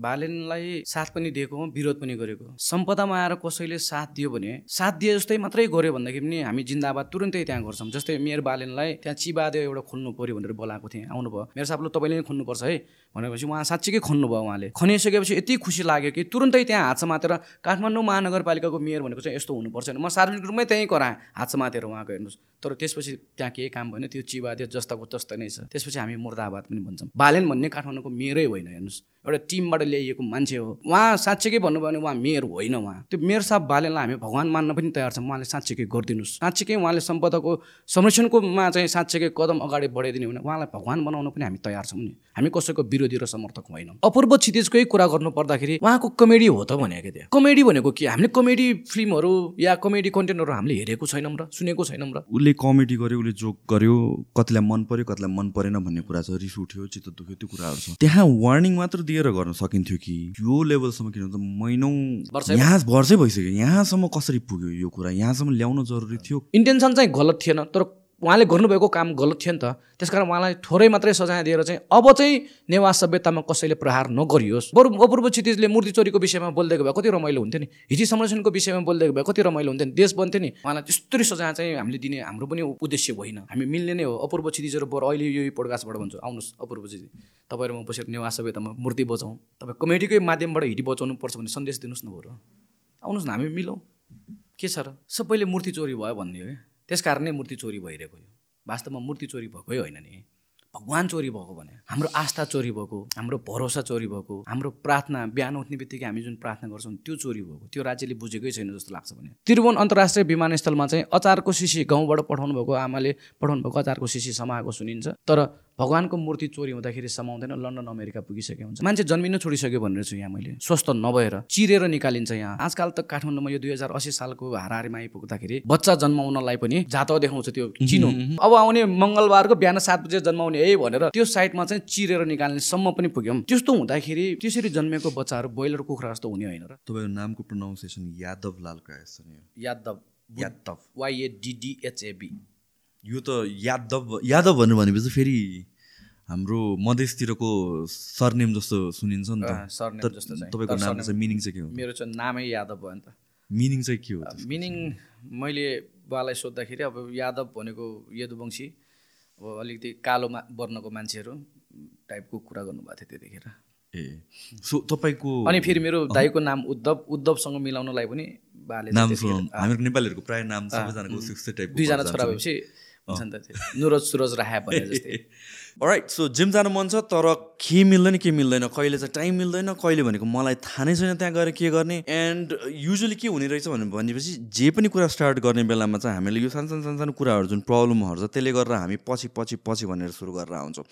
बालेनलाई साथ पनि दिएको हो विरोध पनि गरेको। सम्पदामा आएर कसैले साथ दियो भने साथ दिए जस्तै मात्रै गर्यो भन्दाखेरि पनि हामी जिन्दाबाद तुरन्तै त्यहाँ गर्छौँ। जस्तै मेयर बालेनलाई त्यहाँ चिबादे एउटा खोल्नु पऱ्यो भनेर बोलाएको थिएँ। आउनुभयो। मेरो साहबले तपाईँले नै खोल्नुपर्छ है भनेपछि उहाँ साँच्चीकै खोल्नुभयो उहाँले। खनिसकेपछि यति खुसी लाग्यो कि तुरन्तै त्यहाँ हात समातेर काठमाडौँ महानगरपालिकाको मेयर भनेको चाहिँ यस्तो हुनुपर्छ म सार्वजनिक रूपमै त्यहीँ कराएँ हात समातेर उहाँको हेर्नुहोस्। तर त्यसपछि त्यहाँ केही काम भएन त्यो चिबादे जस्ताको तस्तै नै छ। त्यसपछि हामी मुर्दाबाद पनि भन्छौँ। बालेन भन्ने काठमाडौँको मेयरै होइन हेर्नुहोस्। एउटा टिमबाट ल्याइएको मान्छे हो। उहाँ साँच्चीकै भन्नुभयो भने उहाँ मेयर होइन उहाँ। त्यो मेयर साहब बालेनलाई हामी भगवान् मान्न पनि तयार छौँ। उहाँले साँच्चीकै गरिदिनुहोस्। साँच्चीकै उहाँले सम्पदाको संरक्षणकोमा चाहिँ साँच्चीकै कदम अगाडि बढाइदिने भने उहाँलाई भगवान् बनाउन पनि हामी तयार छौँ नि। हामी कसैको विरोधी र समर्थक होइनौँ। अपूर्व क्षितिजकै कुरा गर्नु पर्दाखेरि उहाँको कमेडी हो त भनेको त्यहाँ कमेडी भनेको के? हामीले कमेडी फिल्महरू या कमेडी कन्टेन्टहरू हामीले हेरेको छैनौँ र सुनेको छैनौँ र। उसले कमेडी गर्यो उसले जोक गर्यो कतिलाई मन पर्यो कतिलाई मन परेन भन्ने कुरा छ। रिस उठ्यो चित्त दुख्यो त्यो कुराहरू छ। त्यहाँ वार्निङ मात्र दिएर गर्न सकिन्थ्यो कि यो लेभलसम्म किन त महिनौ यहाँ वर्षै भइसक्यो। यहाँसम्म कसरी पुग्यो यो कुरा? यहाँसम्म ल्याउन जरुरी थियो। इन्टेन्सन चाहिँ गलत थिएन तर उहाँले गर्नुभएको काम गलत थियो नि त। त्यसकारण उहाँलाई थोरै मात्रै सजाय दिएर चाहिँ अब चाहिँ नेवार सभ्यतामा कसैले प्रहार नगरियोस्। बरु अपूर्व क्षितिजले मूर्ति चोरीको विषयमा बोलिदिएको भए कति रमाइलो हुन्थ्यो नि। हिजी संरक्षणको विषयमा बोलिदिएको भए कति रमाइलो हुन्थ्यो नि। देश बन्थ्यो नि। उहाँलाई त्यस्तरी सजाय चाहिँ हामीले दिने हाम्रो पनि उद्देश्य होइन। हामी मिल्ने नै हो। अपूर्व क्षितिजहरू बरु अहिले यो पोडकास्टबाट भन्छु आउनुहोस् अपूर्व क्षितिज तपाईँहरू म बसेर नेवार सभ्यतामा मूर्ति बचाउँ तपाईँ कमेडीकै माध्यमबाट हिटी बचाउनु पर्छ भन्ने सन्देश दिनुहोस् न बरु। आउनुहोस् न हामी मिलौँ। के छ र? सबैले मूर्ति चोरी भयो भन्ने हो क्या त्यस कारण नै मूर्ति चोरी भइरहेको यो। वास्तवमा मूर्ति चोरी भएकै होइन नि। भगवान् चोरी भएको भने हाम्रो आस्था चोरी भएको हाम्रो भरोसा चोरी भएको हाम्रो प्रार्थना बिहान उठ्ने बित्तिकै हामी जुन प्रार्थना गर्छौँ त्यो चोरी भएको। त्यो राज्यले बुझेकै छैन जस्तो लाग्छ भने। त्रिभुवन अन्तर्राष्ट्रिय विमानस्थलमा चाहिँ अचारको सिसी गाउँबाट पठाउनु भएको आमाले पठाउनु भएको अचारको सिसी समाएको सुनिन्छ। तर भगवान्को मूर्ति चोरी हुँदाखेरि समाउँदैन लन्डन अमेरिका पुगिसकेको हुन्छ। मान्छे जन्मिनु छोडिसक्यो भनेर छु यहाँ मैले। स्वस्थ नभएर चिरेर निकालिन्छ यहाँ। आजकल त काठमाडौँमा यो दुई हजार अस्सी सालको हाराहारीमा आइपुग्दाखेरि बच्चा जन्माउनलाई पनि जात देखाउँछ त्यो चिनो। अब आउने मङ्गलबारको बिहान सात बजे जन्माउने है भनेर त्यो साइडमा चाहिँ चिरेर निकाल्नेसम्म पनि पुग्यौँ। त्यस्तो हुँदाखेरि त्यसरी जन्मेको बच्चाहरू ब्रोइलर कुखुरा जस्तो हुने होइन र। तपाईँको नामको प्रोनाउन्सिएसन यादव लाल यादव। यादव। वाइएडिडिएचएबी यो त यादव यादव भनेर भनेपछि फेरि हाम्रो मधेसतिरको सरनेम जस्तो सुनिन्छ नि त। तपाईँको नाम चाहिँ मिनिङ चाहिँ के हो? मेरो चाहिँ नामै यादव भयो नि त। मिनिङ चाहिँ के हो? मिनिङ मैले बालाई सोद्धाखेरि अब यादव भनेको यदुवंशी अब अलिकति कालो मा वर्णको मान्छेहरू टाइपको कुरा गर्नुभएको थियो त्यतिखेर। ए सो तपाईँको अनि फेरि मेरो दाईको नाम उद्धव उद्धवसँग मिलाउनलाई पनि बाले नाम हामीहरूको नेपालीहरूको प्रायः नाम सबैजनाको दुईजना छोरा भएपछि हुन्छ नि त त्यो। नुरज सुरज राहा भने जस्तै। राइट सो जिम जानु मन छ तर के मिल्दैन के मिल्दैन? कहिले चाहिँ टाइम मिल्दैन कहिले भनेको मलाई थाहा नै छैन त्यहाँ गएर के गर्ने। एन्ड युजली के हुने रहेछ भने भनेपछि जे पनि कुरा स्टार्ट गर्ने बेलामा चाहिँ हामीले यो सानो सानो सानो सानो कुराहरू जुन प्रब्लमहरू छ त्यसले गर्दा हामी पछि पछि पछि भनेर सुरु गरेर आउँछौँ।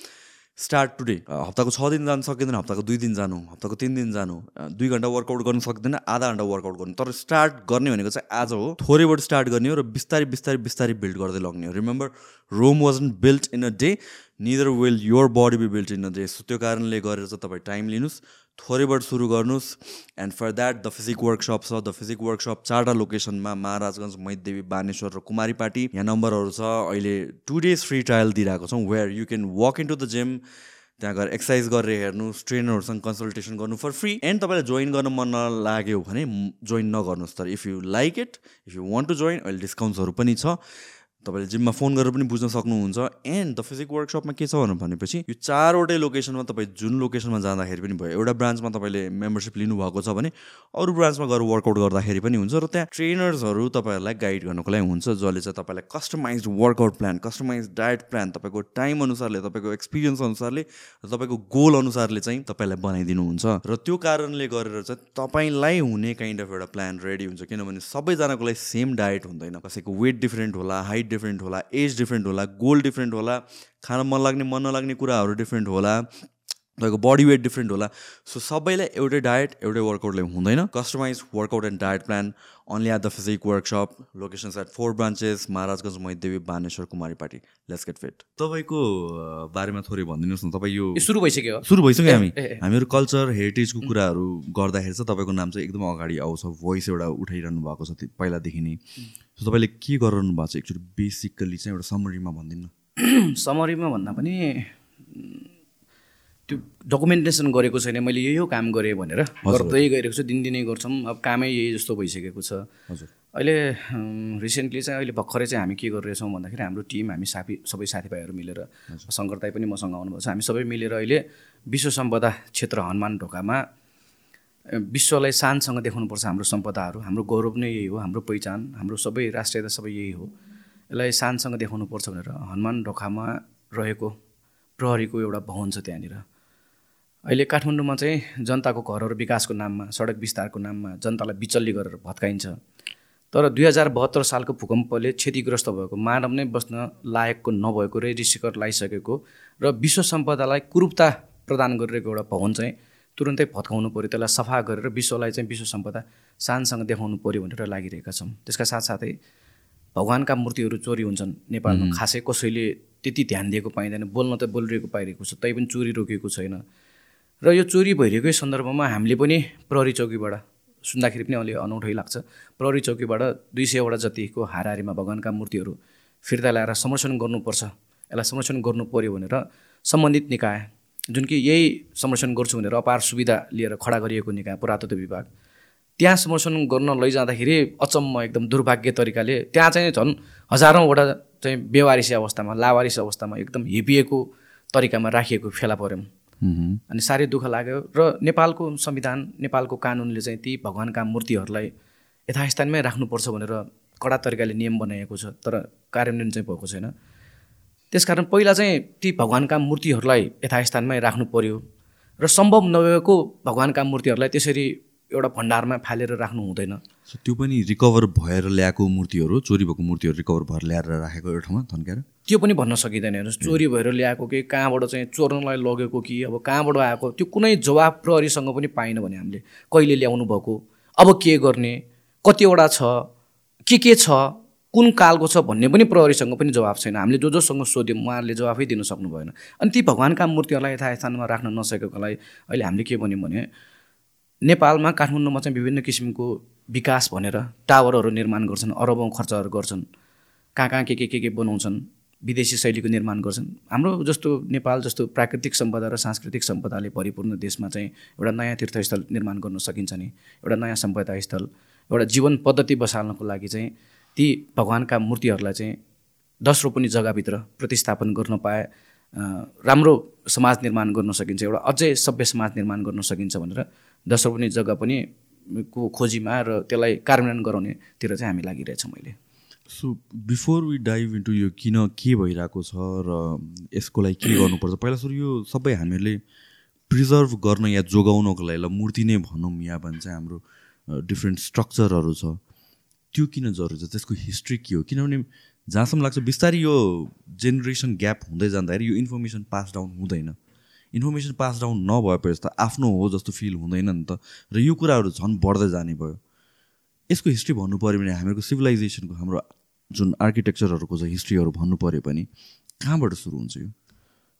Start today. हप्ताको छ दिन जानु सकिँदैन हप्ताको दुई दिन जानु हप्ताको तिन दिन जानु दुई घन्टा वर्कआउट गर्नु सक्दैन आधा घन्टा वर्कआउट गर्नु। तर स्टार्ट गर्ने भनेको चाहिँ आज हो। थोरैबाट स्टार्ट गर्ने हो र बिस्तारै बिस्तारै बिस्तारै बिल्ड गर्दै लग्ने हो। Remember Rome wasn't built in a day neither will your body be built in a day so त्यो कारणले गरेर चाहिँ तपाईँ टाइम लिनुहोस्। थोरैबाट सुरु गर्नुहोस्। And for that the physique workshop छ। द फिजिक वर्कसप चारवटा लोकेसनमा महाराजगञ्ज मैदेवी बानेश्वर र कुमारीपाटी यहाँ नम्बरहरू छ। अहिले टु डेज फ्री ट्रायल दिइरहेको छौँ where you can walk into the gym त्यहाँ गएर एक्सर्साइज गरेर हेर्नुहोस्। ट्रेनरहरूसँग कन्सल्टेसन गर्नु फर फ्री एन्ड तपाईँलाई जोइन गर्न मन नलाग्यो भने जोइन नगर्नुहोस्। तर if you like it if you want to join अहिले डिस्काउन्ट्सहरू पनि छ। तपाईँले जिममा फोन गरेर पनि बुझ्न सक्नुहुन्छ। एन्ड द फिजिक वर्कसपमा के छ भनेपछि यो चारवटै लोकेसनमा तपाईँ जुन लोकेसनमा जाँदाखेरि पनि भयो एउटा ब्रान्चमा तपाईँले मेम्बरसिप लिनुभएको छ भने अरू ब्रान्चमा गएर वर्कआउट गर्दाखेरि पनि हुन्छ र त्यहाँ ट्रेनर्सहरू तपाईँहरूलाई गाइड गर्नको लागि हुन्छ जसले चाहिँ तपाईँलाई customize workout plan customize diet plan तपाईँको टाइम अनुसारले तपाईँको एक्सपिरियन्स अनुसारले र तपाईँको गोल अनुसारले चाहिँ तपाईँलाई बनाइदिनुहुन्छ। र त्यो कारणले गरेर चाहिँ तपाईँलाई हुने काइन्ड अफ एउटा प्लान रेडी हुन्छ किनभने सबैजनाको लागि सेम डायट हुँदैन। कसैको वेट डिफ्रेन्ट होला हाइट डिफ्रेन्ट होला एज डिफ्रेन्ट होला गोल डिफ्रेन्ट होला खान मन लाग्ने मन नलाग्ने कुराहरू डिफ्रेन्ट होला तपाईँको बडी वेट डिफ्रेन्ट होला। सो सबैलाई एउटै डायट एउटै वर्कआउटले हुँदैन। Customize workout and diet plan only at the physique workshop locations at four branches Maharajgunj Maidevi Baneshwor Kumaripati let's get fit तपाईँको बारेमा थोरै भनिदिनुहोस् न। तपाईँ यो सुरु भइसक्यो सुरु भइसक्यो हामी। हामीहरू कल्चर हेरिटेजको कुराहरू गर्दाखेरि चाहिँ तपाईँको नाम चाहिँ एकदम अगाडि आउँछ। भोइस एउटा उठाइरहनु भएको छ पहिलादेखि नै। तपाईँले के गरिरहनु भएको छ? एकचोटि बेसिकली चाहिँ एउटा समरीमा भनिदिनु समरीमा भन्दा पनि त्यो डकुमेन्टेसन गरेको छैन। मैले यो यो काम गरेँ भनेर गर्दै गइरहेको छु दिनदिनै गर्छौँ। अब कामै यही जस्तो भइसकेको छ। हजुर। अहिले रिसेन्टली चाहिँ अहिले भर्खरै चाहिँ हामी के गरिरहेछौँ भन्दाखेरि हाम्रो टिम हामी साथी सबै साथीभाइहरू मिलेर शङ्कर दाई पनि मसँग आउनुभएको छ। हामी सबै मिलेर अहिले विश्व सम्पदा क्षेत्र हनुमान ढोकामा विश्वलाई शानसँग देखाउनुपर्छ हाम्रो सम्पदाहरू। हाम्रो गौरव नै यही हो हाम्रो पहिचान हाम्रो सबै राष्ट्रियता सबै यही हो। यसलाई शानसँग देखाउनुपर्छ भनेर हनुमान ढोकामा रहेको प्रहरीको एउटा भवन छ त्यहाँनिर। अहिले काठमाडौँमा चाहिँ जनताको घरहरू विकासको नाममा सडक विस्तारको नाममा जनतालाई बिचल्ली गरेर भत्काइन्छ। तर दुई हजार बहत्तर सालको भूकम्पले क्षतिग्रस्त भएको मानव नै बस्न लायकको नभएको रेजिस्टिकर लगाइसकेको र विश्व सम्पदालाई कुरूपता प्रदान गरिरहेको एउटा भवन चाहिँ तुरुन्तै भत्काउनु पऱ्यो त्यसलाई सफा गरेर विश्वलाई चाहिँ विश्व सम्पदा शानसँग देखाउनु पऱ्यो भनेर लागिरहेका छौँ। त्यसका साथसाथै भगवान्का मूर्तिहरू चोरी हुन्छन्। नेपालमा खासै कसैले त्यति ध्यान दिएको पाइँदैन। बोल्न त बोलिरहेको पाइरहेको छ तै पनि चोरी रोकिएको छैन। र यो चोरी भइरहेकै सन्दर्भमा हामीले पनि प्रहरी चौकीबाट सुन्दाखेरि पनि अलि अनौठै लाग्छ प्रहरी चौकीबाट दुई सयवटा जतिको हाराहारीमा भगवान्का मूर्तिहरू फिर्ता ल्याएर संरक्षण गर्नुपर्छ। यसलाई संरक्षण गर्नु पऱ्यो भनेर सम्बन्धित निकाय जुन कि यही संरक्षण गर्छु भनेर अपार सुविधा लिएर खडा गरिएको निकाय पुरातत्व विभाग त्यहाँ संरक्षण गर्न लैजाँदाखेरि अचम्म एकदम दुर्भाग्य तरिकाले त्यहाँ चाहिँ झन् हजारौँवटा चाहिँ बेवारिसी अवस्थामा लावारिस अवस्थामा एकदम हिपिएको तरिकामा राखिएको फेला पऱ्यौँ। अनि साह्रै दुःख लाग्यो र नेपालको संविधान नेपालको कानुनले चाहिँ ती भगवान्का मूर्तिहरूलाई यथास्थानमै राख्नुपर्छ भनेर कडा तरिकाले नियम बनाइएको छ तर कार्यान्वयन चाहिँ भएको छैन त्यसकारण पहिला चाहिँ ती भगवान्का मूर्तिहरूलाई यथास्थानमै राख्नु पर्यो र सम्भव नभएको भगवान्का मूर्तिहरूलाई त्यसरी एउटा भण्डारमा फालेर राख्नु हुँदैन। त्यो पनि रिकभर भएर ल्याएको मूर्तिहरू चोरी भएको मूर्तिहरू रिकभर भएर ल्याएर राखेको एउटा ठाउँमा थन्काएर त्यो पनि भन्न सकिँदैन हेर्नुहोस् चोरी भएर ल्याएको कि कहाँबाट चाहिँ चोर्नलाई लगेको कि अब कहाँबाट आएको त्यो कुनै जवाब प्रहरीसँग पनि पाएन भने हामीले कहिले ल्याउनु भएको अब के गर्ने कतिवटा छ के के छ कुन कालको छ भन्ने पनि प्रहरीसँग पनि जवाब छैन। हामीले जो जोसँग सोध्यौँ उहाँहरूले जवाफै दिन सक्नु भएन। अनि ती भगवान्का मूर्तिहरूलाई यथास्थानमा राख्न नसकेकोलाई अहिले हामीले के भन्यौँ भने नेपालमा काठमाडौँमा चाहिँ विभिन्न किसिमको विकास भनेर टावरहरू निर्माण गर्छन् अरबौँ खर्चहरू गर्छन् कहाँ कहाँ के के के के बनाउँछन् विदेशी शैलीको निर्माण गर्छन्। हाम्रो जस्तो नेपाल जस्तो प्राकृतिक सम्पदा र सांस्कृतिक सम्पदाले परिपूर्ण देशमा चाहिँ एउटा नयाँ तीर्थस्थल निर्माण गर्न सकिन्छ नि एउटा नयाँ सम्पदा स्थल एउटा जीवन पद्धति बसाल्नको लागि चाहिँ ती भगवान्का मूर्तिहरूलाई चाहिँ दस रोपनी जग्गाभित्र प्रतिस्थापन गर्न पाए राम्रो समाज निर्माण गर्न सकिन्छ एउटा अझै सभ्य समाज निर्माण गर्न सकिन्छ भनेर दस रोपनी जग्गा पनि को खोजीमा र त्यसलाई कार्यान्वयन गराउनेतिर चाहिँ हामी लागिरहेछौँ अहिले so before we dive into यो किन के भइरहेको छ र यसको लागि के गर्नुपर्छ पहिला सुरु यो सबै हामीहरूले प्रिजर्भ गर्न या जोगाउनको लागि ल मूर्ति नै भनौँ या भन्छ हाम्रो डिफ्रेन्ट स्ट्रक्चरहरू छ। त्यो किन जरुरी छ? त्यसको हिस्ट्री के हो? किनभने जहाँसम्म लाग्छ बिस्तारै यो जेनेरेसन ग्याप हुँदै जाँदाखेरि यो इन्फर्मेसन पास डाउन हुँदैन। इन्फर्मेसन पास डाउन नभएपछि त आफ्नो हो जस्तो फिल हुँदैन नि त। र यो कुराहरू झन् बढ्दै जाने भयो। यसको हिस्ट्री भन्नु पऱ्यो भने हामीहरूको सिभिलाइजेसनको हाम्रो जुन आर्किटेक्चरहरूको छ हिस्ट्रीहरू भन्नु पऱ्यो भने कहाँबाट सुरु हुन्छ यो?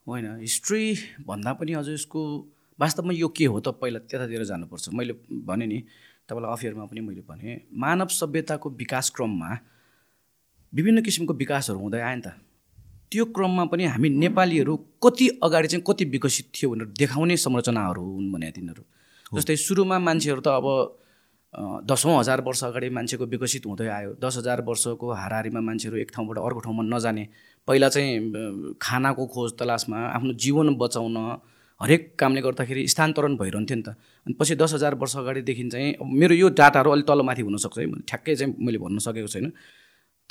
होइन हिस्ट्री भन्दा पनि अझ यसको वास्तवमा यो के हो त पहिला त्यतातिर जानुपर्छ। मैले भने नि तपाईँलाई अफियरमा पनि मैले भने मानव सभ्यताको विकास क्रममा विभिन्न किसिमको विकासहरू हुँदै आयो नि त। त्यो क्रममा पनि हामी नेपालीहरू कति अगाडि चाहिँ कति विकसित थियो भनेर देखाउने संरचनाहरू हुन् भने तिनीहरू। जस्तै सुरुमा मान्छेहरू त अब दसौँ हजार वर्ष अगाडि मान्छेको विकसित हुँदै आयो। दस हजार वर्षको हाराहारीमा मान्छेहरू एक ठाउँबाट अर्को ठाउँमा नजाने पहिला चाहिँ खानाको खोज तलासमा आफ्नो जीवन बचाउन हरेक कामले गर्दाखेरि स्थानान्तरण भइरहन्थ्यो नि त। अनि पछि दस हजार वर्ष अगाडिदेखि चाहिँ मेरो यो डाटाहरू अलिक तलमाथि हुनसक्छ है। ठ्याक्कै चाहिँ मैले भन्न सकेको छैन।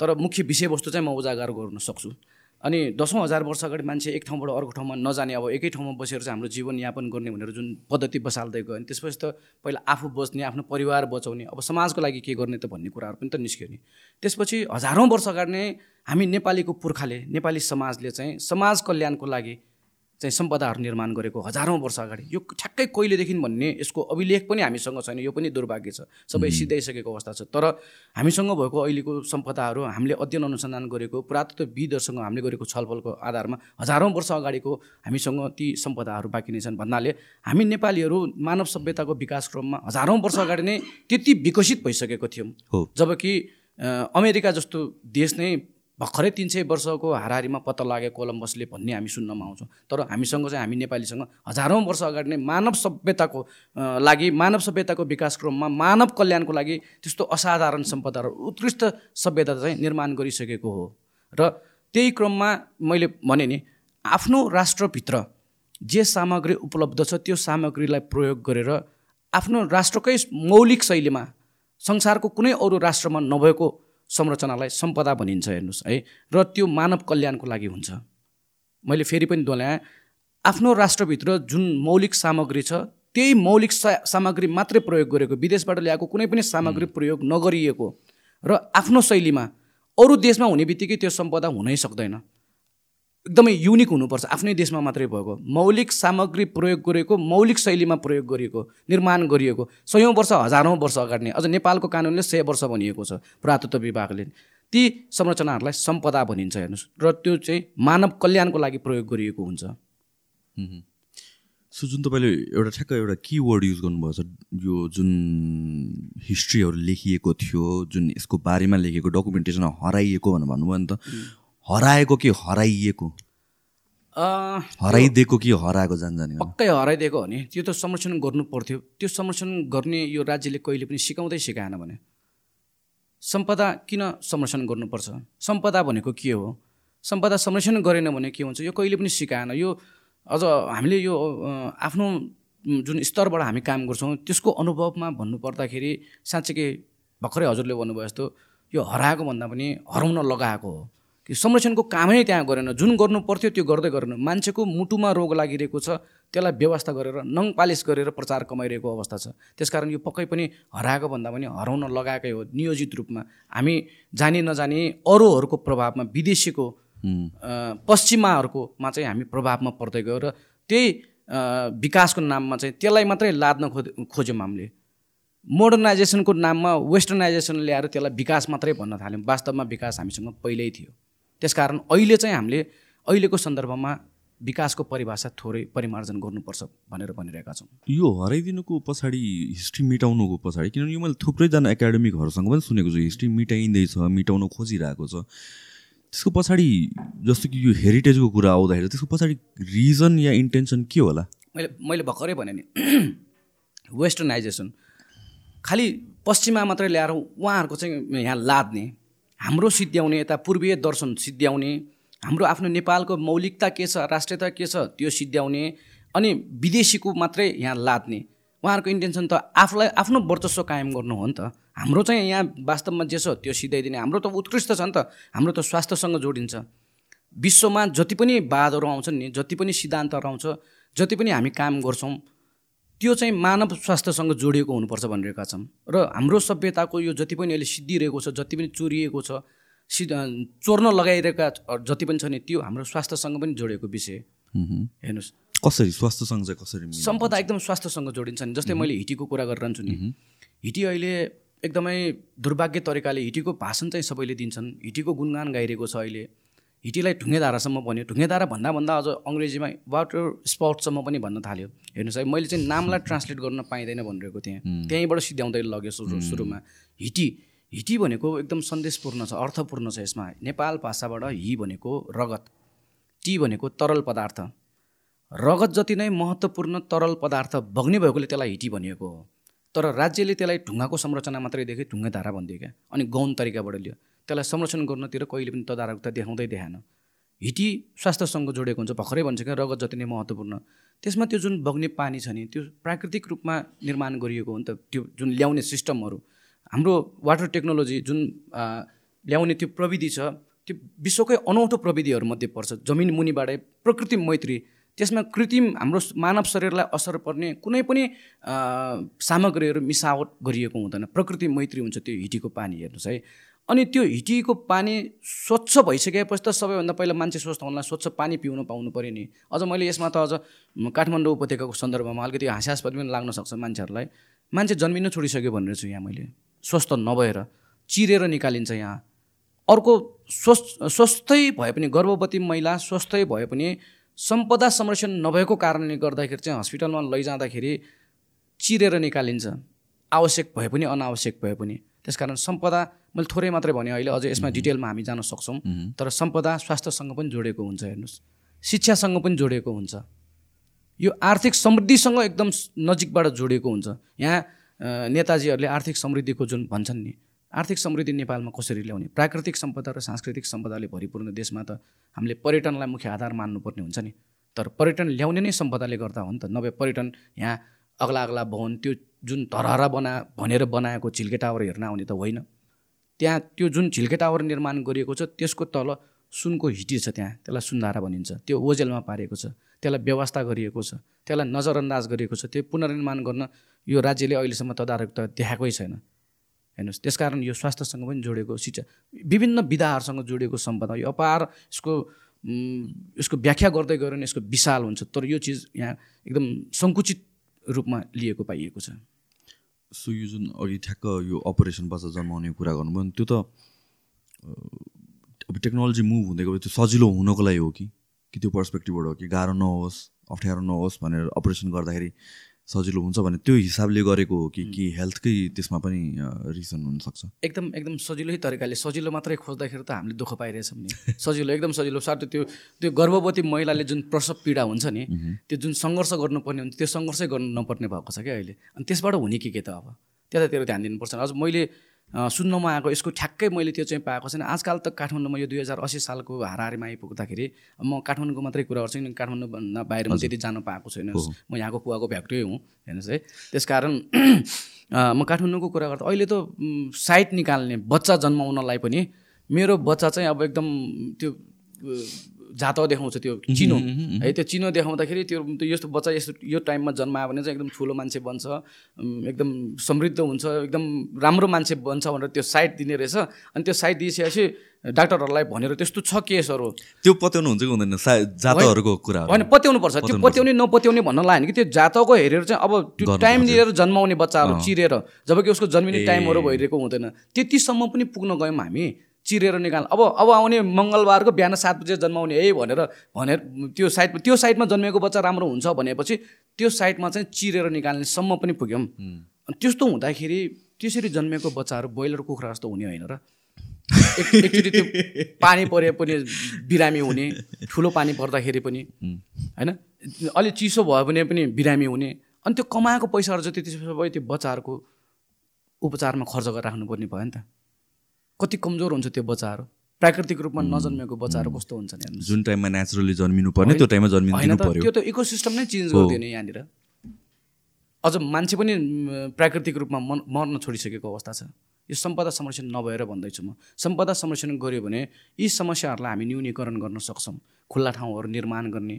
तर मुख्य विषयवस्तु चाहिँ म उजागर गर्न सक्छु। अनि दसौँ हजार वर्ष अगाडि मान्छे एक ठाउँबाट अर्को ठाउँमा नजाने अब एकै ठाउँमा बसेर चाहिँ हाम्रो जीवनयापन गर्ने भनेर जुन पद्धति बसाल्दै गयो अनि त्यसपछि त पहिला आफू बच्ने आफ्नो परिवार बचाउने अब समाजको लागि के गर्ने त भन्ने कुराहरू पनि त निस्क्यो नि। त्यसपछि हजारौँ वर्ष अगाडि नै हामी नेपालीको पुर्खाले नेपाली समाजले चाहिँ समाज कल्याणको लागि चाहिँ सम्पदाहरू निर्माण गरेको हजारौँ वर्ष अगाडि। यो ठ्याक्कै कहिलेदेखि भन्ने यसको अभिलेख पनि हामीसँग छैन यो पनि दुर्भाग्य छ। सबै सिधाइसकेको अवस्था छ। तर हामीसँग भएको अहिलेको सम्पदाहरू हामीले अध्ययन अनुसन्धान गरेको पुरातत्वविदहरूसँग हामीले गरेको छलफलको आधारमा हजारौँ वर्ष अगाडिको हामीसँग ती सम्पदाहरू बाँकी नै छन्। भन्नाले हामी नेपालीहरू मानव सभ्यताको विकास क्रममा हजारौँ वर्ष अगाडि नै त्यति विकसित भइसकेको थियौँ। जबकि अमेरिका जस्तो देश नै भर्खरै तिन सय वर्षको हाराहारीमा पत्ता लाग्यो कोलम्बसले भन्ने हामी सुन्नमा आउँछौँ। तर हामीसँग चाहिँ हामी नेपालीसँग हजारौँ वर्ष अगाडि नै मानव सभ्यताको लागि मानव सभ्यताको विकास क्रममा मानव कल्याणको लागि त्यस्तो असाधारण सम्पदा र उत्कृष्ट सभ्यता चाहिँ निर्माण गरिसकेको हो। र त्यही क्रममा मैले भने नि आफ्नो राष्ट्रभित्र जे सामग्री उपलब्ध छ त्यो सामग्रीलाई प्रयोग गरेर आफ्नो राष्ट्रकै मौलिक शैलीमा संसारको कुनै अरू राष्ट्रमा नभएको संरचनालाई सम्पदा भनिन्छ हेर्नुहोस् है? र त्यो मानव कल्याणको लागि हुन्छ। मैले फेरि पनि दोहोऱ्याएँ आफ्नो राष्ट्रभित्र जुन मौलिक सामग्री छ त्यही मौलिक सा सामग्री मात्रै प्रयोग गरेको विदेशबाट ल्याएको कुनै पनि सामग्री प्रयोग नगरिएको र आफ्नो शैलीमा अरू देशमा हुने बित्तिकै त्यो सम्पदा हुनै सक्दैन। एकदमै युनिक हुनुपर्छ। आफ्नै देशमा मात्रै भएको। मौलिक सामग्री प्रयोग गरेको मौलिक शैलीमा प्रयोग गरिएको निर्माण गरिएको सयौँ वर्ष हजारौँ वर्ष अगाडि नै। अझ नेपालको कानुनले सय वर्ष भनिएको छ पुरातत्व विभागले। ती संरचनाहरूलाई सम्पदा भनिन्छ हेर्नुहोस्। र त्यो चाहिँ मानव कल्याणको लागि प्रयोग गरिएको हुन्छ। सो जुन तपाईँले एउटा ठ्याक्क एउटा की वर्ड युज गर्नुभएको छ। यो जुन हिस्ट्रीहरू लेखिएको थियो जुन यसको बारेमा लेखिएको डकुमेन्टेसन हराइएको भनेर भन्नुभयो नि त। हराएको कि हराइएको? हराइदिएको कि हराएको जान जाने हो? पक्कै हराइदिएको हो नि। त्यो त संरक्षण गर्नु पर्थ्यो। त्यो संरक्षण गर्ने यो राज्यले कहिले पनि सिकाउँदै सिकाएन भने। सम्पदा किन संरक्षण गर्नुपर्छ? सम्पदा भनेको के हो? सम्पदा संरक्षण गरेन भने के हुन्छ? यो कहिले पनि सिकाएन। यो अझ हामीले यो आफ्नो जुन स्तरबाट हामी काम गर्छौँ त्यसको अनुभवमा भन्नुपर्दाखेरि साँच्चीकै भर्खरै हजुरले भन्नुभयो जस्तो यो हराएको भन्दा पनि हराउन लगाएको हो। कि संरक्षणको कामै त्यहाँ गरेन जुन गर्नु पर्थ्यो त्यो गर्दै गरेन। मान्छेको मुटुमा रोग लागिरहेको छ त्यसलाई व्यवस्था गरेर नङ पालिस गरेर प्रचार कमाइरहेको अवस्था छ। त्यसकारण यो पक्कै पनि हराएको भन्दा पनि हराउन लगाएकै हो नियोजित रूपमा। हामी जानी नजानी अरूहरूको प्रभावमा विदेशीको पश्चिमाहरूकोमा चाहिँ हामी प्रभावमा पर्दै गयो र त्यही विकासको नाममा चाहिँ त्यसलाई मात्रै लाद्न खो खोज्यौँ हामीले। मोडर्नाइजेसनको नाममा वेस्टर्नाइजेसन ल्याएर त्यसलाई विकास मात्रै भन्न थाल्यौँ। वास्तवमा विकास हामीसँग पहिल्यै थियो। त्यसकारण अहिले चाहिँ हामीले अहिलेको सन्दर्भमा विकासको परिभाषा थोरै परिमार्जन गर्नुपर्छ भनेर भनिरहेका छौँ। यो हराइदिनुको पछाडि हिस्ट्री मिटाउनुको पछाडि किनभने यो मैले थुप्रैजना एकाडेमिकहरूसँग पनि सुनेको छु हिस्ट्री मिटाइँदैछ मिटाउन खोजिरहेको छ। त्यसको पछाडि जस्तो कि यो हेरिटेजको कुरा आउँदाखेरि त्यसको पछाडि रिजन या इन्टेन्सन के होला? मैले मैले भर्खरै भने नि वेस्टर्नाइजेसन खालि पश्चिममा मात्रै ल्याएर उहाँहरूको चाहिँ यहाँ लाद्ने हाम्रो सिद्ध्याउने यता पूर्वीय दर्शन सिद्ध्याउने हाम्रो आफ्नो नेपालको मौलिकता के छ राष्ट्रियता के छ त्यो सिद्ध्याउने अनि विदेशीको मात्रै यहाँ लाद्ने। उहाँहरूको इन्टेन्सन त आफूलाई आफ्नो वर्चस्व कायम गर्नु हो नि त। हाम्रो चाहिँ यहाँ वास्तवमा जे छ त्यो सिधाइदिने हाम्रो त उत्कृष्ट छ नि त। हाम्रो त स्वास्थ्यसँग जोडिन्छ। विश्वमा जति पनि वादहरू आउँछन् नि जति पनि सिद्धान्तहरू आउँछ जति पनि हामी काम गर्छौँ त्यो चाहिँ मानव स्वास्थ्यसँग जोडिएको हुनुपर्छ भनिरहेका छौँ र हाम्रो सभ्यताको यो जति पनि अहिले सिद्धिरहेको छ जति पनि चोरिएको छ सिद्ध चोर्न लगाइरहेका जति पनि छ नि त्यो हाम्रो स्वास्थ्यसँग पनि जोडिएको विषय। हेर्नुहोस्। कसरी? स्वास्थ्यसँग चाहिँ कसरी? सम्पदा एकदम स्वास्थ्यसँग जोडिन्छ नि जस्तै मैले हिटीको कुरा गरिरहन्छु नि। हिटी अहिले एकदमै दुर्भाग्य तरिकाले हिटीको भाषण चाहिँ सबैले दिन्छन्। हिटीको गुणगान गाइरहेको छ अहिले। हिटीलाई ढुङ्गेधारासम्म भन्यो। ढुङ्गेधारा भन्दा भन्दा अझ अङ्ग्रेजीमा वाटर स्पटसम्म पनि भन्न थाल्यो। हेर्नुहोस् है मैले चाहिँ नामलाई ट्रान्सलेट गर्न पाइँदैन भनिरहेको थिएँ। त्यहीँबाट सिध्याउँदै लग्यो सुरु सुरुमा। हिटी हिटी भनेको एकदम सन्देशपूर्ण छ अर्थपूर्ण छ यसमा। नेपाल भाषाबाट हि भनेको रगत टी भनेको तरल पदार्थ। रगत जति नै महत्त्वपूर्ण तरल पदार्थ बग्ने भएकोले त्यसलाई हिटी भनिएको हो। तर राज्यले त्यसलाई ढुङ्गाको संरचना मात्रै देखे ढुङ्गे धारा भनिदियो क्या। अनि गौण तरिकाबाट लियो। त्यसलाई संरक्षण गर्नतिर कहिले पनि तदारकता देखाउँदै देखाएन। हिटी स्वास्थ्यसँग जोडिएको हुन्छ भर्खरै भन्छ क्या रगत जति नै महत्त्वपूर्ण। त्यसमा त्यो जुन बग्ने पानी छ नि त्यो प्राकृतिक रूपमा निर्माण गरिएको हो नि त त्यो जुन ल्याउने सिस्टमहरू हाम्रो वाटर टेक्नोलोजी जुन ल्याउने त्यो प्रविधि छ त्यो विश्वकै अनौठो प्रविधिहरूमध्ये पर्छ। जमिन मुनिबाटै प्रकृति मैत्री त्यसमा कृत्रिम हाम्रो मानव शरीरलाई असर पर्ने कुनै पनि सामग्रीहरू मिसावट गरिएको हुँदैन। प्रकृति मैत्री हुन्छ त्यो हिटीको पानी हेर्नुहोस् है। अनि त्यो हिटीको पानी स्वच्छ भइसकेपछि त सबैभन्दा पहिला मान्छे स्वस्थ हुनलाई स्वच्छ पानी पिउन पाउनु पऱ्यो नि। अझ मैले यसमा त अझ काठमाडौँ उपत्यकाको सन्दर्भमा अलिकति हाँस्यास्पद पनि लाग्न सक्छ मान्छेहरूलाई। मान्छे जन्मिन छोडिसक्यो भनेर छु यहाँ मैले। स्वस्थ नभएर चिरेर निकालिन्छ यहाँ। अर्को स्वस्थ स्वस्थै भए पनि गर्भवती महिला स्वस्थै भए पनि सम्पदा संरक्षण नभएको कारणले गर्दाखेरि चाहिँ हस्पिटलमा लैजाँदाखेरि चिरेर निकालिन्छ। आवश्यक भए पनि अनावश्यक भए पनि। त्यसकारण सम्पदा मैले थोरै मात्रै भने अहिले अझ यसमा डिटेलमा हामी जान सक्छौँ। तर सम्पदा स्वास्थ्यसँग पनि जोडिएको हुन्छ हेर्नुहोस्। शिक्षासँग पनि जोडिएको हुन्छ। यो आर्थिक समृद्धिसँग एकदम नजिकबाट जोडिएको हुन्छ। यहाँ नेताजीहरूले आर्थिक समृद्धिको जुन भन्छन् नि आर्थिक समृद्धि नेपालमा कसरी ल्याउने? प्राकृतिक सम्पदा र सांस्कृतिक सम्पदाले भरिपूर्ण देशमा त हामीले पर्यटनलाई मुख्य आधार मान्नुपर्ने हुन्छ नि। तर पर्यटन ल्याउने नै सम्पदाले गर्दा हो नि त। नभए पर्यटन यहाँ अग्ला अग्ला भवन त्यो जुन धरहरा बना भनेर बनाएको झिल्के टावर हेर्न आउने त होइन। त्यहाँ त्यो जुन झिल्के टावर निर्माण गरिएको छ त्यसको तल सुनको हिटी छ त्यहाँ। त्यसलाई सुन्धारा भनिन्छ। त्यो ओजेलमा पारेको छ। त्यसलाई व्यवस्था गरिएको छ। त्यसलाई नजरअन्दाज गरिएको छ। त्यो पुनर्निर्माण गर्न यो राज्यले अहिलेसम्म तदारकता देखाएकै छैन। हेर्नुहोस् त्यसकारण यो स्वास्थ्यसँग पनि जोडेको शिक्षा विभिन्न विधाहरूसँग जोडिएको सम्पदा यो अपार यसको यसको व्याख्या गर्दै गयो भने यसको विशाल हुन्छ। तर यो चिज यहाँ एकदम सङ्कुचित रूपमा लिएको पाइएको छ। सो यो जुन अघि ठ्याक्क यो अपरेसन बच्चा जन्माउने कुरा गर्नुभयो त्यो त अब टेक्नोलोजी मुभ हुँदै गयो त्यो सजिलो हुनको लागि हो कि? कि त्यो पर्सपेक्टिभबाट हो कि गाह्रो नहोस् अप्ठ्यारो नहोस् भनेर अपरेसन गर्दाखेरि सजिलो हुन्छ भने त्यो हिसाबले गरेको हो कि कि हेल्थकै त्यसमा पनि रिजन हुनसक्छ? एकदम एकदम सजिलै तरिकाले सजिलो मात्रै खोज्दाखेरि त हामीले दुःख पाइरहेछौँ नि। सजिलो एकदम सजिलो। साथै त्यो त्यो गर्भवती महिलाले जुन प्रसव पीडा हुन्छ नि त्यो जुन सङ्घर्ष गर्नुपर्ने हुन्छ त्यो सङ्घर्षै गर्नु नपर्ने भएको छ क्या अहिले। अनि त्यसबाट हुने के के त अब? त्यतातिर ध्यान दिनुपर्छ। अझ मैले सुन्नमा आएको यसको ठ्याक्कै मैले त्यो चाहिँ पाएको छैन। आजकल त काठमाडौँमा यो दुई हजार अस्सी सालको हाराहारीमा आइपुग्दाखेरि म काठमाडौँको मात्रै कुरा गर्छु किनकि काठमाडौँभन्दा बाहिर म त्यति जानु पाएको छैन। म यहाँको कुवाको फ्याक्ट्री हुँ हेर्नुहोस् है। त्यसकारण अँ, म काठमाडौँको कुरा गर्दा अहिले त साइट निकाल्ने बच्चा जन्माउनलाई पनि मेरो बच्चा चाहिँ अब एकदम त्यो जात देखाउँछ त्यो चिनो। है त्यो चिनो देखाउँदाखेरि त्यो यस्तो बच्चा यस्तो यो टाइममा जन्मायो भने चाहिँ एकदम ठुलो मान्छे बन्छ एकदम समृद्ध हुन्छ एकदम राम्रो मान्छे बन्छ भनेर त्यो साइट दिने रहेछ। अनि त्यो साइट दिइसकेपछि डाक्टरहरूलाई भनेर त्यस्तो छ केसहरू। त्यो पत्याउनु हुन्छ कि हुँदैन? जातहरूको कुरा होइन पत्याउनु पर्छ। त्यो पत्याउने नपत्याउने भन्न लाग्यो कि त्यो जातको हेरेर चाहिँ अब त्यो टाइम लिएर जन्माउने बच्चाहरू चिरेर जबकि उसको जन्मिने टाइमहरू भइरहेको हुँदैन। त्यतिसम्म पनि पुग्न गयौँ हामी। चिरेर निकाल। अब अब आउने मङ्गलबारको बिहान सात बजे जन्माउने है भनेर भनेर त्यो साइड त्यो साइडमा जन्मेको बच्चा राम्रो हुन्छ भनेपछि त्यो साइडमा चाहिँ चिरेर निकाल्नेसम्म पनि पुग्यौँ। अनि त्यस्तो हुँदाखेरि त्यसरी जन्मेको बच्चाहरू ब्रोइलर कुखुरा जस्तो हुने होइन र। एक एकचोटि त्यो पानी परे पनि बिरामी हुने ठुलो पानी पर्दाखेरि पनि होइन? अलिक चिसो भयो भने पनि बिरामी हुने। अनि त्यो कमाएको पैसाहरू चाहिँ त्यति सबै त्यो बच्चाहरूको उपचारमा खर्च गरेर राख्नुपर्ने भयो नि त। कति कमजोर हुन्छ त्यो बच्चाहरू? प्राकृतिक रूपमा नजन्मेको बच्चाहरू कस्तो हुन्छन् हेर्नुहोस्। जुन टाइममा नेचुरली जन्मिनु पर्ने त्यो टाइममा होइन जन्मिनु पर्यो। त्यो त इकोसिस्टम नै चेन्ज गरिदियो नि यहाँनिर। अझ मान्छे पनि प्राकृतिक रूपमा मन मर्न छोडिसकेको अवस्था छ। यो सम्पदा संरक्षण नभएर भन्दैछु म। सम्पदा संरक्षण गऱ्यो भने यी समस्याहरूलाई हामी न्यूनीकरण गर्न सक्छौँ। खुल्ला ठाउँहरू निर्माण गर्ने।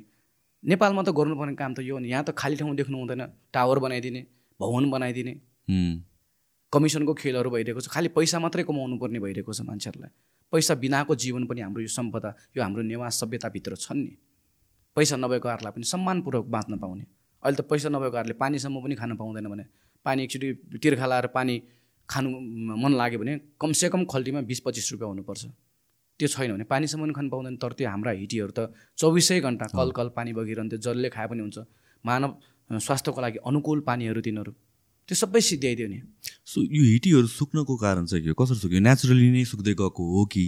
नेपालमा त गर्नुपर्ने काम त यो नि। यहाँ त खाली ठाउँ देख्नु हुँदैन। टावर बनाइदिने भवन बनाइदिने। कमिसनको खेलहरू भइरहेको छ। खालि पैसा मात्रै कमाउनु पर्ने भइरहेको छ मान्छेहरूलाई। पैसा बिनाको जीवन पनि हाम्रो यो सम्पदा यो हाम्रो नेवास सभ्यताभित्र छन् नि। पैसा नभएकोहरूलाई पनि सम्मानपूर्वक बाँच्न पाउने। अहिले त पैसा नभएकोहरूले पानीसम्म पनि खान पाउँदैन भने। पानी एकचोटि तिर्खा लाएर पानी खानु मन लाग्यो भने कमसेकम खल्टीमा बिस पच्चिस रुपियाँ हुनुपर्छ। त्यो छैन भने पानीसम्म पनि खानु पाउँदैन। तर त्यो हाम्रा हिटीहरू त चौबिसै घन्टा कल कल पानी बगिरहन्थ्यो। जसले खाए पनि हुन्छ। मानव स्वास्थ्यको लागि अनुकूल पानीहरू तिनीहरू त्यो सबै सिद्ध्याइदियो नि। सो यो हिटीहरू सुक्नको कारण चाहिँ के हो? कसरी सुक्यो? नेचुरली नै सुक्दै गएको हो कि?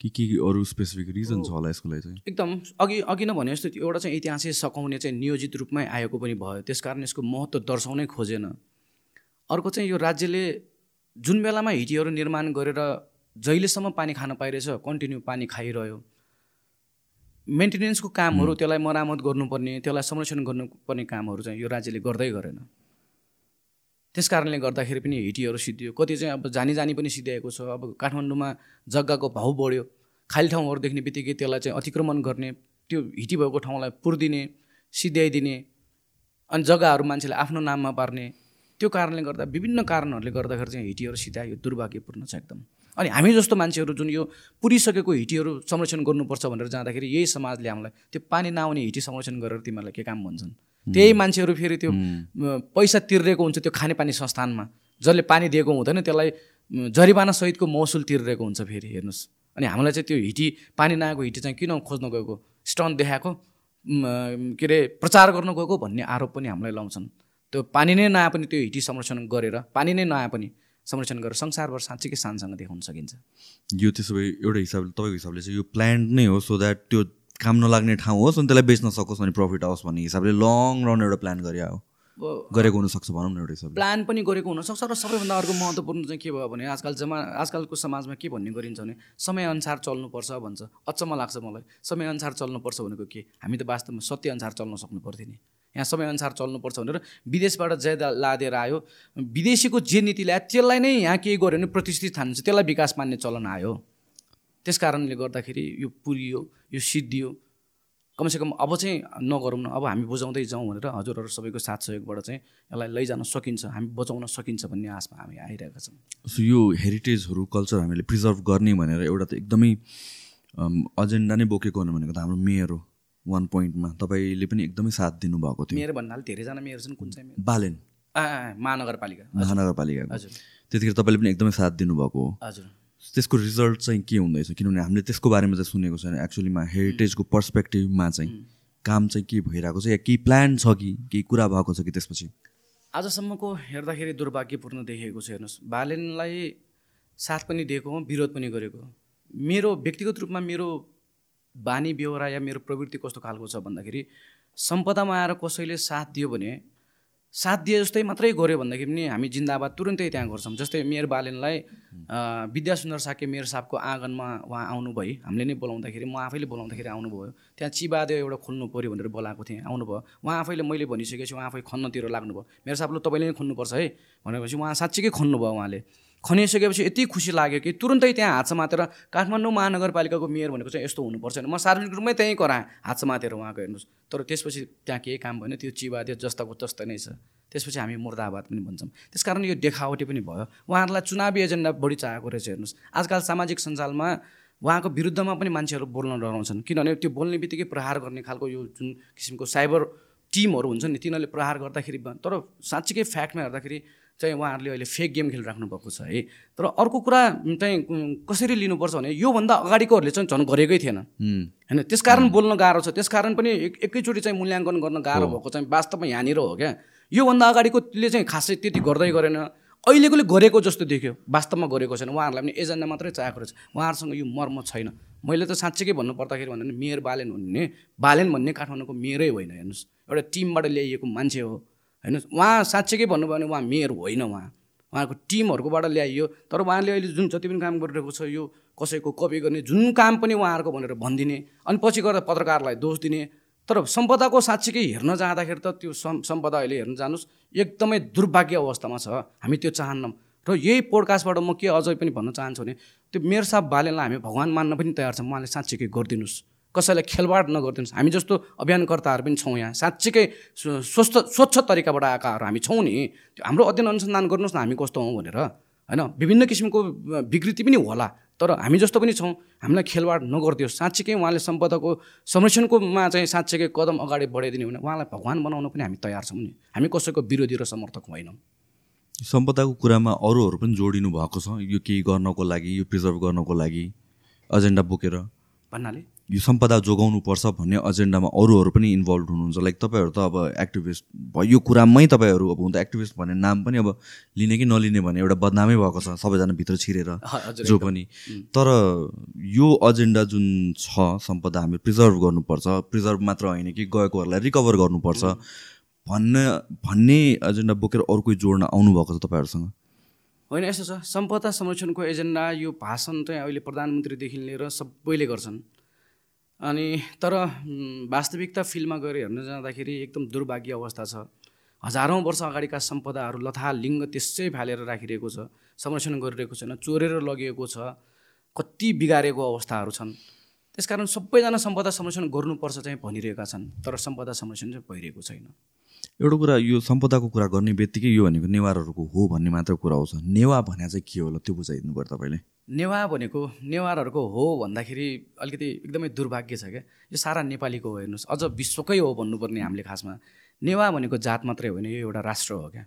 कि के अरू स्पेसिफिक रिजन छ होला यसको लागि चाहिँ? एकदम। अघि अघि नै भने जस्तो एउटा चाहिँ इतिहासै सकाउने चाहिँ नियोजित रूपमै आएको पनि भयो। त्यसकारण यसको महत्त्व दर्शाउनै खोजेन। अर्को चाहिँ यो राज्यले जुन बेलामा हिटीहरू निर्माण गरेर जहिलेसम्म पानी खान पाइरहेछ कन्टिन्यू पानी खाइरह्यो। मेन्टेनेन्सको कामहरू त्यसलाई मरामत गर्नुपर्ने त्यसलाई संरक्षण गर्नुपर्ने कामहरू चाहिँ यो राज्यले गर्दै गरेन। त्यस कारणले गर्दाखेरि पनि हिटीहरू सिद्धियो। कति चाहिँ अब जानी जानी पनि सिद्ध्याएको छ। अब काठमाडौँमा जग्गाको भाउ बढ्यो। खाली ठाउँहरू देख्ने बित्तिकै त्यसलाई चाहिँ अतिक्रमण गर्ने त्यो हिटी भएको ठाउँलाई पुर्दिने सिद्ध्याइदिने अनि जग्गाहरू मान्छेले आफ्नो नाममा पार्ने त्यो कारणले गर्दा विभिन्न कारणहरूले गर्दाखेरि चाहिँ हिटीहरू सिध्यायो दुर्भाग्यपूर्ण छ एकदम। अनि हामी जस्तो मान्छेहरू जुन यो पुरिसकेको हिटीहरू संरक्षण गर्नुपर्छ भनेर जाँदाखेरि यही समाजले हामीलाई त्यो पानी नआउने हिटी संरक्षण गरेर तिमीहरूलाई के काम भन्छन्? त्यही मान्छेहरू फेरि त्यो पैसा तिरिरहेको हुन्छ त्यो खानेपानी संस्थानमा। जसले पानी दिएको हुँदैन त्यसलाई सहितको महसुल तिरिरहेको हुन्छ फेरि हेर्नुहोस्। अनि हामीलाई चाहिँ त्यो हिटी पानी नआएको हिटी चाहिँ किन खोज्न गएको? स्टन देखाएको के अरे प्रचार गर्न गएको भन्ने आरोप पनि हामीलाई लाउँछन्। त्यो पानी नै नआए पनि त्यो हिटी संरक्षण गरेर पानी नै नआए पनि संरक्षण गरेर संसारभर साँच्चीकै शानसँग देखाउन सकिन्छ। यो त्यसो भए एउटा हिसाबले तपाईँको हिसाबले चाहिँ यो प्लान्ट नै हो सो द्याट त्यो काम नलाग्ने ठाउँ होस् अनि त्यसलाई बेच्न सकोस् अनि प्रफिट आओस् भन्ने हिसाबले लङ रन एउटा प्लान गरे हो गरेको हुनसक्छ भनौँ न एउटा हिसाबले। प्लान पनि गरेको हुनसक्छ र सबैभन्दा अर्को महत्त्वपूर्ण चाहिँ के भयो भने आजकल जमा आजकलको समाजमा के भन्ने गरिन्छ भने समयअनुसार चल्नुपर्छ भन्छ। अचम्म लाग्छ मलाई। समयअनुसार चल्नुपर्छ भनेको के? हामी त वास्तवमा सत्यअनुसार चल्न सक्नु पर्थ्यो नि। यहाँ समयअनुसार चल्नुपर्छ भनेर विदेशबाट जे लादेर आयो। विदेशीको जे नीति ल्यायो त्यसलाई नै यहाँ केही गऱ्यो भने प्रतिष्ठित ठान्छ त्यसलाई विकास मान्ने चलन आयो। त्यस कारणले गर्दाखेरि यो पुरियो यो सिद्धियो। कमसेकम अब चाहिँ नगरौँ न अब हामी बुझाउँदै जाउँ भनेर हजुरहरू सबैको साथ सहयोगबाट चाहिँ यसलाई लैजान सकिन्छ हामी बचाउन सकिन्छ भन्ने आशमा हामी आइरहेका छौँ। सो यो हेरिटेजहरू कल्चर हामीले प्रिजर्भ गर्ने भनेर एउटा त एकदमै एजेन्डा नै बोकेको हुनु भनेको त हाम्रो मेयर हो वान पोइन्टमा। तपाईँले पनि एकदमै साथ दिनुभएको थियो। मेयर भन्नाले धेरैजना मेयर छन् कुन चाहिँ मेयर? बालेन। महानगरपालिका। महानगरपालिकाको। हजुर। त्यतिखेर तपाईँले पनि एकदमै साथ दिनुभएको हो। हजुर। त्यसको रिजल्ट चाहिँ के हुँदैछ? किनभने हामीले त्यसको बारेमा चाहिँ सुनेको छैन। एक्चुअलीमा हेरिटेजको पर्सपेक्टिभमा चाहिँ काम चाहिँ के भइरहेको छ या केही प्लान छ कि केही कुरा भएको छ कि त्यसपछि? आजसम्मको हेर्दाखेरि दुर्भाग्यपूर्ण देखिएको छ हेर्नुहोस्। बालेनलाई साथ पनि दिएको हो विरोध पनि गरेको हो। मेरो व्यक्तिगत रूपमा मेरो बानी बेहोरा या मेरो प्रवृत्ति कस्तो खालको छ भन्दाखेरि सम्पदामा आएर कसैले साथ दियो भने साथ दिए जस्तै मात्रै गऱ्यो भन्दाखेरि पनि हामी जिन्दाबाद तुरन्तै त्यहाँ गर्छौँ। जस्तै मेयर बालेनलाई अँ, विद्या सुन्दर साके मेयर साहबको आँगनमा उहाँ आउनुभयो हामीले नै बोलाउँदाखेरि म आफैले बोलाउँदाखेरि आउनुभयो। त्यहाँ चिबादेव एउटा खोल्नु पऱ्यो भनेर बोलाएको थिएँ आउनुभयो। उहाँ आफैले मैले भनिसकेपछि उहाँ आफै खन्नतिर लाग्नुभयो। मेरो साहबले तपाईँले नै खन्नुपर्छ है भनेपछि उहाँ साँच्चीकै खन्नुभयो उहाँले। खनिसकेपछि यति खुसी लाग्यो कि तुरन्तै त्यहाँ हात समातेर काठमाडौँ महानगरपालिकाको मेयर भनेको चाहिँ यस्तो हुनुपर्छ म सार्वजनिक रूपमै त्यहीँ कराएँ हात समातेर उहाँको हेर्नुहोस्। तर त्यसपछि त्यहाँ केही काम भएन त्यो चिबादियो जस्ताको जस्तै नै छ। त्यसपछि हामी मुर्दाबाद पनि भन्छौँ। त्यस कारण यो देखावटी पनि भयो। उहाँहरूलाई चुनावी एजेन्डा बढी चाहेको रहेछ हेर्नुहोस्। आजकल सामाजिक सञ्जालमा उहाँको विरुद्धमा पनि मान्छेहरू बोल्न डराउँछन्। किनभने त्यो बोल्ने बित्तिकै प्रहार गर्ने खालको यो जुन किसिमको साइबर टिमहरू हुन्छ नि तिनीहरूले प्रहार गर्दाखेरि तर साँच्चीकै फ्याक्टमा हेर्दाखेरि चाहिँ उहाँहरूले अहिले फेक गेम खेलिराख्नु भएको छ है। तर अर्को कुरा चाहिँ कसरी लिनुपर्छ भने योभन्दा अगाडिकोहरूले चाहिँ झन् गरेकै थिएन। होइन त्यसकारण बोल्न गाह्रो छ। त्यसकारण पनि एक एकैचोटि चाहिँ मूल्याङ्कन गर्न गाह्रो भएको चाहिँ वास्तवमा यहाँनिर हो क्या। योभन्दा अगाडिकोले चाहिँ खासै त्यति गर्दै गरेन। अहिलेकोले गरेको जस्तो देख्यो। वास्तवमा गरेको छैन। उहाँहरूलाई पनि एजेन्डा मात्रै चाहेको रहेछ। उहाँहरूसँग यो मर्म छैन। मैले त साँच्चीकै भन्नु पर्दाखेरि भन्दा मेयर बालेन भन्ने बालेन भन्ने काठमाडौँको मेयरै होइन हेर्नुहोस्। एउटा टिमबाट ल्याइएको मान्छे हो। होइन? उहाँ साँच्चीकै भन्नुभयो भने उहाँ मेयर होइन उहाँ। उहाँको टिमहरूकोबाट ल्याइयो। तर उहाँले अहिले जुन जति पनि काम गरिरहेको छ यो कसैको कपी गर्ने जुन काम पनि उहाँहरूको भनेर भनिदिने अनि पछि गएर पत्रकारलाई दोष दिने। तर सम्पदाको साँच्चीकै हेर्न जाँदाखेरि त त्यो सम् सम्पदा अहिले हेर्न जानुहोस् एकदमै दुर्भाग्य अवस्थामा छ। हामी त्यो चाहन्नौँ। र यही पोडकास्टबाट म के अझै पनि भन्न चाहन्छु भने त्यो मेयर साहब बालेनलाई हामी भगवान् मान्न पनि तयार छौँ। उहाँले साँच्चीकै गरिदिनुहोस्। कसैलाई खेलवाड नगरिदिनुहोस्। हामी जस्तो अभियानकर्ताहरू पनि छौँ यहाँ। साँच्चीकै स्व- स्वस्थ स्वच्छ तरिकाबाट आएकाहरू हामी छौँ नि। त्यो हाम्रो अध्ययन अनुसन्धान गर्नुहोस् न हामी कस्तो हौँ भनेर। होइन? विभिन्न किसिमको विकृति पनि होला। तर हामी जस्तो पनि छौँ। हामीलाई खेलवाड नगरिदियोस्। साँच्चीकै उहाँले सम्पदाको संरक्षणकोमा चाहिँ साँच्चीकै कदम अगाडि बढाइदिने भने उहाँलाई भगवान् बनाउन पनि हामी तयार छौँ नि। हामी कसैको विरोधी र समर्थक होइनौँ। सम्पदाको कुरामा अरूहरू पनि जोडिनु भएको छ। यो केही गर्नको लागि यो प्रिजर्भ गर्नको लागि। एजेन्डा बोकेर। भन्नाले? यो सम्पदा जोगाउनुपर्छ भन्ने एजेन्डामा अरूहरू पनि इन्भल्भ हुनुहुन्छ। लाइक तपाईँहरू त अब एक्टिभिस्ट भयो। यो कुरामै तपाईँहरू अब हुन त एक्टिभिस्ट भन्ने नाम पनि अब लिने कि नलिने भन्ने एउटा बदनामै भएको छ सबैजना भित्र छिरेर जो पनि। तर यो एजेन्डा जुन छ सम्पदा हामी प्रिजर्भ गर्नुपर्छ। प्रिजर्भ मात्र होइन कि गएकोहरूलाई रिकभर गर्नुपर्छ। भन्ने भन्ने एजेन्डा बोकेर अरू कोही जोड्न आउनुभएको छ तपाईँहरूसँग? होइन यस्तो छ। सम्पदा संरक्षणको एजेन्डा यो भाषण चाहिँ अहिले प्रधानमन्त्रीदेखि लिएर सबैले गर्छन्। अनि तर वास्तविकता फिल्डमा गएर हेर्न जाँदाखेरि एकदम दुर्भाग्य अवस्था छ। हजारौँ वर्ष अगाडिका सम्पदाहरू लथा लिङ्ग त्यसै फालेर राखिरहेको छ संरक्षण गरिरहेको छैन चोरेर लगिएको छ कति बिगारेको अवस्थाहरू छन्। त्यसकारण सबैजना सम्पदा संरक्षण गर्नुपर्छ चाहिँ भनिरहेका छन् तर सम्पदा संरक्षण चाहिँ भइरहेको छैन। एउटा कुरा यो सम्पदाको कुरा गर्ने बित्तिकै यो भनेको नेवारहरूको हो भन्ने मात्र कुरा आउँछ नेवा भने चाहिँ के होला त्यो बुझाइदिनु पर्यो तपाईँले? नेवा भनेको नेवारहरूको हो भन्दाखेरि अलिकति एकदमै दुर्भाग्य छ क्या। यो सारा नेपालीको हो हेर्नुहोस्। अझ विश्वकै हो भन्नुपर्ने हामीले खासमा। नेवा भनेको जात मात्रै होइन यो एउटा राष्ट्र हो क्या।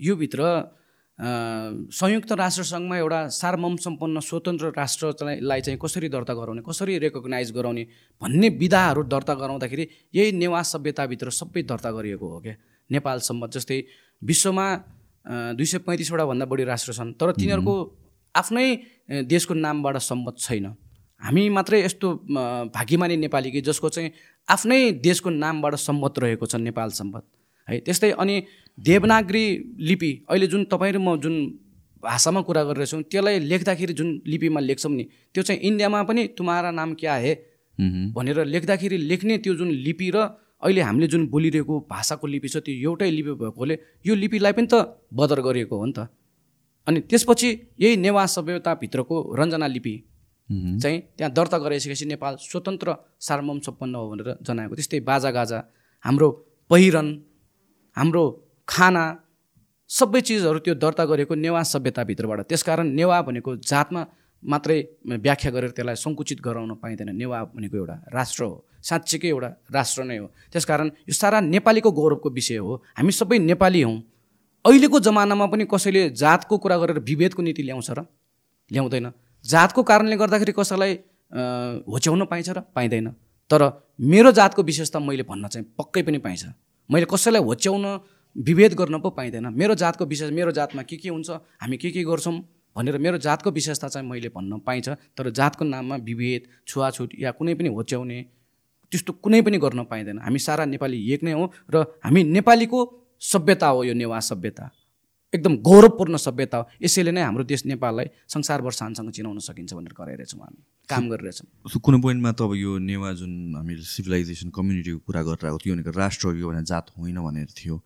यो भित्र अ, संयुक्त राष्ट्रसङ्घमा एउटा सार्वभौम सम्पन्न स्वतन्त्र राष्ट्रलाई चाहिँ कसरी दर्ता गराउने कसरी रेकगनाइज गराउने भन्ने विधाहरू दर्ता गराउँदाखेरि यही नेवा सभ्यताभित्र सबै दर्ता गरिएको हो क्या। नेपाल सम्बन्ध जस्तै विश्वमा दुई सय पैँतिसवटा भन्दा बढी राष्ट्र छन् तर तिनीहरूको आफ्नै देशको नामबाट सम्मत छैन। हामी मात्रै यस्तो भाग्यमानी नेपाली कि जसको चाहिँ आफ्नै देशको नामबाट सम्मत रहेको छ नेपाल सम्मत है त्यस्तै अनि देवनागरी लिपि अहिले जुन तपाईँ र म जुन भाषामा कुरा गरिरहेछौँ त्यसलाई लेख्दाखेरि जुन लिपिमा लेख्छौँ नि त्यो चाहिँ इन्डियामा पनि तुम्हारा नाम क्या हे। भनेर लेख्दाखेरि लेख्ने त्यो जुन लिपि र अहिले हामीले जुन बोलिरहेको भाषाको लिपि छ त्यो एउटै लिपि भएकोले यो लिपिलाई पनि त बदर गरिएको हो नि त अनि त्यसपछि यही नेवा सभ्यताभित्रको रञ्जना लिपि। चाहिँ त्यहाँ दर्ता गराइसकेपछि नेपाल स्वतन्त्र सार्वभौम सम्पन्न हो भनेर जनाएको त्यस्तै बाजागाजा हाम्रो पहिरन हाम्रो खाना सबै चिजहरू त्यो दर्ता गरेको नेवा सभ्यताभित्रबाट। त्यसकारण नेवा भनेको जातमा मात्रै व्याख्या गरेर त्यसलाई सङ्कुचित गराउन पाइँदैन। नेवा भनेको एउटा राष्ट्र हो। साँच्चीकै एउटा राष्ट्र नै हो। त्यसकारण यो सारा नेपालीको गौरवको विषय हो। हामी सबै नेपाली हौँ। अहिलेको जमानामा पनि कसैले जातको कुरा गरेर विभेदको नीति ल्याउँछ र? ल्याउँदैन। जातको कारणले गर्दाखेरि कसैलाई होच्याउन पाइन्छ र? पाइँदैन। तर मेरो जातको विशेषता मैले भन्न चाहिँ पक्कै पनि पाइन्छ। मैले कसैलाई होच्याउन विभेद गर्न पो पाइँदैन। मेरो जातको विशेष मेरो जातमा के के हुन्छ हामी के के गर्छौँ भनेर मेरो जातको विशेषता चाहिँ मैले भन्न पाइन्छ। तर जातको नाममा विभेद छुवाछुत या कुनै पनि होच्याउने त्यस्तो कुनै पनि गर्न पाइँदैन। हामी सारा नेपाली एक नै हौँ र हामी नेपालीको सभ्यता हो यो नेवा सभ्यता। एकदम गौरवपूर्ण सभ्यता हो। यसैले नै हाम्रो देश नेपाललाई संसारभर शानसँग चिनाउन सकिन्छ भनेर गरिरहेछौँ हामी। काम गरिरहेछौँ। सो कुनै पोइन्टमा त अब यो नेवा जुन हामीले सिभिलाइजेसन कम्युनिटीको कुरा गरिरहेको थियो भनेको राष्ट्र हो यो भने जात होइन भनेर थियो।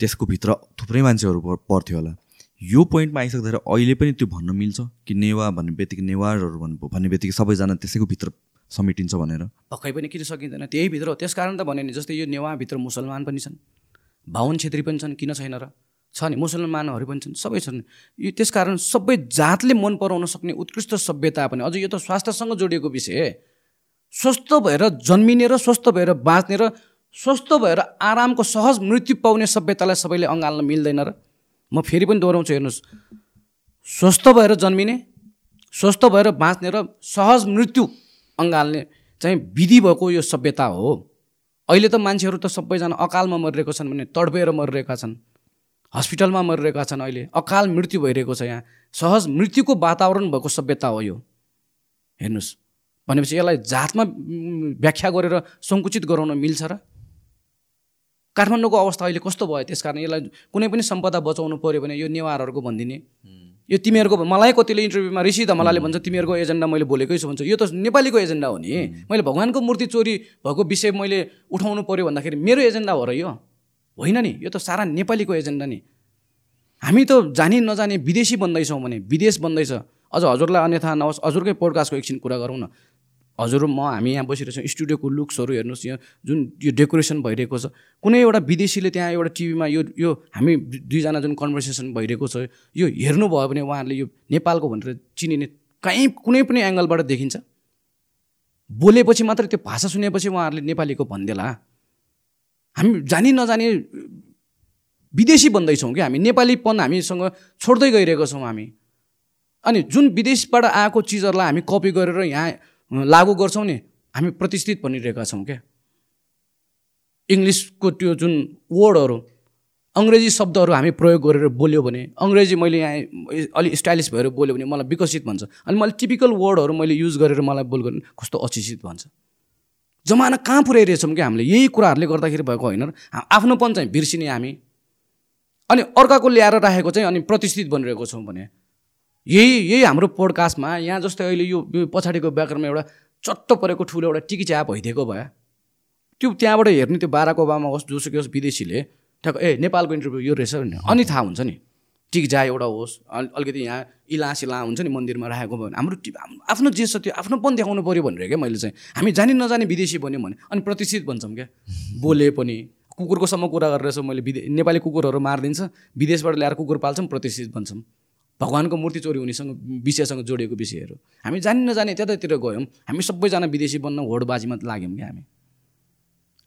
त्यसको भित्र थुप्रै मान्छेहरू पर- पर्थ्यो होला। यो पोइन्टमा आइसक्दाखेरि अहिले पनि त्यो भन्न मिल्छ कि नेवा भन्ने बित्तिकै नेवारहरू भन्नु भन्ने बित्तिकै सबैजना त्यसैको भित्र समेटिन्छ भनेर। पक्कै पनि किन सकिँदैन? त्यही भित्र हो त्यसकारण त भने नि जस्तै यो नेवाभित्र मुसलमान पनि छन् बाहुन छेत्री पनि छन् किन छैन र? छ नि मुसलमानहरू पनि छन् सबै छन्। यो त्यसकारण सबै जातले मन पराउन सक्ने उत्कृष्ट सभ्यता पनि अझ यो त स्वास्थ्यसँग जोडिएको विषय। स्वस्थ भएर जन्मिने र स्वस्थ भएर बाँच्ने र स्वस्थ भएर आरामको सहज मृत्यु पाउने सभ्यतालाई सबैले अँगाल्न मिल्दैन र म फेरि पनि दोहोऱ्याउँछु हेर्नुहोस्। स्वस्थ भएर जन्मिने स्वस्थ भएर बाँच्ने र सहज मृत्यु अँगाल्ने चाहिँ विधि भएको यो सभ्यता हो। अहिले त मान्छेहरू त सबैजना अकालमा मरिरहेको छन् भने तडपेर मरिरहेका छन्। हस्पिटलमा मरिरहेका छन् अहिले। अकाल मृत्यु भइरहेको छ यहाँ। सहज मृत्युको वातावरण भएको सभ्यता हो यो। हेर्नुहोस्। भनेपछि यसलाई जातमा व्याख्या गरेर सङ्कुचित गराउन मिल्छ र काठमाडौँको अवस्था अहिले कस्तो भयो त्यस कारण यसलाई कुनै पनि सम्पदा बचाउनु पऱ्यो भने यो नेवारहरूको भनिदिने। यो तिमीहरूको मलाई कतिले इन्टरभ्यूमा ऋषि धमलाले भन्छ तिमीहरूको एजेन्डा मैले बोलेकै छु भन्छ। यो त नेपालीको एजेन्डा हो नि। मैले भगवान्को मूर्ति चोरी भएको विषय मैले उठाउनु पऱ्यो भन्दाखेरि मेरो एजेन्डा हो र यो। होइन नि यो त सारा नेपालीको एजेन्डा नि। हामी त जानी नजाने विदेशी बन्दैछौँ भने विदेश बन्दैछ। अझ हजुरलाई अन्यथा नहोस् हजुरकै पोडकास्टको एकछिन कुरा गरौँ न। हजुर म हामी यहाँ बसिरहेछौँ स्टुडियोको लुक्सहरू हेर्नुहोस् यहाँ जुन यो डेकोरेसन भइरहेको छ कुनै एउटा विदेशीले त्यहाँ एउटा टिभीमा यो यो हामी दुईजना जुन कन्भर्सेसन भइरहेको छ यो हेर्नुभयो भने उहाँहरूले यो नेपालको भनेर चिनिने कहीँ कुनै पनि एङ्गलबाट देखिन्छ। बोलेपछि मात्रै त्यो भाषा सुनेपछि उहाँहरूले नेपालीको भनिदेला। हामी जानी नजानी विदेशी बन्दैछौँ कि हामी नेपालीपन हामीसँग छोड्दै गइरहेको छौँ हामी। अनि जुन विदेशबाट आएको चिजहरूलाई हामी कपी गरेर यहाँ लागू गर्छौँ नि। हामी प्रतिष्ठित भनिरहेका छौँ क्या। इङ्ग्लिसको त्यो जुन वर्डहरू अङ्ग्रेजी शब्दहरू हामी प्रयोग गरेर बोल्यो भने अङ्ग्रेजी मैले यहाँ अलिक स्टाइलिस भएर बोल्यो भने मलाई विकसित भन्छ। अनि मैले टिपिकल वर्डहरू मैले युज गरेर मलाई बोल भने कस्तो अचिसित भन्छ। जमाना कहाँ पुर्याइरहेछौँ कि हामीले? यही कुराहरूले गर्दाखेरि भएको होइन आफ्नोपन चाहिँ बिर्सिने हामी। अनि अर्काको ल्याएर राखेको चाहिँ अनि प्रतिष्ठित बनिरहेको छौँ भने। यही यही हाम्रो पोडकास्टमा यहाँ जस्तै अहिले यो पछाडिको ब्याकग्राउन्डमा एउटा चट्ट परेको ठुलो एउटा टिकी च्याप भइदिएको भए त्यो त्यहाँबाट हेर्ने त्यो बाराक ओबामा होस् जोसुकै होस् विदेशीले ठ्याक्क ए नेपालको इन्टरभ्यू यो रहेछ भने अनि थाहा हुन्छ नि टिक जा एउटा होस् अल- अलिकति यहाँ इला सिला हुन्छ नि मन्दिरमा राखेको भयो भने हाम्रो आफ्नो जे छ त्यो आफ्नोपन देखाउनु पऱ्यो भनेर क्या मैले चाहिँ। हामी जानी नजाने विदेशी बन्यौँ भने अनि प्रतिष्ठित भन्छौँ क्या। बोले पनि कुकुरकोसम्म कुरा गरेर मैले विदे नेपाली कुकुरहरू मारिदिन्छ विदेशबाट ल्याएर कुकुर पाल्छौँ प्रतिष्ठित भन्छौँ भगवान्को मूर्ति चोरी हुनेसँग विषयसँग जोडिएको विषयहरू। हामी जानी नजाने त्यतातिर गयौँ। हामी सबैजना विदेशी बन्न होडबाजीमा लाग्यौँ क्या हामी।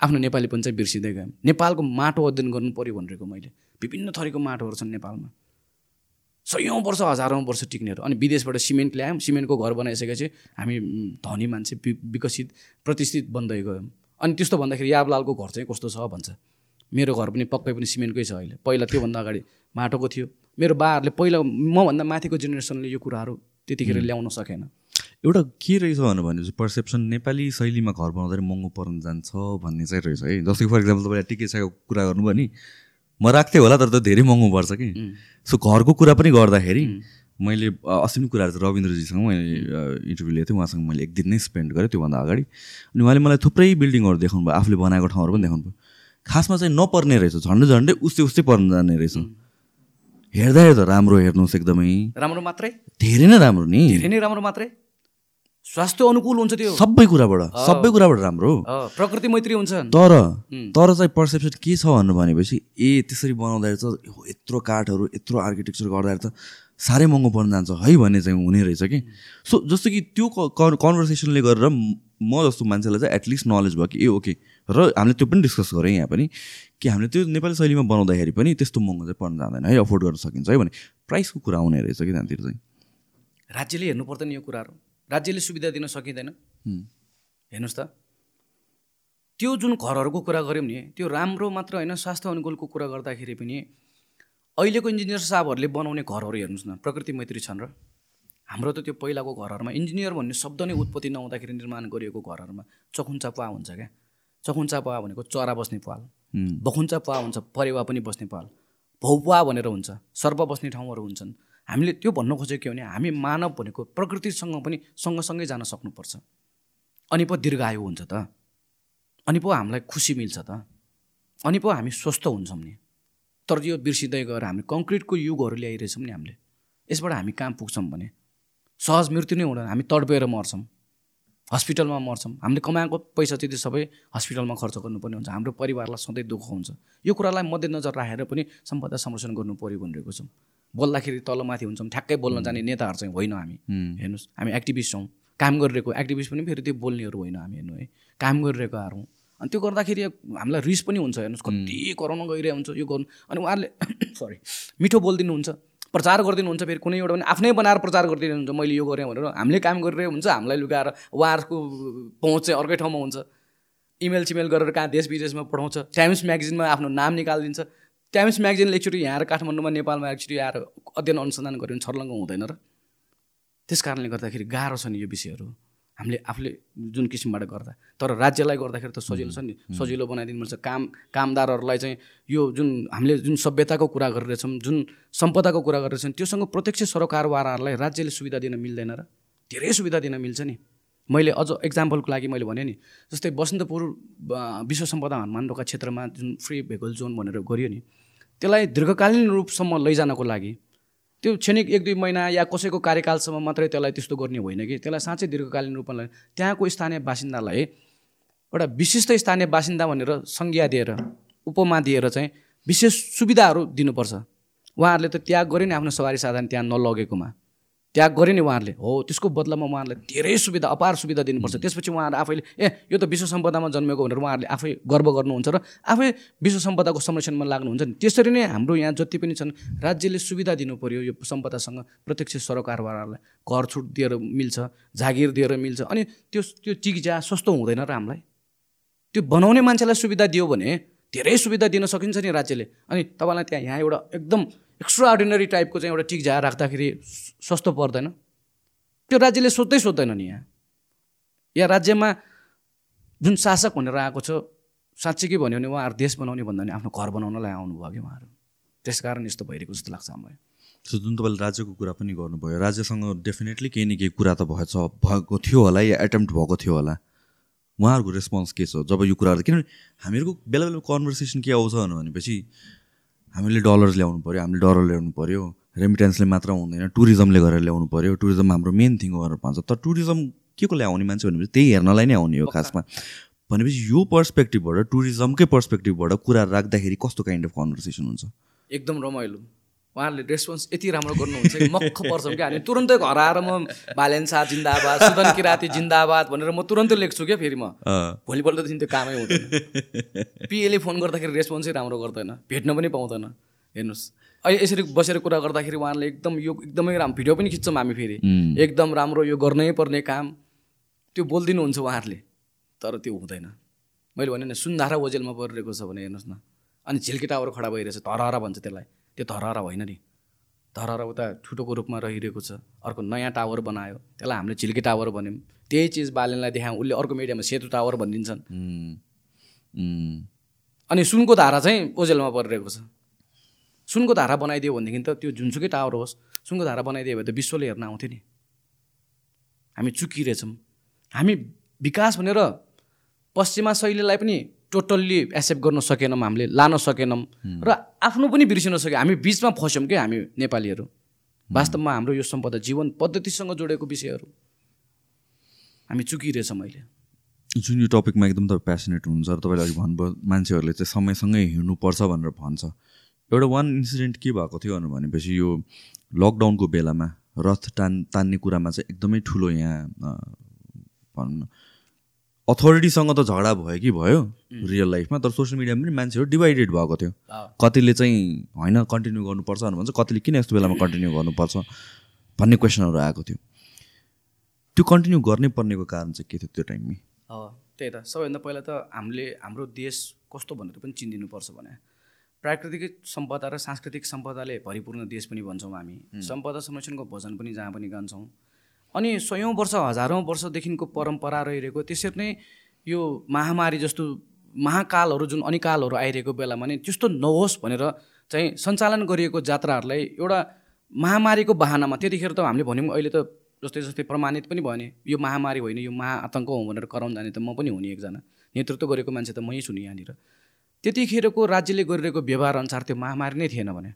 आफ्नो नेपालीपन चाहिँ बिर्सिँदै गयौँ। नेपालको माटो अध्ययन गर्नु पऱ्यो भनेको मैले। विभिन्न थरीको माटोहरू छन् नेपालमा। सयौँ वर्ष हजारौँ वर्ष टिक्नेहरू। अनि विदेशबाट सिमेन्ट ल्यायौँ। सिमेन्टको घर बनाइसकेपछि हामी धनी मान्छे विकसित प्रतिष्ठित बन्दै गयौँ। अनि त्यस्तो भन्दाखेरि याबलालको घर चाहिँ कस्तो छ भन्छ? मेरो घर पनि पक्कै पनि सिमेन्टकै छ अहिले। पहिला त्योभन्दा अगाडि माटोको थियो। मेरो बाहरूले पहिला मभन्दा माथिको जेनेरेसनले यो कुराहरू त्यतिखेर ल्याउन सकेन। एउटा के रहेछ भनेपछि पर्सेप्सन नेपाली शैलीमा घर बनाउँदाखेरि महँगो पर्न जान्छ भन्ने चाहिँ रहेछ है। जस्तै फर इक्जाम्पल तपाईँले टिके साको कुरा गर्नुभयो नि म राख्थेँ होला तर त धेरै महँगो पर्छ कि। सो घरको कुरा पनि गर्दाखेरि मैले अस्ति पनि कुराहरू रविन्द्रजीसँग मैले इन्टरभ्यू लिएको थिएँ उहाँसँग मैले एक दिन नै स्पेन्ड गरेँ त्योभन्दा अगाडि। अनि उहाँले मलाई थुप्रै बिल्डिङहरू देखाउनु भयो आफूले बनाएको ठाउँहरू पनि देखाउनु भयो। खासमा चाहिँ नपर्ने रहेछ झन्डै झन्डै उस्तै उस्तै पर्न जाने रहेछ। हेर्दा हेर्दा राम्रो हेर्नुहोस् एकदमै। राम्रो मात्रै? धेरै नै राम्रो नि। धेरै नै राम्रो मात्रै? स्वास्थ्य अनुकूल हुन्छ त्यो। सबै कुराबाट सबै कुराबाट राम्रो। प्रकृति मैत्री हुन्छ तर तर चाहिँ पर्सेप्सन के छ भन्नु भनेपछि ए त्यसरी बनाउँदाखेरि चाहिँ हो, यत्रो काठहरू यत्रो आर्किटेक्चर गर्दाखेरि त साह्रै महँगो पर्न जान्छ है भन्ने चाहिँ हुने रहेछ कि। सो जस्तो कि त्यो कन्भर्सेसनले गरेर म- जस्तो मान्छेलाई चाहिँ एटलिस्ट नलेज भयो कि ए ओके र हामीले त्यो पनि डिस्कस गरेँ यहाँ पनि। कि हामीले त्यो नेपाली शैलीमा बनाउँदाखेरि पनि त्यस्तो महँगो चाहिँ पर्न जाँदैन है अफोर्ड गर्न सकिन्छ है भने प्राइसको कुरा आउने रहेछ कि त्यहाँतिर चाहिँ? राज्यले हेर्नु पर्दैन यो कुराहरू। राज्यले सुविधा दिन सकिँदैन। हेर्नुहोस् त। त्यो जुन घरहरूको कुरा गऱ्यौँ नि त्यो राम्रो मात्र होइन स्वास्थ्य अनुकूलको कुरा गर्दाखेरि पनि अहिलेको इन्जिनियर साहबहरूले बनाउने घरहरू हेर्नुहोस् न प्रकृति मैत्री छन् र। हाम्रो त त्यो पहिलाको घरहरूमा इन्जिनियर भन्ने शब्द नै उत्पत्ति नहुँदाखेरि निर्माण गरिएको घरहरूमा चखुन्चा पुवा हुन्छ क्या? चखुन्चा पुवा भनेको चरा बस्ने पाल। बखुन्चा पुवा हुन्छ परेवा पनि बस्ने पाल। भौपुवा भनेर हुन्छ। सर्प बस्ने ठाउँहरू हुन्छन्। हामीले त्यो भन्न खोजेको के भने हामी मानव भनेको प्रकृतिसँग पनि सँगसँगै जान सक्नुपर्छ। अनि पो दीर्घायु हुन्छ त। अनि पो हामीलाई खुसी मिल्छ त। अनि पो हामी स्वस्थ हुन्छौँ नि। तर यो बिर्सिँदै गएर हामी कङ्क्रिटको युगहरू ल्याइरहेछौँ नि हामीले। यसबाट हामी कहाँ पुग्छौँ भने? सहज मृत्यु नै हुँदैन। हामी तडपेर मर्छौँ। हस्पिटलमा मर्छौँ। हामीले कमाएको पैसा चाहिँ त्यो सबै हस्पिटलमा खर्च गर्नुपर्ने हुन्छ। हाम्रो परिवारलाई सधैँ दुःख हुन्छ। यो कुरालाई मध्यनजर राखेर पनि सम्पदा संरक्षण गर्नु पऱ्यो भनिरहेको छौँ। बोल्दाखेरि तलमाथि हुन्छौँ ठ्याक्कै बोल्न जाने नेताहरू चाहिँ होइन हामी। हेर्नुहोस् हामी एक्टिभिस्ट छौँ काम गरिरहेको एक्टिभिस्ट पनि फेरि त्यो बोल्नेहरू होइन हामी हेर्नु है। काम गरिरहेकोहरू अनि त्यो गर्दाखेरि हामीलाई रिस पनि हुन्छ। हेर्नुहोस् कति कराउन गइरहेको हुन्छ यो गर्नु। अनि उहाँहरूले सरी मिठो बोलिदिनुहुन्छ। प्रचार गरिदिनुहुन्छ फेरि कुनै एउटा पनि आफ्नै बनाएर प्रचार गरिदिनुहुन्छ मैले यो गरेँ भनेर। हामीले काम गरिरहेको हुन्छ हामीलाई लुगाएर उहाँहरूको पहुँच चाहिँ अर्कै ठाउँमा हुन्छ। इमेल सिमेल गरेर कहाँ देश विदेशमा पठाउँछ टाइम्स म्यागजिनमा आफ्नो नाम निकालिदिन्छ। टाइम्स म्यागजिनले एकचोटि यहाँ काठमाडौँमा नेपालमा एकचोटि आएर अध्ययन अनुसन्धान गऱ्यो भने छर्लङ्ग हुँदैन र। त्यस कारणले गर्दाखेरि गाह्रो छ नि यो विषयहरू। हामीले आफूले जुन किसिमबाट गर्दा। तर राज्यलाई गर्दाखेरि त सजिलो छ नि। सजिलो बनाइदिनु पर्छ काम कामदारहरूलाई चाहिँ यो जुन हामीले जुन सभ्यताको कुरा गरिरहेछौँ जुन सम्पदाको कुरा गरिरहेछौँ त्योसँग प्रत्यक्ष सरोकारवालाहरूलाई राज्यले सुविधा दिन मिल्दैन र धेरै सुविधा दिन मिल्छ नि। मैले अझ एक्जाम्पलको लागि मैले भने नि जस्तै बसन्तपुर विश्व सम्पदा हनुमानढोका क्षेत्रमा जुन फ्री भेहिकल जोन भनेर गरियो नि त्यसलाई दीर्घकालीन रूपसम्म लैजानको लागि त्यो क्षणिक एक दुई महिना या कसैको कार्यकालसम्म मात्रै त्यसलाई त्यस्तो गर्ने होइन कि त्यसलाई साँच्चै दीर्घकालीन रूपमा। त्यहाँको स्थानीय बासिन्दालाई एउटा विशिष्ट स्थानीय बासिन्दा भनेर संज्ञा दिएर उपमा दिएर चाहिँ विशेष सुविधाहरू दिनुपर्छ उहाँहरूले त त्याग गर्यो नि आफ्नो सवारी साधन त्यहाँ नलगेकोमा त्याग गर्यो नि उहाँहरूले। हो त्यसको बदलामा उहाँहरूलाई धेरै सुविधा अपार सुविधा दिनुपर्छ। त्यसपछि उहाँहरू आफैले ए यो त विश्व सम्पदामा जन्मेको भनेर उहाँहरूले आफै गर्व गर्नुहुन्छ र आफै विश्व सम्पदाको संरक्षणमा लाग्नुहुन्छ नि। त्यसरी नै हाम्रो यहाँ जति पनि छन् राज्यले सुविधा दिनु पऱ्यो यो सम्पदासँग। प्रत्यक्ष सरोकारवालालाई घर छुट दिएर मिल्छ जागिर दिएर मिल्छ। अनि त्यो त्यो चिज सस्तो हुँदैन र हामीलाई। त्यो बनाउने मान्छेलाई सुविधा दियो भने धेरै सुविधा दिन सकिन्छ नि राज्यले। अनि तपाईँलाई त्यहाँ यहाँ एउटा एकदम एक्स्ट्रा अर्डिनरी टाइपको चाहिँ एउटा टिक राख्दाखेरि सस्तो पर्दैन। त्यो राज्यले सोध्दै सोध्दैन नि यहाँ। यहाँ राज्यमा जुन शासक भनेर आएको छ साँच्चै के भन्यो भने उहाँहरू देश बनाउने भन्दा नि आफ्नो घर बनाउनलाई आउनुभयो कि उहाँहरू। त्यस कारण यस्तो भइरहेको जस्तो लाग्छ हामीलाई। जुन तपाईँले राज्यको कुरा पनि गर्नुभयो राज्यसँग डेफिनेटली केही न केही कुरा त भएछ भएको थियो होला या एटेम्प्ट भएको थियो होला। उहाँहरूको रेस्पोन्स के छ? जब यो कुराहरू किनभने हामीहरूको बेला बेला कन्भर्सेसन के आउँछ भनेपछि हामीले डलर्स ल्याउनु पऱ्यो हामीले डलर ल्याउनु पऱ्यो रेमिटेन्सले मात्र हुँदैन टुरिज्मले गरेर ल्याउनु पऱ्यो टुरिज्म हाम्रो मेन थिङ हो भनेर भन्छ। तर टुरिज्म के को ल्याउने मान्छे भनेपछि त्यही हेर्नलाई नै आउने हो खासमा। भनेपछि यो पर्सपेक्टिभबाट टुरिज्मकै पर्सपेक्टिभबाट कुरा राख्दाखेरि कस्तो काइन्ड अफ कन्भर्सेसन हुन्छ? एकदम रमाइलो। उहाँहरूले रेस्पोन्स यति राम्रो गर्नुहुन्छ कि मक्ख पर्छौँ क्या? हामी तुरन्तै घर आएर म भालेन्सा जिन्दाबाद सुदन किराती जिन्दाबाद भनेर म तुरन्तै लेख्छु क्या फेरि म। भोलिपल्टदेखि त्यो कामै हुँदैन। पिएले फोन गर्दाखेरि रेस्पोन्सै राम्रो गर्दैन। भेट्न पनि पाउँदैन। हेर्नुहोस्। अहिले यसरी बसेर कुरा गर्दाखेरि उहाँहरूले एकदम यो एकदमै राम्रो भिडियो पनि खिच्छौँ हामी फेरि। एकदम राम्रो यो गर्नै पर्ने काम। त्यो बोलिदिनुहुन्छ उहाँहरूले। तर त्यो हुँदैन। मैले भने नि सुन्धारा ओजेलमा परिरहेको छ भने हेर्नुहोस् न। अनि झिल्के टावर खडा भइरहेछ धरहरा भन्छ त्यसलाई। त्यो धरहरा होइन नि। धरहरा उता ठुटोको रूपमा रहिरहेको छ। अर्को नयाँ टावर बनायो। त्यसलाई हामीले झिल्के टावर भन्यौँ। त्यही चिज बालेनलाई देखायौँ। उसले अर्को मिडियामा सेतु टावर भनिदिन्छन्। अनि सुनको धारा चाहिँ ओजेलमा परिरहेको छ। सुनको धारा बनाइदियो भनेदेखि त त्यो जुनसुकै टावर होस् सुनको धारा बनाइदियो भने त विश्वले हेर्न आउँथ्यो नि। हामी चुकिरहेछौँ। हामी विकास भनेर पश्चिमा शैलीलाई पनि टोटल्ली एक्सेप्ट गर्न सकेनौँ हामीले लान सकेनौँ र आफ्नो पनि बिर्सिन सक्यो। हामी बिचमा फस्यौँ क्या हामी नेपालीहरू। वास्तवमा हाम्रो यो सम्पदा जीवन पद्धतिसँग जोडेको विषयहरू। हामी चुकिरहेछौँ अहिले। जुन यो टपिकमा एकदम तपाईँ प्यासनेट हुनुहुन्छ र तपाईँले अघि भन्नुभयो मान्छेहरूले चाहिँ समयसँगै हिँड्नुपर्छ भनेर भन्छ। एउटा वान इन्सिडेन्ट के भएको थियो भनेर भनेपछि यो लकडाउनको बेलामा रथ टान तान्ने कुरामा चाहिँ एकदमै ठुलो यहाँ भनौँ न अथोरिटीसँग त झगडा भयो कि भयो रियल लाइफमा तर सोसियल मिडियामा पनि मान्छेहरू डिभाइडेड भएको थियो। कतिले चाहिँ होइन कन्टिन्यू गर्नुपर्छ भनेर भन्छ कतिले किन यस्तो बेलामा कन्टिन्यू गर्नुपर्छ भन्ने क्वेसनहरू आएको थियो। त्यो कन्टिन्यू गर्नै पर्नेको कारण चाहिँ के थियो त्यो टाइममै हो त्यही त। सबैभन्दा पहिला त हामीले हाम्रो देश कस्तो भनेर पनि चिनिदिनुपर्छ भने प्राकृतिक सम्पदा र सांस्कृतिक सम्पदाले भरिपूर्ण देश पनि भन्छौँ हामी। सम्पदा संरक्षणको भजन पनि जहाँ पनि गान्छौँ अनि सयौँ वर्ष हजारौँ वर्षदेखिको परम्परा रहिरहेको त्यसरी नै यो महामारी जस्तो महाकालहरू जुन अनिकालहरू आइरहेको बेलामा नि त्यस्तो नहोस् भनेर चाहिँ सञ्चालन गरिएको जात्राहरूलाई एउटा महामारीको बाहनामा त्यतिखेर त हामीले भन्यौँ अहिले त जस्तै जस्तै प्रमाणित पनि भयो यो महामारी होइन यो महाआतङ्क हो भनेर कराउन जाने त म पनि हुने एकजना। नेतृत्व गरेको मान्छे त मै छु नि यहाँनिर। त्यतिखेरको राज्यले गरिरहेको व्यवहार अनुसार त्यो महामारी नै थिएन भने।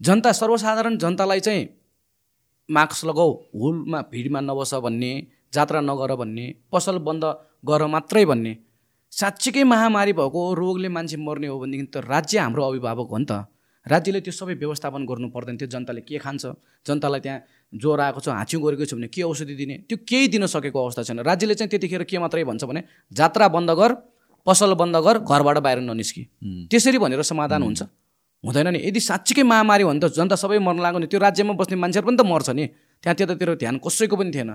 जनता सर्वसाधारण जनतालाई चाहिँ मास्क लगाऊ हुलमा भिडमा नबस भन्ने जात्रा नगर भन्ने पसल बन्द गर मात्रै भन्ने। साँच्चीकै महामारी भएको रोगले मान्छे मर्ने हो भनेदेखि त राज्य हाम्रो अभिभावक हो नि त। राज्यले त्यो सबै व्यवस्थापन गर्नु पर्दैन। थियो जनताले के खान्छ? जनतालाई त्यहाँ ज्वरो आएको छ हाँच्यौँ गरेको छ भने के औषधि दिने? त्यो केही दिन सकेको अवस्था छैन। राज्यले चाहिँ त्यतिखेर के मात्रै भन्छ भने जात्रा बन्द गर पसल बन्द गर घरबाट बाहिर ननिस्कि। त्यसरी भनेर समाधान हुन्छ। हुँदैन नि। यदि साँच्चीकै महामारी हो भने त जनता सबै मर्न लाग्यो नि। त्यो राज्यमा बस्ने मान्छेहरू पनि त मर्छ नि। त्यहाँ त्यतातिर ध्यान कसैको पनि थिएन।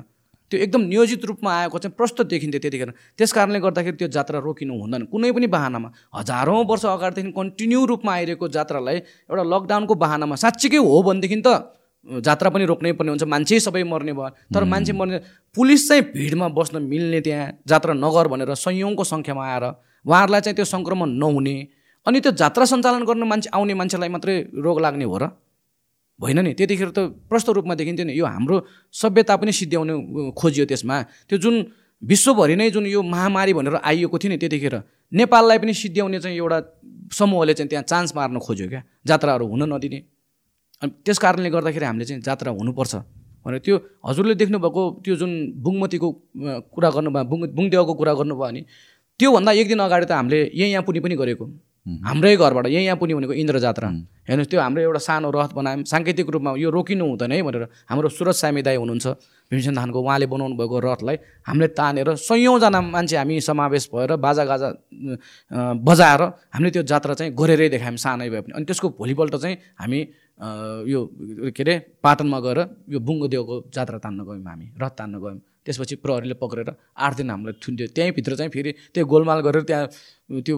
त्यो एकदम नियोजित रूपमा आएको चाहिँ प्रष्ट देखिन्थ्यो त्यतिखेर। त्यस कारणले गर्दाखेरि त्यो जात्रा रोकिनु हुँदैन। कुनै पनि बाहनामा। हजारौँ वर्ष अगाडिदेखि कन्टिन्यू रूपमा आइरहेको जात्रालाई एउटा लकडाउनको बाहनामा साँच्चीकै हो भनेदेखि त जात्रा पनि रोक्नै पर्ने हुन्छ। मान्छे सबै मर्ने भयो। तर मान्छे मर्ने पुलिस चाहिँ भिडमा बस्न मिल्ने त्यहाँ जात्रा नगर भनेर संयौँको सङ्ख्यामा आएर उहाँहरूलाई चाहिँ त्यो सङ्क्रमण नहुने अनि त्यो जात्रा सञ्चालन गर्न मान्छे आउने मान्छेलाई मात्रै रोग लाग्ने हो र? होइन नि? त्यतिखेर त प्रष्ट रूपमा देखिन्थ्यो नि यो हाम्रो सभ्यता पनि सिद्ध्याउने खोजियो त्यसमा। त्यो जुन विश्वभरि नै जुन यो महामारी भनेर आइएको थियो नि त्यतिखेर नेपाललाई पनि सिद्ध्याउने चाहिँ एउटा समूहले चाहिँ त्यहाँ चान्स मार्न खोज्यो क्या जात्राहरू हुन नदिने। अनि त्यस कारणले गर्दाखेरि हामीले चाहिँ जात्रा हुनुपर्छ। भनेर त्यो हजुरले देख्नुभएको त्यो जुन बुङमतीको कुरा गर्नुभयो बुङ बुङदेवाको कुरा गर्नुभयो भने त्योभन्दा एक दिन अगाडि त हामीले यहीँ यहाँ पुनि पनि गरेको। हाम्रै घरबाट यहीँ यहाँ पुनि भनेको इन्द्र जात्रा हेर्नुहोस् त्यो हाम्रो एउटा सानो रथ बनायौँ। साङ्केतिक रूपमा यो रोकिनु हुँदैन है भनेर हाम्रो सुरज सामी दाई हुनुहुन्छ। भीमसेन धानको उहाँले बनाउनु भएको रथलाई हामीले तानेर सयौँजना मान्छे हामी समावेश भएर बाजागाजा बजाएर हामीले त्यो जात्रा चाहिँ गरेरै देखायौँ सानै भए पनि। अनि त्यसको भोलिपल्ट चाहिँ हामी यो के अरे पाटनमा गएर यो बुङ्गदेवको जात्रा तान्न गयौँ हामी रथ तान्न गयौँ। त्यसपछि प्रहरीले पक्रेर आठ दिन हामीलाई थुन्थ्यो त्यहीँभित्र चाहिँ फेरि त्यो गोलमाल गरेर त्यहाँ त्यो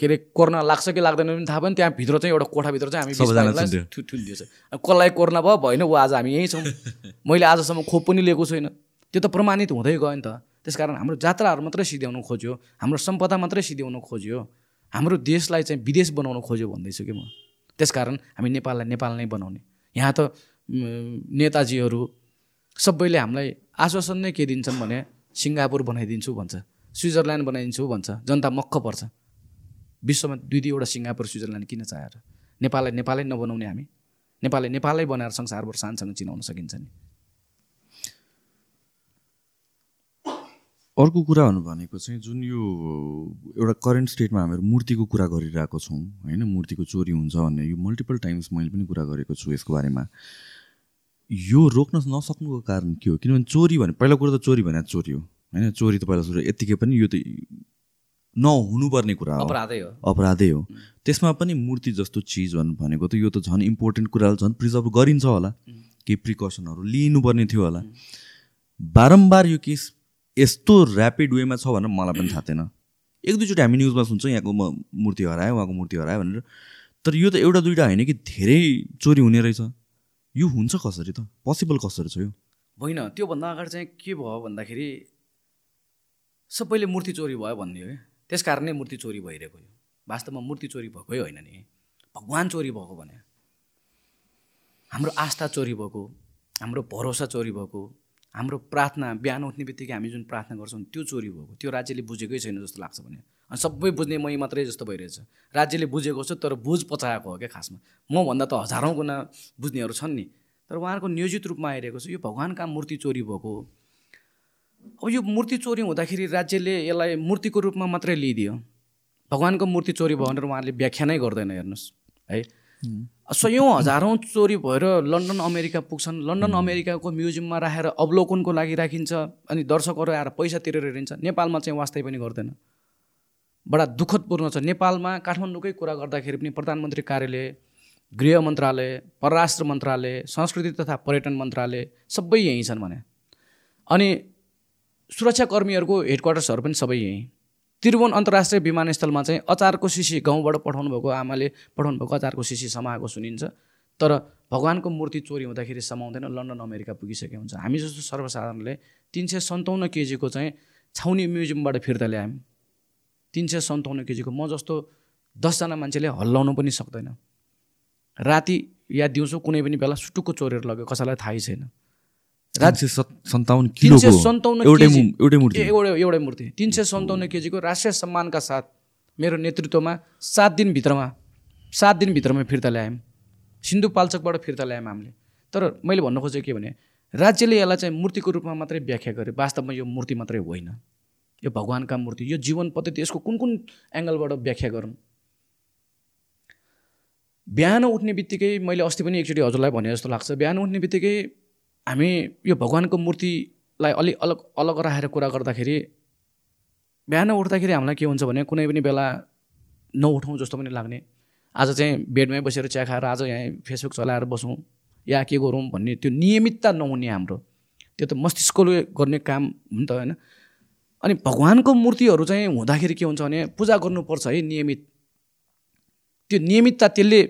के अरे कोरोना लाग्छ कि लाग्दैन पनि थाहा पनि त्यहाँभित्र चाहिँ एउटा कोठाभित्र चाहिँ हामी थुन्थ्यो। कसलाई कोरोना भयो भएन ऊ आज हामी यहीँ छौँ। मैले आजसम्म खोप पनि लिएको छैन। त्यो त प्रमाणित हुँदै गयो नि त। त्यस कारण हाम्रो जात्राहरू मात्रै सिध्याउनु खोज्यो। हाम्रो सम्पदा मात्रै सिध्याउनु खोज्यो। हाम्रो देशलाई चाहिँ विदेश बनाउन खोज्यो भन्दैछु कि म। त्यसकारण हामी नेपाललाई नेपाल नै बनाउने। यहाँ त नेताजीहरू सबैले हामीलाई आश्वासन नै के दिन्छन् भने सिङ्गापुर बनाइदिन्छु भन्छ स्विजरल्यान्ड बनाइदिन्छु भन्छ जनता मक्ख पर्छ। विश्वमा दुई दुईवटा सिङ्गापुर स्विजरल्यान्ड किन चाहेर? नेपाललाई नेपालै नबनाउने हामी नेपाललाई नेपालै बनाएर संसारभर शानसँग चिनाउन सकिन्छ नि। अर्को कुरा भनेको चाहिँ जुन यो एउटा करेन्ट स्टेटमा हामीहरू मूर्तिको कुरा गरिरहेको छौँ होइन? मूर्तिको चोरी हुन्छ भन्ने यो मल्टिपल टाइम्स मैले पनि कुरा गरेको छु यसको बारेमा। यो रोक्न नसक्नुको कारण के हो? किनभने चोरी भने पहिला कुरो त चोरी भने चोरी हो। होइन? चोरी त पहिला सुरु यत्तिकै पनि यो त नहुनुपर्ने कुरा हो। अपराधै हो। अपराधै हो। त्यसमा पनि मूर्ति जस्तो चिज भनेको त यो त झन् इम्पोर्टेन्ट कुराहरू झन् प्रिजर्भ गरिन्छ होला। केही प्रिकसनहरू लिनुपर्ने थियो होला। बारम्बार यो केस यस्तो ऱ्यापिड वेमा छ भनेर मलाई पनि थाहा थिएन। एक दुईचोटि हामी न्युजमा सुन्छौँ यहाँको म मूर्ति हरायो उहाँको मूर्ति हरायो भनेर। तर यो त एउटा दुइटा होइन कि धेरै चोरी हुने रहेछ। यो हुन्छ कसरी त? पोसिबल कसरी छ यो? होइन त्योभन्दा अगाडि चाहिँ के भयो भन्दाखेरि सबैले मूर्ति चोरी भयो भन्ने हो त्यस कारण नै मूर्ति चोरी भइरहेको यो। वास्तवमा मूर्ति चोरी भएकै होइन नि। भगवान् चोरी भएको भने। हाम्रो आस्था चोरी भएको हाम्रो भरोसा चोरी भएको हाम्रो प्रार्थना बिहान उठ्ने बित्तिकै हामी जुन प्रार्थना गर्छौँ त्यो चोरी भएको। त्यो राज्यले बुझेकै छैन जस्तो लाग्छ भने। अनि सबै बुझ्ने मै मात्रै जस्तो भइरहेछ। राज्यले बुझेको छ तर बुझ पचाएको हो क्या खासमा। मभन्दा त हजारौँ गुणा बुझ्नेहरू छन् नि। तर उहाँहरूको नियोजित रूपमा आइरहेको छ यो भगवान्का मूर्ति चोरी भएको अब यो मूर्ति चोरी हुँदाखेरि राज्यले यसलाई मूर्तिको रूपमा मात्रै लिइदियो। भगवान्को मूर्ति चोरी भयो भनेर उहाँहरूले व्याख्या नै गर्दैन हेर्नुहोस् है। सयौँ हजारौँ चोरी भएर लन्डन अमेरिका पुग्छन्। लन्डन अमेरिकाको म्युजियममा राखेर अवलोकनको लागि राखिन्छ अनि दर्शकहरू आएर पैसा तिरेर हेरिन्छ नेपालमा चाहिँ वास्तै पनि गर्दैन। बडा दुःखदपूर्ण छ। नेपालमा काठमाडौँकै कुरा गर्दाखेरि पनि प्रधानमन्त्री कार्यालय गृह मन्त्रालय परराष्ट्र मन्त्रालय संस्कृति तथा पर्यटन मन्त्रालय सबै यहीँ छन् भने। अनि सुरक्षाकर्मीहरूको हेडक्वार्टर्सहरू पनि सबै यहीँ। त्रिभुवन अन्तर्राष्ट्रिय विमानस्थलमा चाहिँ अचारको सिसी गाउँबाट पठाउनु भएको आमाले पठाउनु भएको अचारको सिसी समाएको सुनिन्छ। तर भगवान्को मूर्ति चोरी हुँदाखेरि समाउँदैन लन्डन अमेरिका पुगिसकेको हुन्छ। हामी जस्तो सर्वसाधारणले तिन सय सन्ताउन्न केजीको चाहिँ छाउनी म्युजियमबाट फिर्ता ल्यायौँ। तिन सय सन्ताउन्न केजीको म जस्तो दसजना मान्छेले हल्लाउनु पनि सक्दैन। राति या दिउँसो कुनै पनि बेला सुटुक्को चोरेर लग्यो कसैलाई थाहै छैन। राज्य सन्ताउन्न तिन सय सन्ताउन्न एउटै मूर्ति? ए- एउटै एउटै मूर्ति। तिन सय सन्ताउन्न केजीको राष्ट्रिय सम्मानका साथ मेरो नेतृत्वमा सात दिनभित्रमा सात दिनभित्रमा फिर्ता ल्यायौँ। सिन्धुपाल्चोकबाट फिर्ता ल्यायौँ हामीले। तर मैले भन्नु खोजेको के भने राज्यले यसलाई चाहिँ मूर्तिको रूपमा मात्रै व्याख्या गर्यो वास्तवमा यो मूर्ति मात्रै होइन। यो भगवान्का मूर्ति यो जीवन पद्धति यसको कुन कुन एङ्गलबाट व्याख्या गरौँ? बिहान उठ्ने बित्तिकै मैले अस्ति पनि एकचोटि हजुरलाई भने जस्तो लाग्छ बिहान उठ्ने बित्तिकै हामी यो भगवान्को मूर्तिलाई अलिक अलग अलग राखेर कुरा गर्दाखेरि बिहान उठ्दाखेरि हामीलाई के हुन्छ भने कुनै पनि बेला नउठौँ जस्तो पनि लाग्ने। आज चाहिँ बेडमै बसेर चिया खाएर आज यहाँ फेसबुक चलाएर बसौँ या के गरौँ भन्ने त्यो नियमितता नहुने हाम्रो। त्यो त मस्तिष्कले गर्ने काम हो नि त होइन। अनि भगवान्को मूर्तिहरू चाहिँ हुँदाखेरि के हुन्छ भने पूजा गर्नुपर्छ है नियमित। त्यो नियमितता त्यसले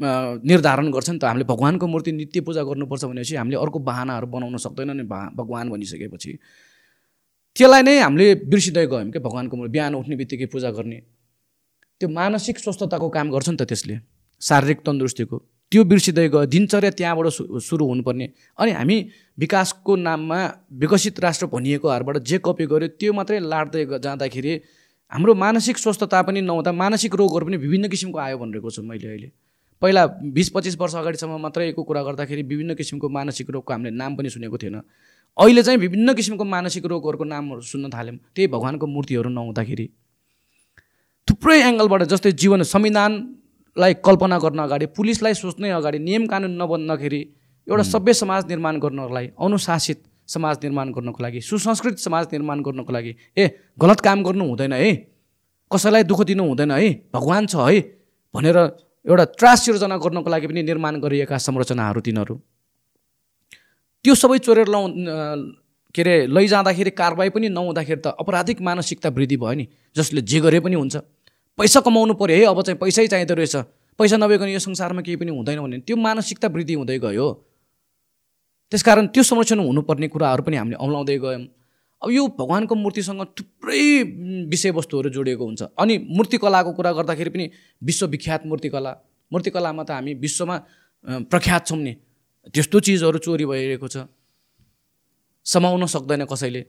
निर्धारण गर्छ नि त। हामीले भगवान्को मूर्ति नित्य पूजा गर्नुपर्छ भनेपछि हामीले अर्को बाहनाहरू बनाउन सक्दैन नि भा भगवान् भनिसकेपछि। त्यसलाई नै हामीले बिर्सिँदै गयौँ क्या भगवान्को मूर्ति बिहान उठ्ने बित्तिकै पूजा गर्ने। त्यो मानसिक स्वस्थताको काम गर्छ नि त त्यसले शारीरिक तन्दुरुस्तीको। त्यो बिर्सिँदै गयो। दिनचर्या त्यहाँबाट सुरु हुनुपर्ने। अनि हामी विकासको नाममा विकसित राष्ट्र भनिएकोहरूबाट जे कपी गर्यो त्यो मात्रै लाड्दै जाँदाखेरि हाम्रो मानसिक स्वस्थता पनि नहुँदा मानसिक रोगहरू पनि विभिन्न किसिमको आयो भनेको छु मैले अहिले। पहिला बिस पच्चिस वर्ष अगाडिसम्म मात्रैको कुरा गर्दाखेरि विभिन्न किसिमको मानसिक रोगको हामीले नाम पनि सुनेको थिएन। अहिले चाहिँ विभिन्न किसिमको मानसिक रोगहरूको नामहरू सुन्न थाल्यौँ। त्यही भगवान्को मूर्तिहरू नहुँदाखेरि। थुप्रै एङ्गलबाट जस्तै जीवन संविधानलाई कल्पना गर्न अगाडि पुलिसलाई सोच्नै अगाडि नियम कानुन नबन्दाखेरि एउटा सभ्य समाज निर्माण गर्नलाई अनुशासित समाज निर्माण गर्नको लागि सुसंस्कृत समाज निर्माण गर्नको लागि ए गलत काम गर्नु हुँदैन है। कसैलाई दुःख दिनु हुँदैन है। भगवान् छ है भनेर एउटा त्रास सिर्जना गर्नको लागि पनि निर्माण गरिएका संरचनाहरू तिनीहरू। त्यो सबै चोरेर लौ के अरे लैजाँदाखेरि कारवाही पनि नहुँदाखेरि त अपराधिक मानसिकता वृद्धि भयो नि जसले जे गरे पनि हुन्छ। पैसा कमाउनु पऱ्यो है अब चाहिँ पैसै चाहिँदो रहेछ। पैसा नभइकन यो संसारमा केही पनि हुँदैन भने त्यो मानसिकता वृद्धि हुँदै गयो। त्यसकारण त्यो संरक्षण हुनुपर्ने कुराहरू पनि हामीले औलाउँदै गयौँ। अब यो भगवान्को मूर्तिसँग थुप्रै विषयवस्तुहरू जोडिएको हुन्छ। अनि मूर्तिकलाको कुरा गर्दाखेरि पनि विश्वविख्यात मूर्तिकला। मूर्तिकलामा त हामी विश्वमा प्रख्यात छौँ नि। त्यस्तो चिजहरू चोरी भइरहेको छ। समाउन सक्दैन कसैले।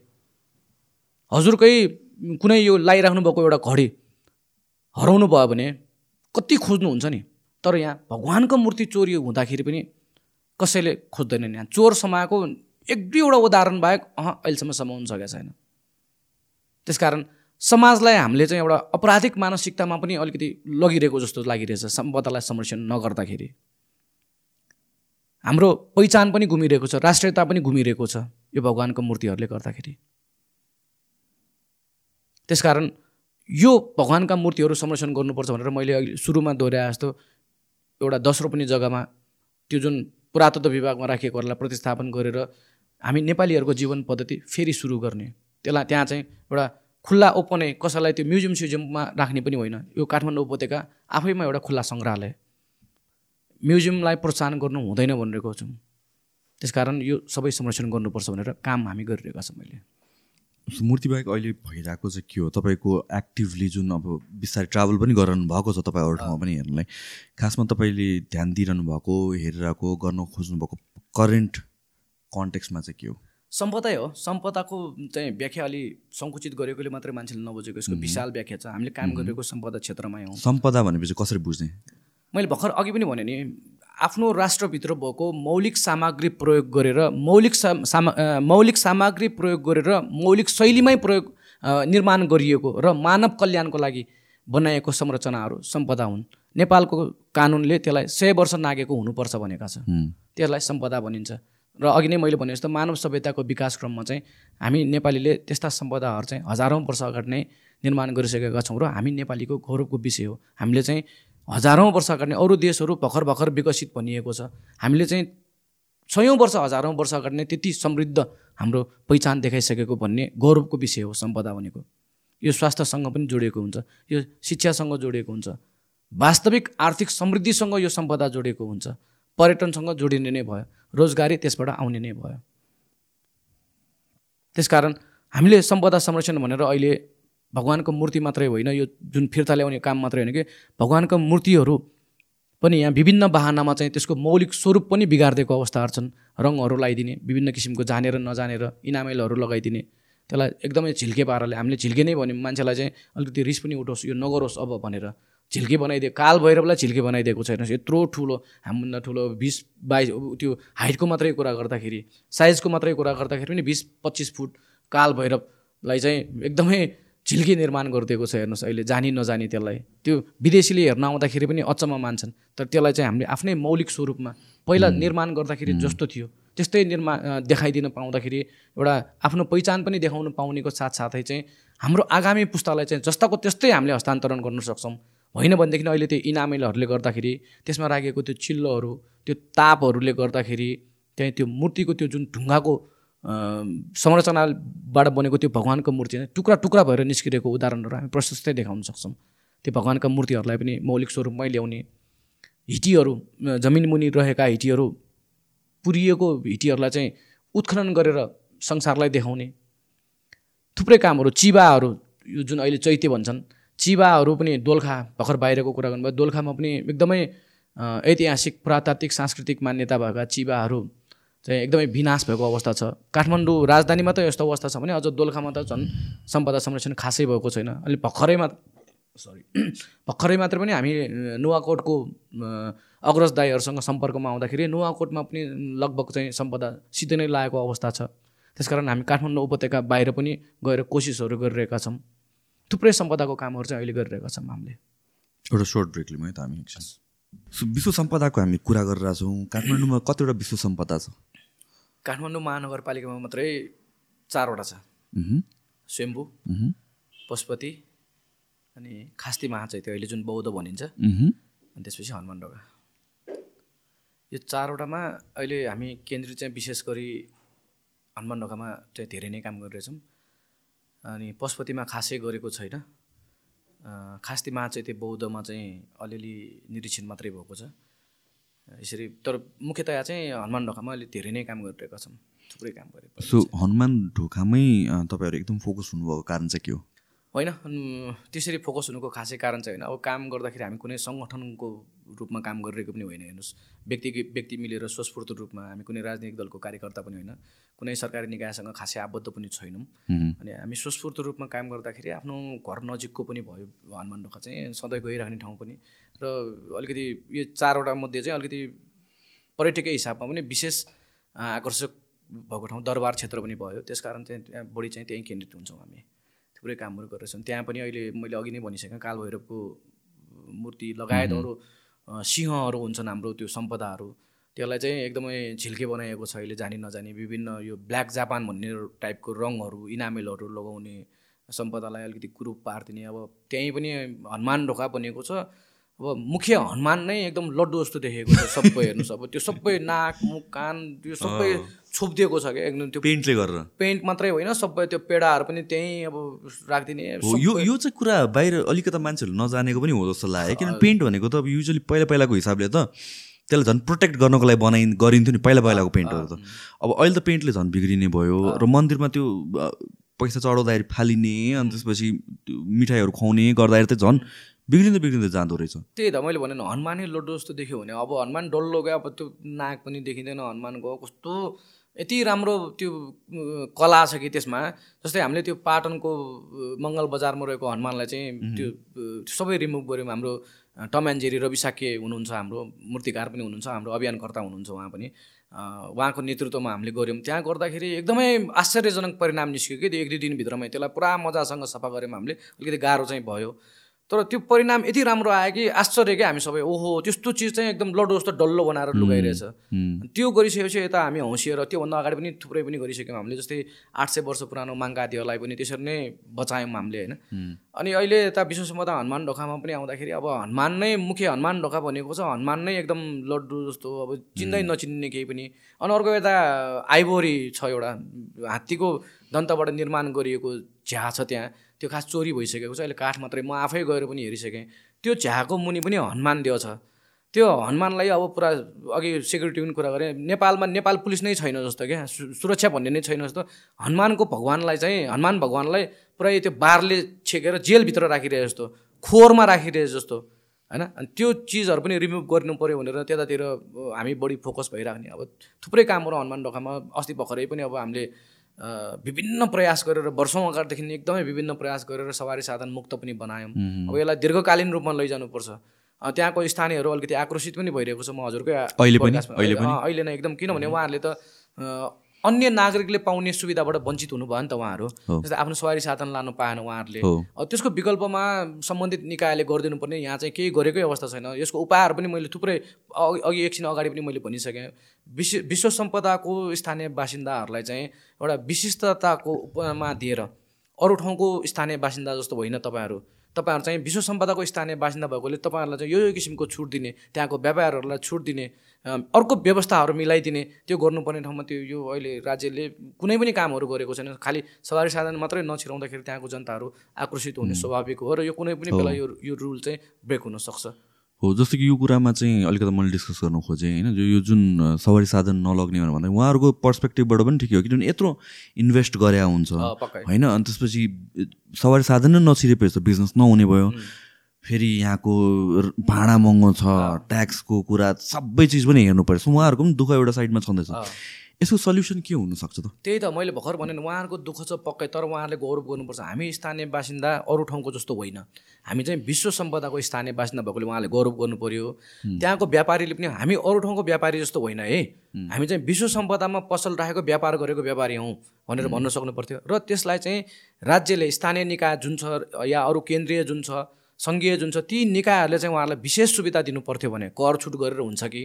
हजुरकै कुनै यो लगाइराख्नु भएको एउटा घडी हराउनु भयो भने कति खोज्नुहुन्छ नि? तर यहाँ भगवान्को मूर्ति चोरी हुँदाखेरि पनि कसैले खोज्दैनन् यहाँ चोर समाएको एक दुईवटा उदाहरण बाहेक अह अहिलेसम्म समाउनु सकेको छैन। त्यसकारण समाजलाई हामीले चाहिँ एउटा अपराधिक मानसिकतामा पनि अलिकति लगिरहेको जस्तो लागिरहेछ सम्पदालाई संरक्षण नगर्दाखेरि। हाम्रो पहिचान पनि घुमिरहेको छ राष्ट्रियता पनि घुमिरहेको छ यो भगवान्को मूर्तिहरूले गर्दाखेरि। त्यसकारण यो भगवान्का मूर्तिहरू संरक्षण गर्नुपर्छ भनेर मैले अहिले सुरुमा दोहोऱ्याए जस्तो एउटा दस रोपनी जग्गामा त्यो जुन पुरातत्व विभागमा राखिएकोहरूलाई प्रतिस्थापन गरेर हामी नेपालीहरूको जीवन पद्धति फेरि सुरु गर्ने। त्यसलाई त्यहाँ चाहिँ एउटा खुल्ला ओपनै कसैलाई त्यो म्युजियम स्युजियममा राख्ने पनि होइन। यो काठमाडौँ उपत्यका आफैमा एउटा खुल्ला सङ्ग्रहालय। म्युजियमलाई प्रोत्साहन गर्नु हुँदैन भनिरहेको छु। त्यसकारण यो सबै संरक्षण गर्नुपर्छ भनेर काम हामी गरिरहेका छौँ मैले मूर्ति बाहेक अहिले भइरहेको चाहिँ के हो? तपाईँको एक्टिभली जुन अब बिस्तारै ट्राभल पनि गराउनु भएको छ तपाईँ अरू ठाउँमा पनि हेर्नुलाई खासमा तपाईँले ध्यान दिइरहनु भएको हेरिरहेको गर्न खोज्नु भएको करेन्ट कन्टेक्समा चाहिँ के हो? सम्पदै हो। सम्पदाको चाहिँ व्याख्या अलि सङ्कुचित गरेकोले मात्रै मान्छेले नबुझेको यसको विशाल व्याख्या छ। हामीले काम गरेको सम्पदा क्षेत्रमै हो। सम्पदा भनेपछि कसरी बुझ्ने? मैले भर्खर अघि पनि भने नि आफ्नो राष्ट्रभित्र भएको मौलिक सामग्री प्रयोग गरेर मौलिक सामा मौलिक सामग्री प्रयोग गरेर मौलिक शैलीमै प्रयोग निर्माण गरिएको र मानव कल्याणको लागि बनाइएको संरचनाहरू सम्पदा हुन्। नेपालको कानुनले त्यसलाई सय वर्ष नागेको हुनुपर्छ भनेका छ। त्यसलाई सम्पदा भनिन्छ। र अघि नै मैले भने जस्तो मानव सभ्यताको विकास क्रममा चाहिँ हामी नेपालीले त्यस्ता सम्पदाहरू चाहिँ हजारौँ वर्ष अगाडि नै निर्माण गरिसकेका छौँ र हामी नेपालीको गौरवको विषय हो। हामीले चाहिँ हजारौँ वर्ष अगाडि अरू देशहरू भर्खर भर्खर विकसित भनिएको छ। हामीले चाहिँ सयौँ वर्ष हजारौँ वर्ष अगाडि नै त्यति समृद्ध हाम्रो पहिचान देखाइसकेको भन्ने गौरवको विषय हो सम्पदा भनेको। यो स्वास्थ्यसँग पनि जोडिएको हुन्छ यो शिक्षासँग जोडिएको हुन्छ वास्तविक आर्थिक समृद्धिसँग यो सम्पदा जोडिएको हुन्छ पर्यटनसँग जोडिने नै भयो रोजगारी त्यसबाट आउने नै भयो। त्यसकारण हामीले सम्पदा संरक्षण भनेर अहिले भगवान्को मूर्ति मात्रै होइन यो जुन फिर्ता ल्याउने काम मात्रै होइन कि भगवान्को मूर्तिहरू पनि यहाँ विभिन्न बाहनामा चाहिँ त्यसको मौलिक स्वरूप पनि बिगारिदिएको अवस्थाहरू छन्। रङहरू लगाइदिने विभिन्न किसिमको जानेर नजानेर इनामेलहरू लगाइदिने। त्यसलाई एकदमै झिल्के पाराले हामीले झिल्के नै भन्यौँ। मान्छेलाई चाहिँ अलिकति रिस पनि उठोस् यो नगरोस् अब भनेर झिल्के बनाइदियो काल भैरवलाई झिल्के बनाइदिएको छैन। यत्रो ठुलो हामीभन्दा ठुलो बिस बाइस त्यो हाइटको मात्रै कुरा गर्दाखेरि साइजको मात्रै कुरा गर्दाखेरि पनि बिस पच्चिस फुट काल भैरवलाई चाहिँ एकदमै झिल्के निर्माण गरिदिएको छ हेर्नुहोस् अहिले जानी नजानी त्यसलाई। त्यो विदेशीले हेर्न आउँदाखेरि पनि अचम्म मान्छन्। तर त्यसलाई चाहिँ हामीले आफ्नै मौलिक स्वरूपमा पहिला निर्माण गर्दाखेरि जस्तो थियो। त्यस्तै निर्माण देखाइदिन पाउँदाखेरि एउटा आफ्नो पहिचान पनि देखाउनु पाउनेको साथसाथै चाहिँ हाम्रो आगामी पुस्तालाई चाहिँ जस्ताको त्यस्तै हामीले हस्तान्तरण गर्न सक्छौँ। होइन भनेदेखि अहिले त्यो इनामेलहरूले गर्दाखेरि त्यसमा राखेको त्यो चिल्लोहरू त्यो तापहरूले गर्दाखेरि त्यहाँ त्यो मूर्तिको त्यो जुन ढुङ्गाको संरचनाबाट बनेको त्यो भगवान्को मूर्ति टुक्रा टुक्रा भएर निस्किरहेको उदाहरणहरू हामी प्रशस्तै देखाउन सक्छौँ। त्यो भगवान्का मूर्तिहरूलाई पनि मौलिक स्वरूपमै ल्याउने हिटीहरू जमिन मुनि रहेका हिटीहरू पुरिएको हिटीहरूलाई चाहिँ उत्खनन गरेर संसारलाई देखाउने थुप्रै कामहरू चिबाहरू यो जुन अहिले चैत्य भन्छन् चिबाहरू पनि दोलखा भर्खर बाहिरको कुरा गर्नुभयो दोलखामा पनि एकदमै ऐतिहासिक पुरातात्विक सांस्कृतिक मान्यता भएका चिबाहरू चाहिँ एकदमै विनाश भएको अवस्था छ। काठमाडौँ राजधानीमा त यस्तो अवस्था छ भने अझ दोलखामा त झन् सम्पदा संरक्षण खासै भएको छैन। अहिले भर्खरैमा सरी भर्खरै मात्र पनि हामी नुवाकोटको अग्रज दाईहरूसँग सम्पर्कमा आउँदाखेरि नुवाकोटमा पनि लगभग चाहिँ सम्पदा सिधै नै लागेको अवस्था छ। त्यसकारण हामी काठमाडौँ उपत्यका बाहिर पनि गएर कोसिसहरू गरिरहेका छौँ। थुप्रै सम्पदाको कामहरू चाहिँ अहिले गरिरहेका छौँ हामीले। एउटा सर्ट ब्रेक लिउँ त हामी। विश्व सम्पदाको हामी कुरा गरिरहेको छौँ काठमाडौँमा कतिवटा विश्व सम्पदा छ? काठमाडौँ महानगरपालिकामा मात्रै चारवटा छ। स्वयम्भू पशुपति अनि खास्ती महाचैत्य अहिले जुन बौद्ध भनिन्छ। अनि त्यसपछि हनुमान ढोका यो चारवटामा अहिले हामी केन्द्रित चाहिँ विशेष गरी हनुमान ढोकामा चाहिँ धेरै नै काम गरिरहेछौँ। अनि पशुपतिमा खासै गरेको छैन। खास्तीमा चाहिँ त्यो बौद्धमा चाहिँ अलिअलि निरीक्षण मात्रै भएको छ। यसरी तर मुख्यतया चाहिँ हनुमान ढोकामा अहिले धेरै नै काम गरिरहेका छौँ थुप्रै काम गरेको सो हनुमान ढोकामै तपाईँहरू एकदम फोकस हुनुभएको कारण चाहिँ के हो? होइन त्यसरी फोकस हुनुको खासै कारण चाहिँ होइन अब काम गर्दाखेरि हामी कुनै सङ्गठनको रूपमा काम गरिरहेको पनि होइन। हेर्नुहोस् व्यक्ति व्यक्ति मिलेर स्वस्फूर्त रूपमा हामी कुनै राजनीतिक दलको कार्यकर्ता पनि होइन कुनै सरकारी निकायसँग खासै आबद्ध पनि छैनौँ। अनि हामी स्वस्फूर्त रूपमा काम गर्दाखेरि आफ्नो घर नजिकको पनि भयो हनुमान ढोका चाहिँ सधैँ गइराख्ने ठाउँ पनि। र अलिकति यो चारवटा मध्ये चाहिँ अलिकति पर्यटकीय हिसाबमा पनि विशेष आकर्षक भएको ठाउँ दरबार क्षेत्र पनि भयो। त्यसकारण चाहिँ त्यहाँ बढी चाहिँ त्यहीँ केन्द्रित हुन्छौँ हामी। थुप्रै कामहरू गरेछौँ त्यहाँ पनि अहिले मैले अघि नै भनिसकेँ कालभैरवको मूर्ति लगायत अरू सिंहहरू हुन्छन् हाम्रो त्यो सम्पदाहरू। त्यसलाई चाहिँ एकदमै झिल्के बनाइएको छ अहिले जानी नजानी विभिन्न यो ब्ल्याक जापान भन्ने टाइपको रङहरू इनामेलहरू लगाउने सम्पदालाई अलिकति कुरूप पारिदिने। अब त्यहीँ पनि हनुमान ढोका बनिएको छ। अब मुख्य हनुमान नै एकदम लड्डु जस्तो देखेको छ। सबै हेर्नुहोस्। अब त्यो सबै नाक मुख कान त्यो सबै छोपिदिएको छ क्या एकदम त्यो पेन्टले गरेर। पेन्ट मात्रै होइन सबै त्यो पेडाहरू पनि त्यहीँ अब राखिदिने हो यो यो चाहिँ कुरा बाहिर अलिकता मान्छेहरू नजानेको पनि हो जस्तो लाग्यो। किनभने पेन्ट भनेको त अब युजली पहिला पहिलाको हिसाबले त त्यसलाई झन् प्रोटेक्ट गर्नको लागि बनाइ गरिन्थ्यो नि पहिला पहिलाको पेन्टहरू त। अब अहिले त पेन्टले झन् बिग्रिने भयो र मन्दिरमा त्यो पैसा चढाउँदाखेरि फालिने अनि त्यसपछि त्यो मिठाईहरू खुवाउने गर्दाखेरि त झन् बिग्रिँदै बिग्रिँदै जाँदो रहेछ। त्यही त मैले भने हनुमानै लड्डु जस्तो देख्यो भने अब हनुमान डल्लो गयो अब त्यो नाक पनि देखिँदैन हनुमानको कस्तो यति राम्रो त्यो कला छ कि त्यसमा जस्तै हामीले त्यो पाटनको मङ्गल बजारमा रहेको हनुमानलाई चाहिँ त्यो सबै रिमुभ गऱ्यौँ हाम्रो टम एन्ड जेरी रवि साके हुनुहुन्छ हाम्रो मूर्तिकार पनि हुनुहुन्छ हाम्रो अभियानकर्ता हुनुहुन्छ उहाँ पनि। उहाँको नेतृत्वमा हामीले गऱ्यौँ। त्यहाँ गर्दाखेरि एकदमै आश्चर्यजनक परिणाम निस्क्यो कि त्यो एक दुई दिनभित्रमै त्यसलाई पुरा मजासँग सफा गऱ्यौँ हामीले। अलिकति गाह्रो चाहिँ भयो। तर त्यो परिणाम यति राम्रो आयो कि आश्चर्य क्या हामी सबै। ओहो त्यस्तो चिज चाहिँ एकदम लड्डु जस्तो डल्लो बनाएर लुगाइरहेछ। त्यो गरिसकेपछि यता हामी हौसिएर त्योभन्दा अगाडि पनि थुप्रै पनि गरिसक्यौँ हामीले जस्तै आठ सय वर्ष पुरानो माङ्गादीहरूलाई पनि त्यसरी नै बचायौँ हामीले होइन। अनि अहिले यता विश्व हनुमान ढोकामा पनि आउँदाखेरि अब हनुमान नै मुख्य हनुमान ढोका भनेको छ हनुमान नै एकदम लड्डु जस्तो अब चिन्दै नचिन्ने केही पनि। अनि अर्को यता आइबोरी छ एउटा हात्तीको दन्तबाट निर्माण गरिएको झ्या छ त्यहाँ। त्यो खास चोरी भइसकेको छ अहिले काठ मात्रै म आफै गएर पनि हेरिसकेँ। त्यो झ्याको मुनि पनि हनुमान देव छ। त्यो हनुमानलाई अब पुरा अघि सेक्युरिटी पनि कुरा गरेँ। नेपालमा नेपाल पुलिस नै छैन जस्तो क्या। सुरक्षा भन्ने नै छैन जस्तो। हनुमानको भगवान्लाई चाहिँ हनुमान भगवान्लाई पुरै त्यो बारले छेकेर जेलभित्र राखिरहे जस्तो। खोरमा राखिरहे जस्तो। होइन? अनि त्यो चिजहरू पनि रिमुभ गर्नु पऱ्यो भनेर त्यतातिर हामी बढी फोकस भइराख्ने अब थुप्रै कामहरू हनुमान ढोकामा अस्ति भर्खरै पनि अब हामीले विभिन्न प्रयास गरेर वर्षौँ अगाडिदेखि एकदमै विभिन्न प्रयास गरेर सवारी साधन मुक्त पनि बनायौँ। अब यसलाई दीर्घकालीन रूपमा लैजानुपर्छ। त्यहाँको स्थानीयहरू अलिकति आक्रोशित पनि भइरहेको छ म हजुरकै अहिले पनि? अहिले नै एकदम। किनभने उहाँहरूले त अन्य नागरिकले पाउने सुविधाबाट वञ्चित हुनुभयो नि त उहाँहरू। जस्तै आफ्नो सवारी साधन लानु पाएन उहाँहरूले। त्यसको विकल्पमा सम्बन्धित निकायले गरिदिनु पर्ने यहाँ चाहिँ केही गरेकै अवस्था छैन। यसको उपायहरू पनि मैले थुप्रै अघि एकछिन अगाडि पनि मैले भनिसकेँ। विश्व विश्व सम्पदाको स्थानीय बासिन्दाहरूलाई चाहिँ एउटा विशिष्टताको उपमा दिएर अरू ठाउँको स्थानीय बासिन्दा जस्तो होइन तपाईँहरू। तपाईँहरू चाहिँ विश्व सम्पदाको स्थानीय बासिन्दा भएकोले तपाईँहरूलाई चाहिँ यो यो किसिमको छुट दिने त्यहाँको व्यापारहरूलाई छुट दिने अर्को व्यवस्थाहरू मिलाइदिने त्यो गर्नुपर्ने ठाउँमा त्यो यो अहिले राज्यले कुनै पनि कामहरू गरेको छैन। खालि सवारी साधन मात्रै नछिराउँदाखेरि त्यहाँको जनताहरू आकर्षित हुने स्वाभाविक हो र यो कुनै पनि बेला यो यो रुल चाहिँ ब्रेक हुनसक्छ। हो जस्तो कि यो कुरामा चाहिँ अलिकति मैले डिस्कस गर्नु खोजेँ होइन? जो यो जुन सवारी साधन नलग्ने भनेर भन्दा उहाँहरूको पर्सपेक्टिभबाट पनि ठिकै हो किनभने यत्रो इन्भेस्ट गरे हुन्छ। होइन? अनि त्यसपछि सवारी साधन नै नछिरेपछि त बिजनेस नहुने भयो। फेरि यहाँको भाडा महँगो छ ट्याक्सको कुरा सबै चिज पनि हेर्नु पर्यो सो उहाँहरूको पनि दुःख एउटा साइडमा छँदैछ। यसको सल्युसन के हुनसक्छ त? त्यही त मैले भर्खर भने उहाँहरूको दुःख छ पक्कै तर उहाँहरूले गौरव गर्नुपर्छ। हामी स्थानीय बासिन्दा अरू ठाउँको जस्तो होइन। हामी चाहिँ विश्व सम्पदाको स्थानीय बासिन्दा भएकोले उहाँले गौरव गर्नु पर्यो त्यहाँको व्यापारीले पनि हामी अरू ठाउँको व्यापारी जस्तो होइन है। हामी चाहिँ विश्व सम्पदामा पसल राखेको व्यापार गरेको व्यापारी हौँ भनेर भन्न सक्नु पर्थ्यो। र त्यसलाई चाहिँ राज्यले स्थानीय निकाय जुन छ या अरू केन्द्रीय जुन छ सङ्घीय जुन छ ती निकायहरूले चाहिँ उहाँहरूलाई विशेष सुविधा दिनु पर्थ्यो भने कर छुट गरेर हुन्छ कि?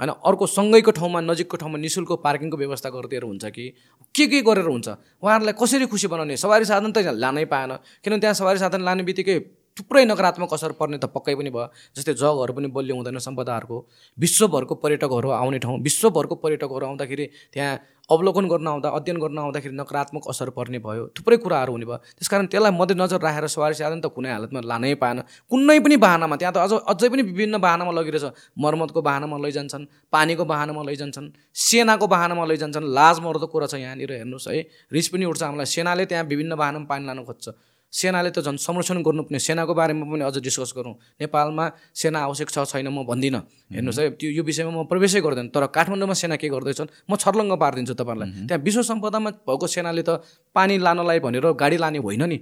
होइन अर्को सँगैको ठाउँमा नजिकको ठाउँमा नि शुल्क पार्किङको व्यवस्था गरिदिएर हुन्छ कि? के के गरेर हुन्छ? उहाँहरूलाई कसरी खुसी बनाउने? सवारी साधन त लानै पाएन। किनभने त्यहाँ सवारी साधन लाने बित्तिकै थुप्रै नकारात्मक असर पर्ने त पक्कै पनि भयो। जस्तै जगहरू पनि बलियो हुँदैन सम्पदाहरूको। विश्वभरको पर्यटकहरू आउने ठाउँ विश्वभरको पर्यटकहरू आउँदाखेरि त्यहाँ अवलोकन गर्न आउँदा अध्ययन गर्न आउँदाखेरि नकारात्मक असर पर्ने भयो। थुप्रै कुराहरू हुने भयो। त्यसकारण त्यसलाई मध्यनजर राखेर सवारी साधन त कुनै हालतमा लानै पाएन। कुनै पनि बाहनामा त्यहाँ त अझ अझै पनि विभिन्न बाहनामा लगिरहेछ। मर्मतको बाहनामा लैजान्छन् पानीको बाहनामा लैजान्छन् सेनाको बाहनामा लैजान्छन्। लाज मर्दो कुरा छ यहाँनिर हेर्नुहोस् है। रिस पनि उठ्छ हामीलाई। सेनाले त्यहाँ विभिन्न बाहनामा पानी लानु खोज्छ। सेनाले त झन् संरक्षण गर्नुपर्ने सेनाको बारेमा पनि अझ डिस्कस गरौँ। नेपालमा सेना आवश्यक छ छैन म भन्दिनँ। हेर्नुहोस् है त्यो यो विषयमा म प्रवेशै गर्दैन तर काठमाडौँमा सेना के गर्दैछन् म छर्लङ्ग पारिदिन्छु तपाईँहरूलाई। त्यहाँ विश्व सम्पदामा भएको सेनाले त पानी लानलाई भनेर गाडी लाने होइन नि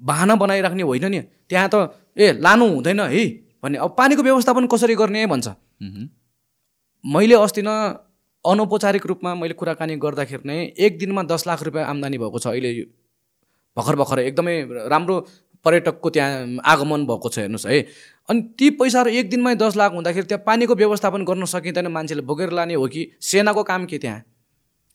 बाहना बनाइराख्ने होइन नि त्यहाँ त ए लानु हुँदैन है भन्ने। अब पानीको व्यवस्थापन कसरी गर्ने भन्छ। मैले अस्ति न अनौपचारिक रूपमा मैले कुराकानी गर्दाखेरि नै एक दिनमा दस लाख रुपियाँ आम्दानी भएको छ अहिले भर्खर भर्खर एकदमै राम्रो पर्यटकको त्यहाँ आगमन भएको छ हेर्नुहोस् है। अनि ती पैसाहरू एक दिनमै दस लाख हुँदाखेरि त्यहाँ पानीको व्यवस्थापन गर्न सकिँदैन मान्छेले बोकेर लाने हो कि? सेनाको काम के त्यहाँ?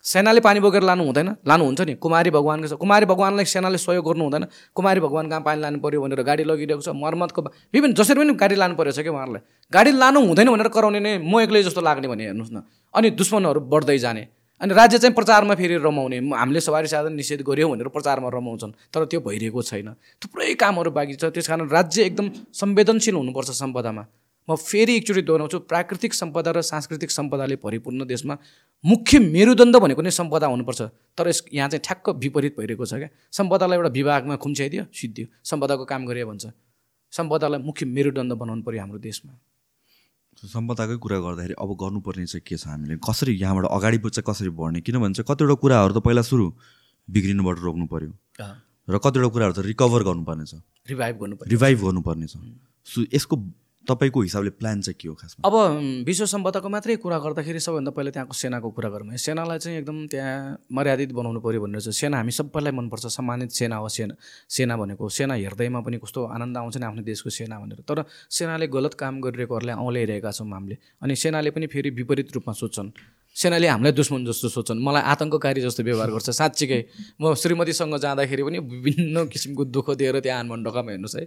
सेनाले पानी बोकेर लानु हुँदैन? लानुहुन्छ नि। कुमारी भगवान्को छ कुमारी भगवान्लाई सेनाले सहयोग गर्नु हुँदैन। कुमारी भगवान् कहाँ पानी लानु पऱ्यो भनेर गाडी लगिरहेको छ मर्मतको विभिन्न जसरी पनि गाडी लानु परेको छ क्या उहाँहरूलाई। गाडी लानु हुँदैन भनेर कराउने नै म एक्लै जस्तो लाग्ने भने हेर्नुहोस् न। अनि दुश्मनहरू बढ्दै जाने। अनि राज्य चाहिँ प्रचारमा फेरि रमाउने। हामीले सवारी साधन निषेध गऱ्यौँ भनेर प्रचारमा रमाउँछन्। तर त्यो भइरहेको छैन। थुप्रै कामहरू बाँकी छ। त्यस कारण राज्य एकदम संवेदनशील हुनुपर्छ सम्पदामा। म फेरि एकचोटि दोहोऱ्याउँछु। प्राकृतिक सम्पदा र सांस्कृतिक सम्पदाले परिपूर्ण देशमा मुख्य मेरुदण्ड भनेको नै सम्पदा हुनुपर्छ। तर यस यहाँ चाहिँ ठ्याक्क विपरीत भइरहेको छ क्या। सम्पदालाई एउटा विभागमा खुम्च्याइदियो सिद्धियो। सम्पदाको काम गरे भन्छ। सम्पदालाई मुख्य मेरुदण्ड बनाउनु पऱ्यो हाम्रो देशमा। सम्पदाकै कुरा गर्दाखेरि अब गर्नुपर्ने चाहिँ के छ हामीले? कसरी यहाँबाट अगाडि चाहिँ कसरी बढ्ने? किनभने चाहिँ कतिवटा कुराहरू त पहिला सुरु बिग्रिनुबाट रोक्नु पर्यो र कतिवटा कुराहरू त रिकभर गर्नुपर्ने छ रिभाइभ गर्नु पऱ्यो रिभाइभ गर्नुपर्ने छ सो यसको तपाईँको हिसाबले प्लान चाहिँ के हो खासमा? अब विश्व सम्पदाको मात्रै कुरा गर्दाखेरि सबैभन्दा पहिला त्यहाँको सेनाको कुरा गरौँ सेनालाई चाहिँ एकदम त्यहाँ मर्यादित बनाउनु पऱ्यो भनेर चाहिँ सेना हामी सबैलाई मनपर्छ। सम्मानित सेना हो सेना सेना भनेको सेना हेर्दैमा पनि कस्तो आनन्द आउँछ नि आफ्नो देशको सेना भनेर। तर सेनाले गलत काम गरिरहेकोहरूलाई औँल्याइरहेका छौँ हामीले। अनि सेनाले पनि फेरि विपरीत रूपमा सोध्छन्। सेनाले हामीलाई दुश्मन जस्तो सोध्छन् मलाई आतङ्ककारी जस्तो व्यवहार गर्छ। साँच्चीकै म श्रीमतीसँग जाँदाखेरि पनि विभिन्न किसिमको दुःख दिएर त्यहाँ आनमन ढोकामा हेर्नुहोस् है।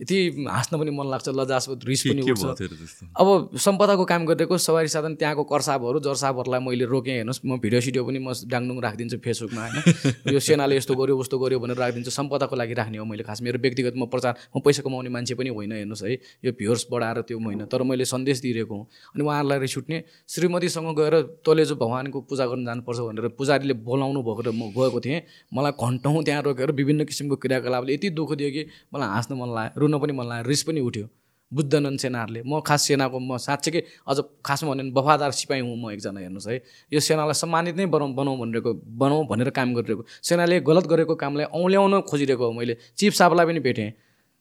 यति हाँस्न पनि मन लाग्छ लजास्पद रिस पनि उठ्छ। अब सम्पदाको काम गरिदिएको सवारी साधन त्यहाँको करसाबहरू जर्साबहरूलाई मैले रोकेँ हेर्नुहोस्। म भिडियो सिडियो पनि म डाङडुङ राखिदिन्छु फेसबुकमा होइन? यो सेनाले यस्तो गर्यो उस्तो गर्यो भनेर राखिदिन्छु। सम्पदाको लागि राख्ने हो मैले खास। मेरो व्यक्तिगत म प्रचार म पैसा कमाउने मान्छे पनि होइन हेर्नुहोस् है। यो भ्युर्स बढाएर त्यो होइन। तर मैले सन्देश दिइरहेको हुँ। अनि उहाँहरूलाई रिस उठ्ने श्रीमतीसँग गएर तँले जो भगवान्को पूजा गर्न जानुपर्छ भनेर पुजारीले बोलाउनु भएको म गएको थिएँ। मलाई घन्टौँ त्यहाँ रोकेर विभिन्न किसिमको क्रियाकलापले यति दुःख दियो कि मलाई हाँस्न मन लाग्यो रुन पनि मन लाग्यो रिस पनि उठ्यो। बुझ्दैनन् सेनाहरूले म खास सेनाको म साँच्चैकै अझ खासमा भन्यो भने वफादार सिपाही हुँ म एकजना हेर्नुहोस् है। यो सेनालाई सम्मानित नै बनाउँ बनाउँ भनेको बनाउँ भनेर काम गरिरहेको। सेनाले गलत गरेको कामलाई औँल्याउन खोजिरहेको हो मैले। चिफ साहबलाई पनि भेटेँ।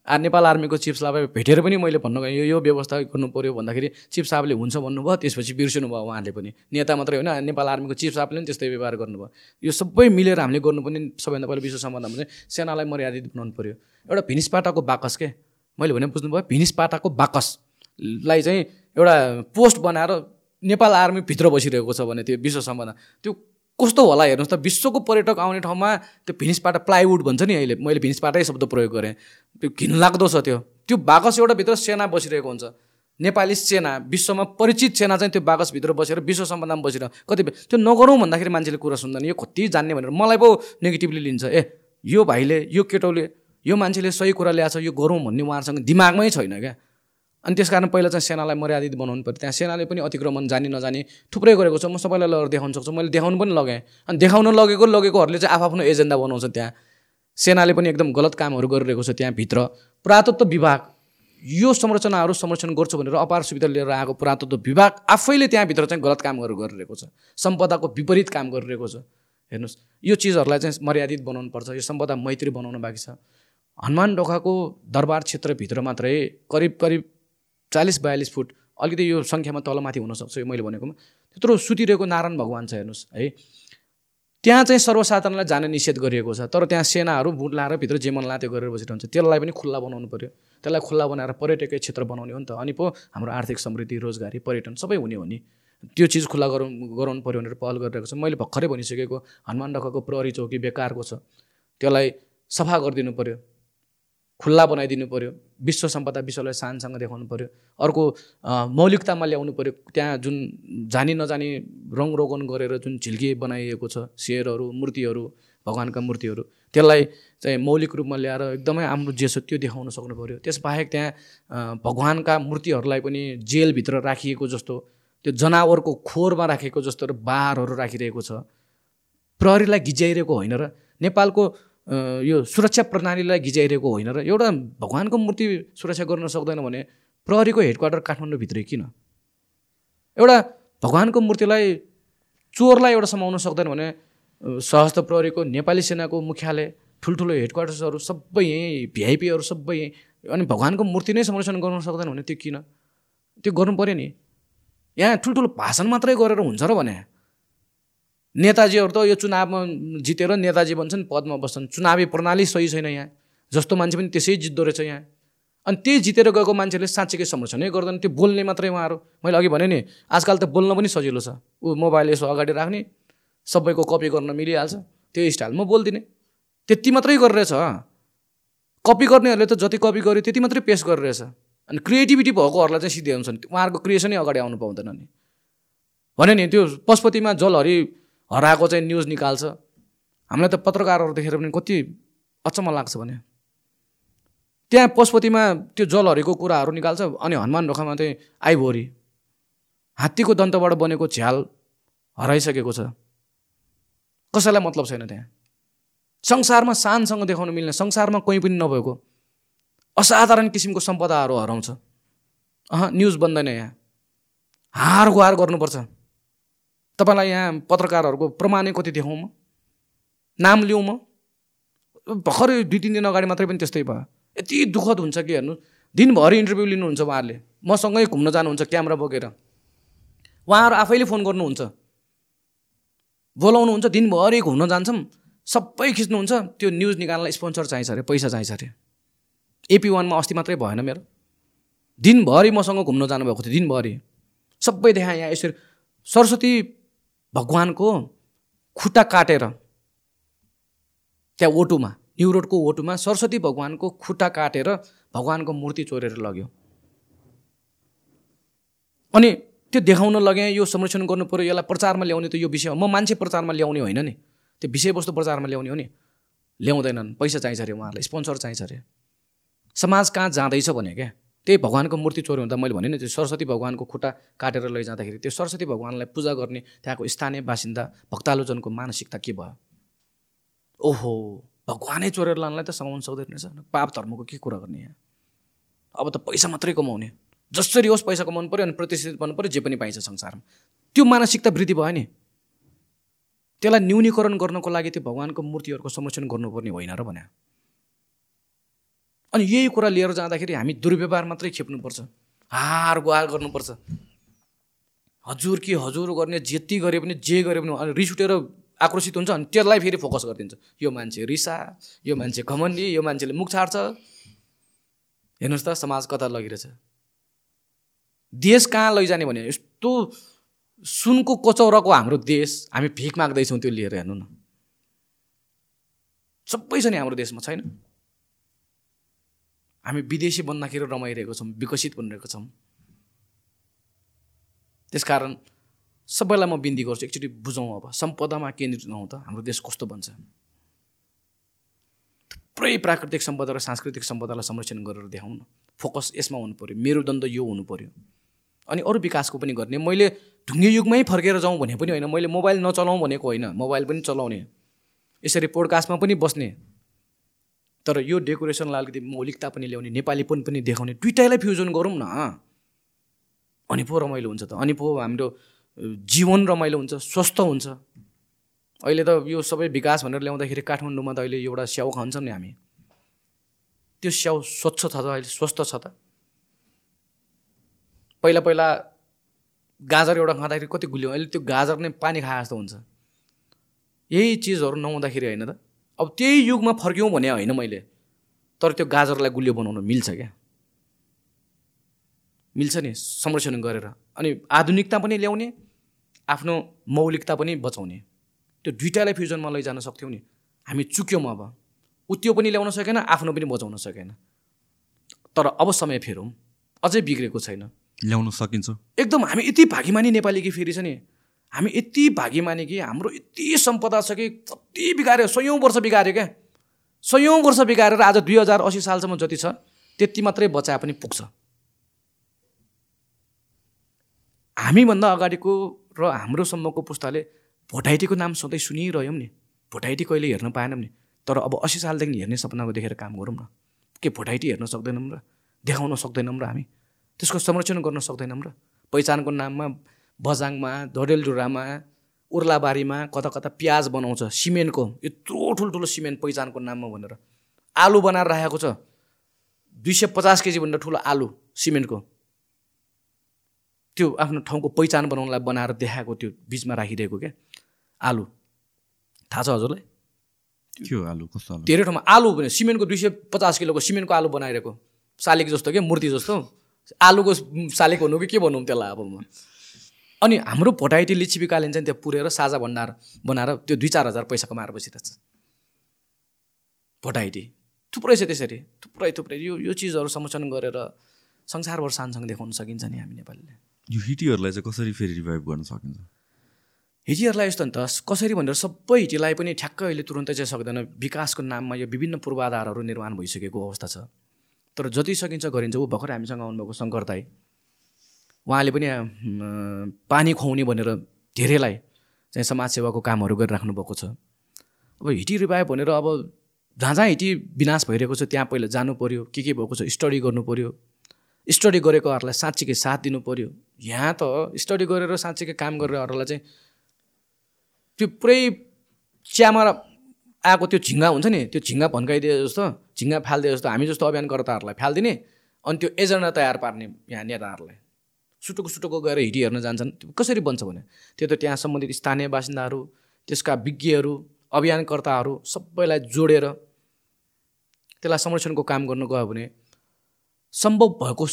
आ नेपाल आर्मीको चिफ साहबलाई भेटेर पनि मैले भन्नु गएँ यो यो व्यवस्था गर्नु पऱ्यो भन्दाखेरि चिफ साहबले हुन्छ भन्नुभयो त्यसपछि बिर्सिनु भयो उहाँले पनि। नेता मात्रै होइन नेपाल आर्मीको चिफ साहबले पनि त्यस्तै व्यवहार गर्नुभयो। यो सबै मिलेर हामीले गर्नुपर्ने सबैभन्दा पहिला विश्व सम्बन्धमा चाहिँ सेनालाई मर्यादित बनाउनु पऱ्यो एउटा भिनिसपाटाको बाकस के? मैले भने बुझ्नुभयो भिनिसपाटाको बाकसलाई चाहिँ एउटा पोस्ट बनाएर नेपाल आर्मी भित्र बसिरहेको छ भने त्यो विश्व सम्बन्ध त्यो कस्तो होला हेर्नुहोस् त विश्वको पर्यटक आउने ठाउँमा त्यो भिनिसपाटा प्लाइवुड भन्छ नि अहिले मैले भिनिसपाटै शब्द प्रयोग गरेँ। त्यो घिनलाग्दो छ त्यो। त्यो बाकस एउटा भित्र सेना बसिरहेको हुन्छ। नेपाली सेना विश्वमा परिचित सेना चाहिँ त्यो बाकसभित्र बसेर विश्व सम्बन्धमा बसेर कति त्यो नगरौँ भन्दाखेरि मान्छेले कुरा सुन्दैन। यो कति जान्ने भनेर मलाई पो नेगेटिभली लिन्छ। ए यो भाइले यो केटोले यो मान्छेले सही कुरा ल्याएको छ यो गरौँ भन्ने उहाँहरूसँग दिमागमै छैन क्या। अनि त्यस कारण पहिला चाहिँ सेनालाई मर्यादित बनाउनु पऱ्यो। त्यहाँ सेनाले पनि अतिक्रमण जानी नजाने थुप्रै गरेको छ। म सबैलाई लगेर देखाउन सक्छु। मैले देखाउनु पनि लगेँ। अनि देखाउन लगेको लगेकोहरूले चाहिँ आफ्नो एजेन्डा बनाउँछ त्यहाँ। सेनाले पनि एकदम गलत कामहरू गरिरहेको छ त्यहाँभित्र। पुरातत्व विभाग। यो संरचनाहरू संरक्षण गर्छु भनेर अपार सुविधा लिएर आएको पुरातत्व विभाग आफैले त्यहाँभित्र चाहिँ गलत कामहरू गरिरहेको छ। सम्पदाको विपरीत काम गरिरहेको छ। हेर्नुहोस् यो चिजहरूलाई चाहिँ मर्यादित बनाउनु पर्छ। यो सम्पदा मैत्री बनाउनु बाँकी छ। हनुमान ढोकाको दरबार क्षेत्रभित्र मात्रै करिब करिब चालिस बयालिस फुट अलिकति यो सङ्ख्यामा तलमाथि हुनसक्छ यो मैले भनेकोमा। त्यत्रो सुतिरहेको नारायण भगवान् छ हेर्नुहोस् है। त्यहाँ चाहिँ सर्वसाधारणलाई जान निषेध गरिएको छ तर त्यहाँ सेनाहरू बुट लाएर भित्र जे मन लाग्यो गरेर बसिरहन्छ त्यसलाई पनि खुल्ला बनाउनु पऱ्यो त्यसलाई खुल्ला बनाएर पर्यटकीय क्षेत्र बनाउने हो नि त। अनि पो हाम्रो आर्थिक समृद्धि रोजगारी पर्यटन सबै हुने हो नि। त्यो चिज खुल्ला गराउनु गराउनु पऱ्यो भनेर पहल गरिरहेको छ। मैले भर्खरै भनिसकेको हनुमान ढोकाको प्रहरी चौकी बेकारको छ। त्यसलाई सफा गरिदिनु पऱ्यो खुल्ला बनाइदिनु पऱ्यो विश्व सम्पदा विश्वलाई शानसँग देखाउनु पऱ्यो अर्को मौलिकतामा ल्याउनु पऱ्यो त्यहाँ जुन जानी नजानी रङ रोगन गरेर जुन झिल्के बनाइएको छ शेरहरू मूर्तिहरू भगवान्का मूर्तिहरू त्यसलाई चाहिँ मौलिक रूपमा ल्याएर एकदमै हाम्रो जे छ त्यो देखाउन सक्नु पऱ्यो त्यसबाहेक त्यहाँ भगवान्का मूर्तिहरूलाई पनि जेलभित्र राखिएको जस्तो त्यो जनावरको खोरमा राखेको जस्तो र बारहरू राखिरहेको छ। प्रहरीलाई गिज्याइरहेको होइन र नेपालको यो सुरक्षा प्रणालीलाई गिज्याइरहेको होइन र एउटा भगवान्को मूर्ति सुरक्षा गर्न सक्दैन भने प्रहरीको हेडक्वार्टर काठमाडौँभित्रै किन? एउटा भगवान्को मूर्तिलाई चोरलाई एउटा समाउन सक्दैन भने अ, सशस्त्र प्रहरीको नेपाली सेनाको मुख्यालय ठुल्ठुलो हेडक्वार्टर्सहरू सबै यहीँ भिआइपीहरू सबै यहीँ अनि भगवान्को मूर्ति नै संरक्षण गर्न सक्दैन भने त्यो किन? त्यो गर्नु पऱ्यो नि। यहाँ ठुल्ठुलो भाषण मात्रै गरेर हुन्छ र भने। नेताजीहरू त यो चुनावमा जितेर नेताजी भन्छन् पदमा बस्छन्। चुनावी प्रणाली सही छैन यहाँ। जस्तो मान्छे पनि त्यसै जित्दो रहेछ यहाँ। अनि त्यही जितेर गएको मान्छेले साँच्चीकै संरक्षणै गर्दैन। त्यो बोल्ने मात्रै उहाँहरू। मैले अघि भने नि आजकल त बोल्न पनि सजिलो छ। ऊ मोबाइल यसो अगाडि राख्ने सबैको कपी गर्न मिलिहाल्छ। त्यो स्टाइल म बोल्दिनँ। त्यति मात्रै गरिरहेछ कपी गर्नेहरूले त जति कपी गर्यो त्यति मात्रै पेस गरिरहेछ। अनि क्रिएटिभिटी भएकोहरूलाई चाहिँ सिधै हुन्छन् उहाँहरूको क्रिएसनै अगाडि आउनु पाउँदैन नि। भने नि त्यो पशुपतिमा जलहरी हराएको चाहिँ न्युज निकाल्छ। हामीलाई त पत्रकारहरू देखेर पनि कति अचम्म लाग्छ भने। त्यहाँ पशुपतिमा त्यो जलहरीको कुराहरू निकाल्छ अनि हनुमान ढोकामा चाहिँ आइभोरी। हात्तीको दन्तबाट बनेको झ्याल हराइसकेको छ। कसैलाई मतलब छैन त्यहाँ। संसारमा शानसँग देखाउन मिल्ने संसारमा कोही पनि नभएको असाधारण किसिमको सम्पदाहरू हराउँछ। अह न्युज बन्दैन यहाँ। हार गुहार गर्नुपर्छ। तपाईँलाई यहाँ पत्रकारहरूको प्रमाणै कति देखाउँ म? नाम लिउँ म? भर्खरै दुई तिन दिन अगाडि मात्रै पनि त्यस्तै भयो। यति दुःखद हुन्छ कि हेर्नु? दिनभरि इन्टरभ्यू लिनुहुन्छ उहाँहरूले मसँगै घुम्न जानुहुन्छ क्यामेरा बोकेर। उहाँहरू आफैले फोन गर्नुहुन्छ। बोलाउनुहुन्छ दिनभरि घुम्न जान्छौँ सबै खिच्नुहुन्छ। त्यो न्युज निकाल्नलाई स्पोन्सर चाहिन्छ अरे पैसा चाहिन्छ अरे। एपी वानमा अस्ति मात्रै भएन मेरो। दिनभरि मसँग घुम्न जानुभएको थियो दिनभरि। सबै देखाएँ यहाँ यसरी। सरस्वती भगवान्को खुट्टा काटेर त्यहाँ ओटोमा न्यु रोडको ओटोमा सरस्वती भगवान्को खुट्टा काटेर भगवान्को मूर्ति चोरेर लग्यो। अनि त्यो देखाउन लगेँ यो संरक्षण गर्नु पऱ्यो यसलाई प्रचारमा ल्याउने त यो विषय म मान्छे प्रचारमा ल्याउने होइन नि। त्यो विषयवस्तु प्रचारमा ल्याउने हो नि। ल्याउँदैनन्। पैसा चाहिन्छ अरे उहाँहरूलाई स्पोन्सर चाहिन्छ अरे। समाज कहाँ जाँदैछ भने क्या? त्यही भगवान्को मूर्ति चोर्यो हुँदा मैले भने नि त्यो सरस्वती भगवान्को खुट्टा काटेर लैजाँदाखेरि त्यो सरस्वती भगवान्लाई पूजा गर्ने त्यहाँको स्थानीय बासिन्दा भक्तालोचनको मानसिकता के भयो? ओहो भगवानै चोरेर लानलाई त समाउनु सक्दैन रहेछ। पाप धर्मको के कुरा गर्ने यहाँ? अब त पैसा मात्रै कमाउने। जसरी होस् पैसा कमाउनु पऱ्यो अनि प्रतिष्ठित बन्नु पऱ्यो जे पनि पाइन्छ संसारमा। त्यो मानसिकता वृद्धि भयो नि। त्यसलाई न्यूनीकरण गर्नको लागि त्यो भगवान्को मूर्तिहरूको संरक्षण गर्नुपर्ने होइन र भने अनि यही कुरा लिएर जाँदाखेरि हामी दुर्व्यवहार मात्रै खेप्नुपर्छ। हार गुहार गर्नुपर्छ। हजुर कि हजुर गर्ने जति गरे पनि जे गरे पनि अनि रिस उठेर आक्रोशित हुन्छ अनि त्यसलाई फेरि फोकस गरिदिन्छ। यो मान्छे रिसा यो मान्छे घमण्डी यो मान्छेले मुख छाड्छ। हेर्नुहोस् त समाज कता लगिरहेछ। देश कहाँ लैजाने भने यस्तो सुनको कचौराको हाम्रो देश हामी भिख माग्दैछौँ त्यो लिएर हेर्नु न। सबै छ हाम्रो देशमा छैन? हामी विदेशी बन्दाखेरि रमाइरहेको छौँ विकसित बनिरहेको छौँ। त्यसकारण सबैलाई म बिन्ती गर्छु एकचोटि बुझौँ अब सम्पदामा केन्द्रित नहुँ त हाम्रो देश कस्तो बन्छ। थुप्रै प्राकृतिक सम्पदा र सांस्कृतिक सम्पदालाई संरक्षण गरेर देखाउँ न फोकस यसमा हुनु पऱ्यो मेरुदण्ड यो हुनु पऱ्यो अनि अरू विकासको पनि गर्ने मैले ढुङ्गे युगमै फर्केर जाउँ भने पनि होइन मैले मोबाइल नचलाउँ भनेको होइन मोबाइल पनि चलाउने। यसरी पोडकास्टमा पनि बस्ने। तर यो डेकोरेसनलाई अलिकति मौलिकता पनि ल्याउने नेपालीपन पनि देखाउने दुइटैलाई फ्युजन गरौँ न। अनि पो रमाइलो हुन्छ त। अनि पो हाम्रो जीवन रमाइलो हुन्छ स्वस्थ हुन्छ। अहिले त यो सबै विकास भनेर ल्याउँदाखेरि काठमाडौँमा त अहिले एउटा स्याउ खान्छौँ नि हामी। त्यो स्याउ स्वच्छ छ त अहिले स्वस्थ छ त। पहिला पहिला गाजर एउटा खाँदाखेरि कति गुलियो अहिले त्यो गाजर नै पानी खाए जस्तो हुन्छ। यही चिजहरू नहुँदाखेरि होइन त। अब त्यही युगमा फर्क्यौँ भने होइन मैले तर त्यो गाजरलाई गुलियो बनाउनु मिल्छ क्या। मिल्छ नि संरक्षण गरेर। अनि आधुनिकता पनि ल्याउने आफ्नो मौलिकता पनि बचाउने। त्यो दुइटालाई फ्युजनमा लैजान सक्थ्यौँ नि। हामी चुक्यौँ अब। ऊ त्यो पनि ल्याउन सकेन आफ्नो पनि बचाउन सकेन। तर अब समय फेरौँ। अझै बिग्रेको छैन। ल्याउन सकिन्छ। एकदम हामी यति भागीमानी नेपाली कि फेरि छ नि। हामी यति भागीमानी कि हाम्रो यति सम्पदा छ कि कति बिगाऱ्यो सयौँ वर्ष बिगाऱ्यो क्या। सयौँ वर्ष बिगारेर आज दुई हजार असी सालसम्म जति छ त्यति मात्रै बचाए पनि पुग्छ। हामीभन्दा अगाडिको र हाम्रोसम्मको पुस्ताले भोटाइटीको नाम सधैँ सुनिरह्यौँ नि। भोटाइटी कहिले हेर्न पाएनौँ नि। तर अब असी सालदेखि हेर्ने सपनाको देखेर काम गरौँ न। के भोटाइटी हेर्न सक्दैनौँ र देखाउन सक्दैनौँ र हामी। त्यसको संरक्षण गर्न सक्दैनौँ र पहिचानको नाममा बजाङमा धडेलडुरामा उर्लाबारीमा कता कता प्याज बनाउँछ। सिमेन्टको यत्रो ठुल्ठुलो सिमेन्ट पहिचानको नाममा भनेर। आलु बनाएर राखेको छ। दुई सय पचास केजीभन्दा ठुलो आलु सिमेन्टको। त्यो आफ्नो ठाउँको पहिचान बनाउनलाई बनाएर देखाएको त्यो बिचमा राखिदिएको क्या आलु। थाहा छ हजुरलाई? त्यो आलु कस्तो धेरै ठाउँमा आलु भने सिमेन्टको दुई सय पचास किलोको सिमेन्टको आलु बनाइरहेको। शालिक जस्तो क्या मूर्ति जस्तो। आलुको शालिक भन्नु कि के भनौँ त्यसलाई अब म? अनि हाम्रो भोटाइटी लिच्छिपिकाले चाहिँ त्यहाँ पुरेर साझा भण्डार बनाएर त्यो दुई चार हजार पैसा कमाएर बसिरहेको छ भोटाइटी। थुप्रै छ त्यसरी। थुप्रै थुप्रै। यो यो चिजहरू संरक्षण गरेर संसारभर सानसँग देखाउन सकिन्छ नि हामी नेपालीले। यो हिटीहरूलाई चाहिँ कसरी फेरि रिभाइभ गर्न सकिन्छ? हिटीहरूलाई यस्तो नि त कसरी भनेर सबै हिटीलाई पनि ठ्याक्कै अहिले तुरन्तै चाहिँ सक्दैन। विकासको नाममा यो विभिन्न पूर्वाधारहरू निर्माण भइसकेको अवस्था छ। तर जति सकिन्छ गरिन्छ ऊ भर्खर हामीसँग आउनुभएको शङ्कर दाई। उहाँले पनि पानी खुवाउने भनेर धेरैलाई चाहिँ समाजसेवाको कामहरू गरिराख्नु भएको छ। अब हिटी रिभाइभ भनेर अब जहाँ जहाँ हिटी विनाश भइरहेको छ त्यहाँ पहिला जानु पऱ्यो के के भएको छ स्टडी गर्नु पऱ्यो स्टडी गरेकोहरूलाई साँच्चीकै साथ दिनु पऱ्यो यहाँ त स्टडी गरेर साँच्चीकै काम गरेरहरूलाई चाहिँ त्यो पुरै चियामा आएको त्यो झिङ्गा हुन्छ नि त्यो झिङ्गा भन्काइदिए जस्तो झिङ्गा फालिदिए जस्तो हामी जस्तो अभियानकर्ताहरूलाई फालिदिने अनि त्यो एजेन्डा तयार पार्ने यहाँ नेताहरूलाई। सुटुको सुटुको गएर हिटी हेर्न जान्छन्। कसरी बन्छ भने? त्यो त त्यहाँ सम्बन्धित स्थानीय बासिन्दाहरू त्यसका विज्ञहरू अभियानकर्ताहरू सबैलाई जोडेर त्यसलाई संरक्षणको काम गर्नु गयो भने सम्भव भएको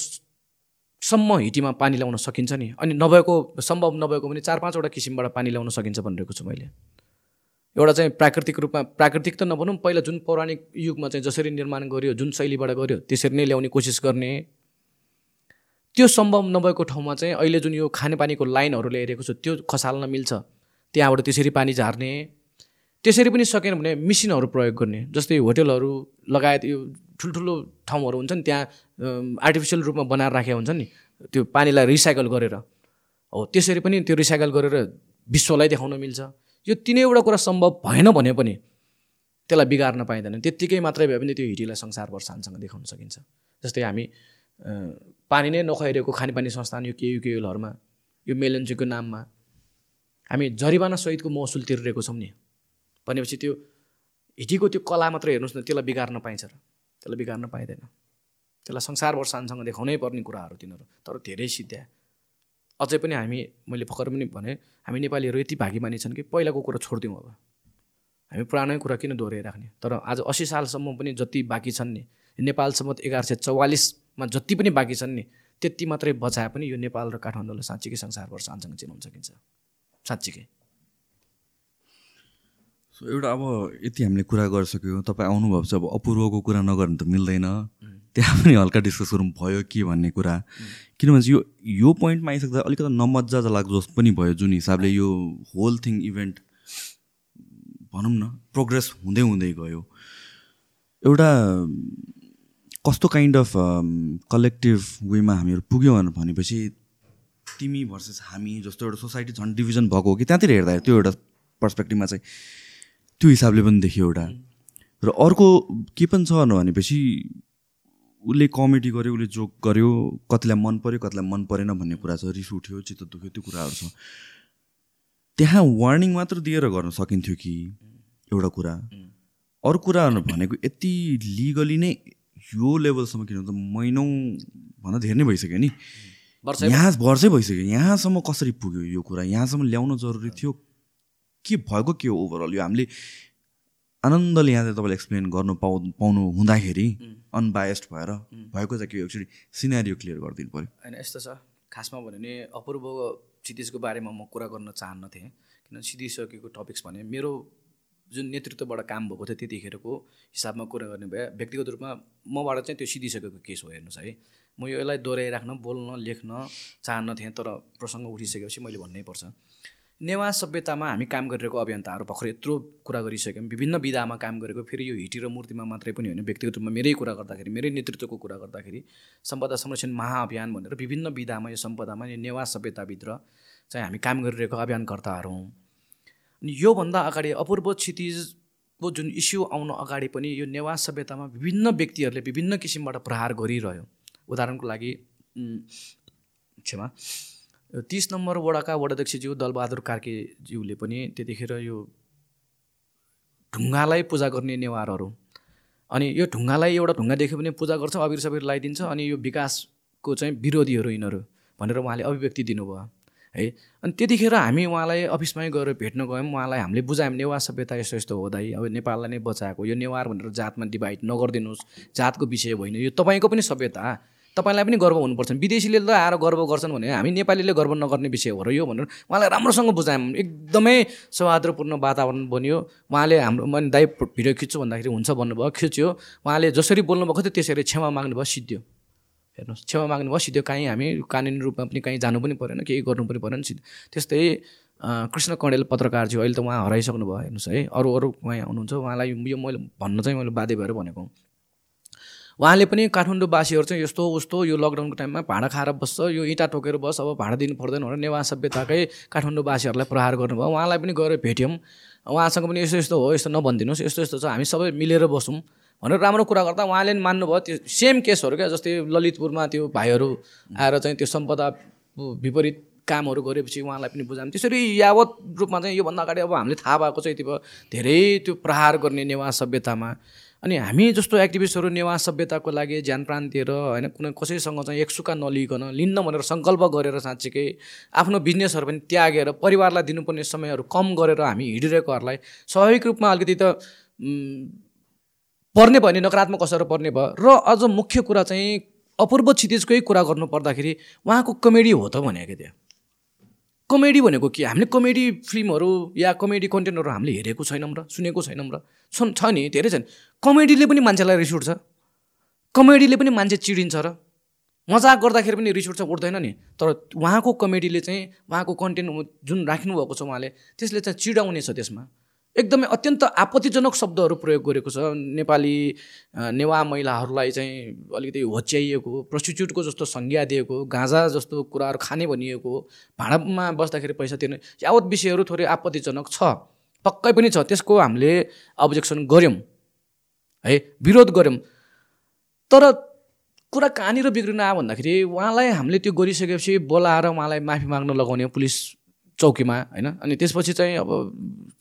सम्म हिटीमा पानी ल्याउन सकिन्छ नि। अनि नभएको सम्भव नभएको पनि चार पाँचवटा किसिमबाट पानी ल्याउन सकिन्छ भनिरहेको छु मैले। एउटा चाहिँ प्राकृतिक रूपमा प्राकृतिक त नभनौँ पहिला जुन पौराणिक युगमा चाहिँ जसरी निर्माण गर्यो जुन शैलीबाट गर्यो त्यसरी नै ल्याउने कोसिस गर्ने त्यो सम्भव नभएको ठाउँमा चाहिँ अहिले जुन यो खानेपानीको लाइनहरू ल्याइरहेको छ त्यो खसाल्न मिल्छ। त्यहाँबाट त्यसरी पानी झार्ने त्यसरी पनि सकेन भने मिसिनहरू प्रयोग गर्ने। जस्तै होटेलहरू लगायत यो ठुल्ठुलो ठाउँहरू हुन्छ नि त्यहाँ आर्टिफिसियल रूपमा बनाएर राखेका हुन्छ नि त्यो पानीलाई रिसाइकल गरेर। हो त्यसरी पनि त्यो रिसाइकल गरेर विश्वलाई देखाउन मिल्छ। यो तिनैवटा कुरा सम्भव भएन भने पनि त्यसलाई बिगार्न पाइँदैन। त्यत्तिकै मात्रै भए पनि त्यो हिटीलाई संसारभर सानसँग देखाउन सकिन्छ। जस्तै हामी पानी नै नखुवाइरहेको खानेपानी संस्थान यो केयुकेएलहरूमा यो मेलन्चीको नाममा। हामी सहितको महसुल तिरिरहेको छौँ नि। भनेपछि त्यो हिटीको त्यो कला मात्रै हेर्नुहोस् न त्यसलाई बिगार्न पाइन्छ र। त्यसलाई बिगार्न पाइँदैन। त्यसलाई संसारभर सानसँग देखाउनै पर्ने कुराहरू तिनीहरू तर धेरै सिद्ध्या। अझै पनि हामी मैले भर्खर पनि भने हामी नेपालीहरू यति भागीमानी छन् कि पहिलाको कुरा छोडिदिउँ अब। हामी पुरानै कुरा किन दोहोऱ्याइराख्ने? तर आज असी सालसम्म पनि जति बाँकी छन् नि नेपालसम्म एघार सय चौवालिसमा जति पनि बाँकी छन् नि त्यति मात्रै बचाए पनि यो नेपाल र काठमाडौँलाई साँच्चीकै संसारभर सानसँग चिनाउन सकिन्छ। साँच्चीकै। सो एउटा अब यति हामीले कुरा गरिसक्यो तपाईँ आउनुभएको छ अब अपूर्वको कुरा नगर्नु त मिल्दैन। त्यहाँ पनि हल्का डिस्कस गरौँ भयो के भन्ने कुरा। किनभने यो यो पोइन्टमा आइसक्दा अलिकति नमजा लाग्दो पनि भयो जुन हिसाबले यो होल थिङ इभेन्ट भनौँ न प्रोग्रेस हुँदै हुँदै गयो। एउटा कस्तो काइन्ड अफ कलेक्टिभ वेमा हामीहरू पुग्यौँ भनेपछि तिमी भर्सेस हामी जस्तो एउटा सोसाइटी झन् डिभिजन भएको हो कि त्यहाँतिर हेर्दा त्यो एउटा पर्सपेक्टिभमा चाहिँ त्यो हिसाबले पनि देखियो एउटा। र अर्को के पनि छ भनेपछि उसले कमेडी गर्यो उसले जोक गर्यो कतिलाई मन पऱ्यो कतिलाई मन परेन भन्ने कुरा छ रिस उठ्यो चित्त दुख्यो त्यो कुराहरू छ। त्यहाँ वार्निङ मात्र दिएर गर्न सकिन्थ्यो कि एउटा कुरा। अरू कुरा भनेको यति लिगली नै यो लेभलसम्म किन त महिनौ भन्दा धेरै नै भइसक्यो नि। यहाँ वर्षै भइसक्यो। यहाँसम्म कसरी पुग्यो यो कुरा? यहाँसम्म ल्याउन जरुरी थियो? के भएको के हो ओभरअल यो हामीले आनन्दले यहाँ चाहिँ तपाईँले एक्सप्लेन गर्नु पाउ पाउनु हुँदाखेरि अनबायस्ड भएर भएको चाहिँ के हो? एक्चुली सिनेरियो क्लियर गरिदिनु पऱ्यो। होइन यस्तो छ। खासमा भन्यो भने अपूर्व क्षितिजको बारेमा म कुरा गर्न चाहन्न थिएँ किन सिधिसकेको टपिक्स भने मेरो जुन नेतृत्वबाट काम भएको थियो त्यतिखेरको हिसाबमा कुरा गर्ने भए व्यक्तिगत रूपमा मबाट चाहिँ त्यो सिधिसकेको केस हो हेर्नुहोस् है। म यो यसलाई दोहोऱ्याइराख्न बोल्न लेख्न चाहन्न थिएँ तर प्रसङ्ग उठिसकेपछि मैले भन्नै पर्छ। नेवा सभ्यतामा हामी काम गरिरहेको अभियन्ताहरू भर्खर यत्रो कुरा गरिसक्यौँ विभिन्न विधामा काम गरेको फेरि यो हिटी र मूर्तिमा मात्रै पनि होइन व्यक्तिगत रूपमा मेरै कुरा गर्दाखेरि मेरै नेतृत्वको कुरा गर्दाखेरि सम्पदा संरक्षण महाअभियान भनेर विभिन्न विधामा यो सम्पदामा यो नेवा सभ्यताभित्र चाहिँ हामी काम गरिरहेको अभियानकर्ताहरू हौँ। अनि योभन्दा अगाडि अपूर्व क्षितिजको जुन इस्यु आउन अगाडि पनि यो नेवा सभ्यतामा विभिन्न व्यक्तिहरूले विभिन्न किसिमबाट प्रहार गरिरह्यो। उदाहरणको लागि क्षमा तिस नम्बर वडाका वडाध्यक्षज्यू दलबहादुर कार्केज्यूले पनि त्यतिखेर यो ढुङ्गालाई पूजा गर्ने नेवारहरू। अनि यो ढुङ्गालाई एउटा ढुङ्गा देख्यो भने पूजा गर्छ अबिर सबिर लगाइदिन्छ अनि यो विकासको चाहिँ विरोधीहरू यिनीहरू भनेर उहाँले अभिव्यक्ति दिनुभयो। है। अनि त्यतिखेर हामी उहाँलाई अफिसमै गएर भेट्न गयौँ। उहाँलाई हामीले बुझायौँ नेवार सभ्यता यस्तो यस्तो हो दाइ अब नेपाललाई नै बचाएको। यो नेवार भनेर जातमा डिभाइड नगरिदिनुहोस् जातको विषय होइन। यो तपाईँको पनि सभ्यता। तपाईँलाई पनि गर्व हुनुपर्छ। विदेशीले त आएर गर्व गर्छन् भने हामी नेपालीले गर्व नगर्ने विषय हो र यो भनेर उहाँलाई राम्रोसँग बुझायौँ। एकदमै सौहार्दपूर्ण वातावरण बन्यो। उहाँले हाम्रो मैले दाइ भिडियो खिच्छु भन्दाखेरि हुन्छ भन्नुभयो खिच्यो। उहाँले जसरी बोल्नुभएको थियो त्यसरी क्षमा माग्नुभयो सिद्धियो। हेर्नुहोस्। क्षमा माग्नुभयो सिधै काहीँ हामी कानुनी रूपमा पनि कहीँ जानु पनि परेन केही गर्नु पनि परेन सिधै। त्यस्तै कृष्ण कणेल पत्रकारज्यू अहिले त उहाँ हराइसक्नु भयो हेर्नुहोस् है। अरू अरू उहाँ हुनुहुन्छ उहाँलाई यो मैले भन्न चाहिँ मैले बाध्य भएर भनेको। उहाँले पनि काठमाडौँवासीहरू चाहिँ यस्तो उस्तो यो लकडाउनको टाइममा भाँडा खाएर बस्छ यो इँटा टोकेर बस अब भाडा दिनु पर्दैन भनेर नेवा सभ्यताकै काठमाडौँवासीहरूलाई प्रहार गर्नुभयो। उहाँलाई पनि गएर भेट्यौँ। उहाँसँग पनि यस्तो यस्तो हो यस्तो नभनिदिनुहोस् यस्तो यस्तो छ। हामी सबै मिलेर बसौँ। भनेर राम्रो कुरा गर्दा उहाँले पनि मान्नुभयो त्यो सेम केसहरू क्या जस्तै ललितपुरमा त्यो भाइहरू आएर चाहिँ त्यो सम्पदा विपरीत कामहरू गरेपछि उहाँलाई पनि बुझाउँ त्यसरी यावत रूपमा चाहिँ योभन्दा अगाडि अब हामीले थाहा भएको चाहिँ यति भयो धेरै त्यो प्रहार गर्ने नेवा सभ्यतामा। अनि हामी जस्तो एक्टिभिस्टहरू नेवा सभ्यताको लागि ज्यान प्राण दिएर होइन कुनै कसैसँग चाहिँ एकसुका नलिकन लिन्न भनेर सङ्कल्प गरेर साँच्चीकै आफ्नो बिजनेसहरू पनि त्यागेर परिवारलाई दिनुपर्ने समयहरू कम गरेर हामी हिँडिरहेकोहरूलाई स्वाभाविक रूपमा अलिकति त पर्ने भयो भने नकारात्मक असर पर्ने भयो। र अझ मुख्य कुरा चाहिँ अपूर्व क्षितिजकै कुरा गर्नु पर्दाखेरि उहाँको कमेडी हो त भनेको त्यहाँ कमेडी भनेको के? हामीले कमेडी फिल्महरू या कमेडी कन्टेन्टहरू हामीले हेरेको छैनौँ र सुनेको छैनौँ र। छन् छ नि धेरै छन्। कमेडीले पनि मान्छेलाई रिस उठ्छ। कमेडीले पनि मान्छे चिडिन्छ र। मजाक गर्दाखेरि पनि रिस उठ्छ उठ्दैन नि। तर उहाँको कमेडीले चाहिँ उहाँको कन्टेन्ट जुन राख्नुभएको छ उहाँले त्यसले चाहिँ चिडाउने छ त्यसमा। एकदमै अत्यन्त आपत्तिजनक शब्दहरू प्रयोग गरेको छ। नेपाली नेवा महिलाहरूलाई चाहिँ अलिकति होच्याइएको प्रस्टिच्युटको जस्तो संज्ञा दिएको गाँजा जस्तो कुराहरू खाने भनिएको भाँडामा बस्दाखेरि पैसा तिर्ने यावत विषयहरू थोरै आपत्तिजनक छ। पक्कै पनि छ त्यसको हामीले अब्जेक्सन गऱ्यौँ है विरोध गऱ्यौँ। तर कुरा कहाँनिर बिग्रिन आयो भन्दाखेरि उहाँलाई हामीले त्यो गरिसकेपछि बोलाएर उहाँलाई माफी माग्न लगाउने पुलिस चौकीमा होइन? अनि त्यसपछि चाहिँ अब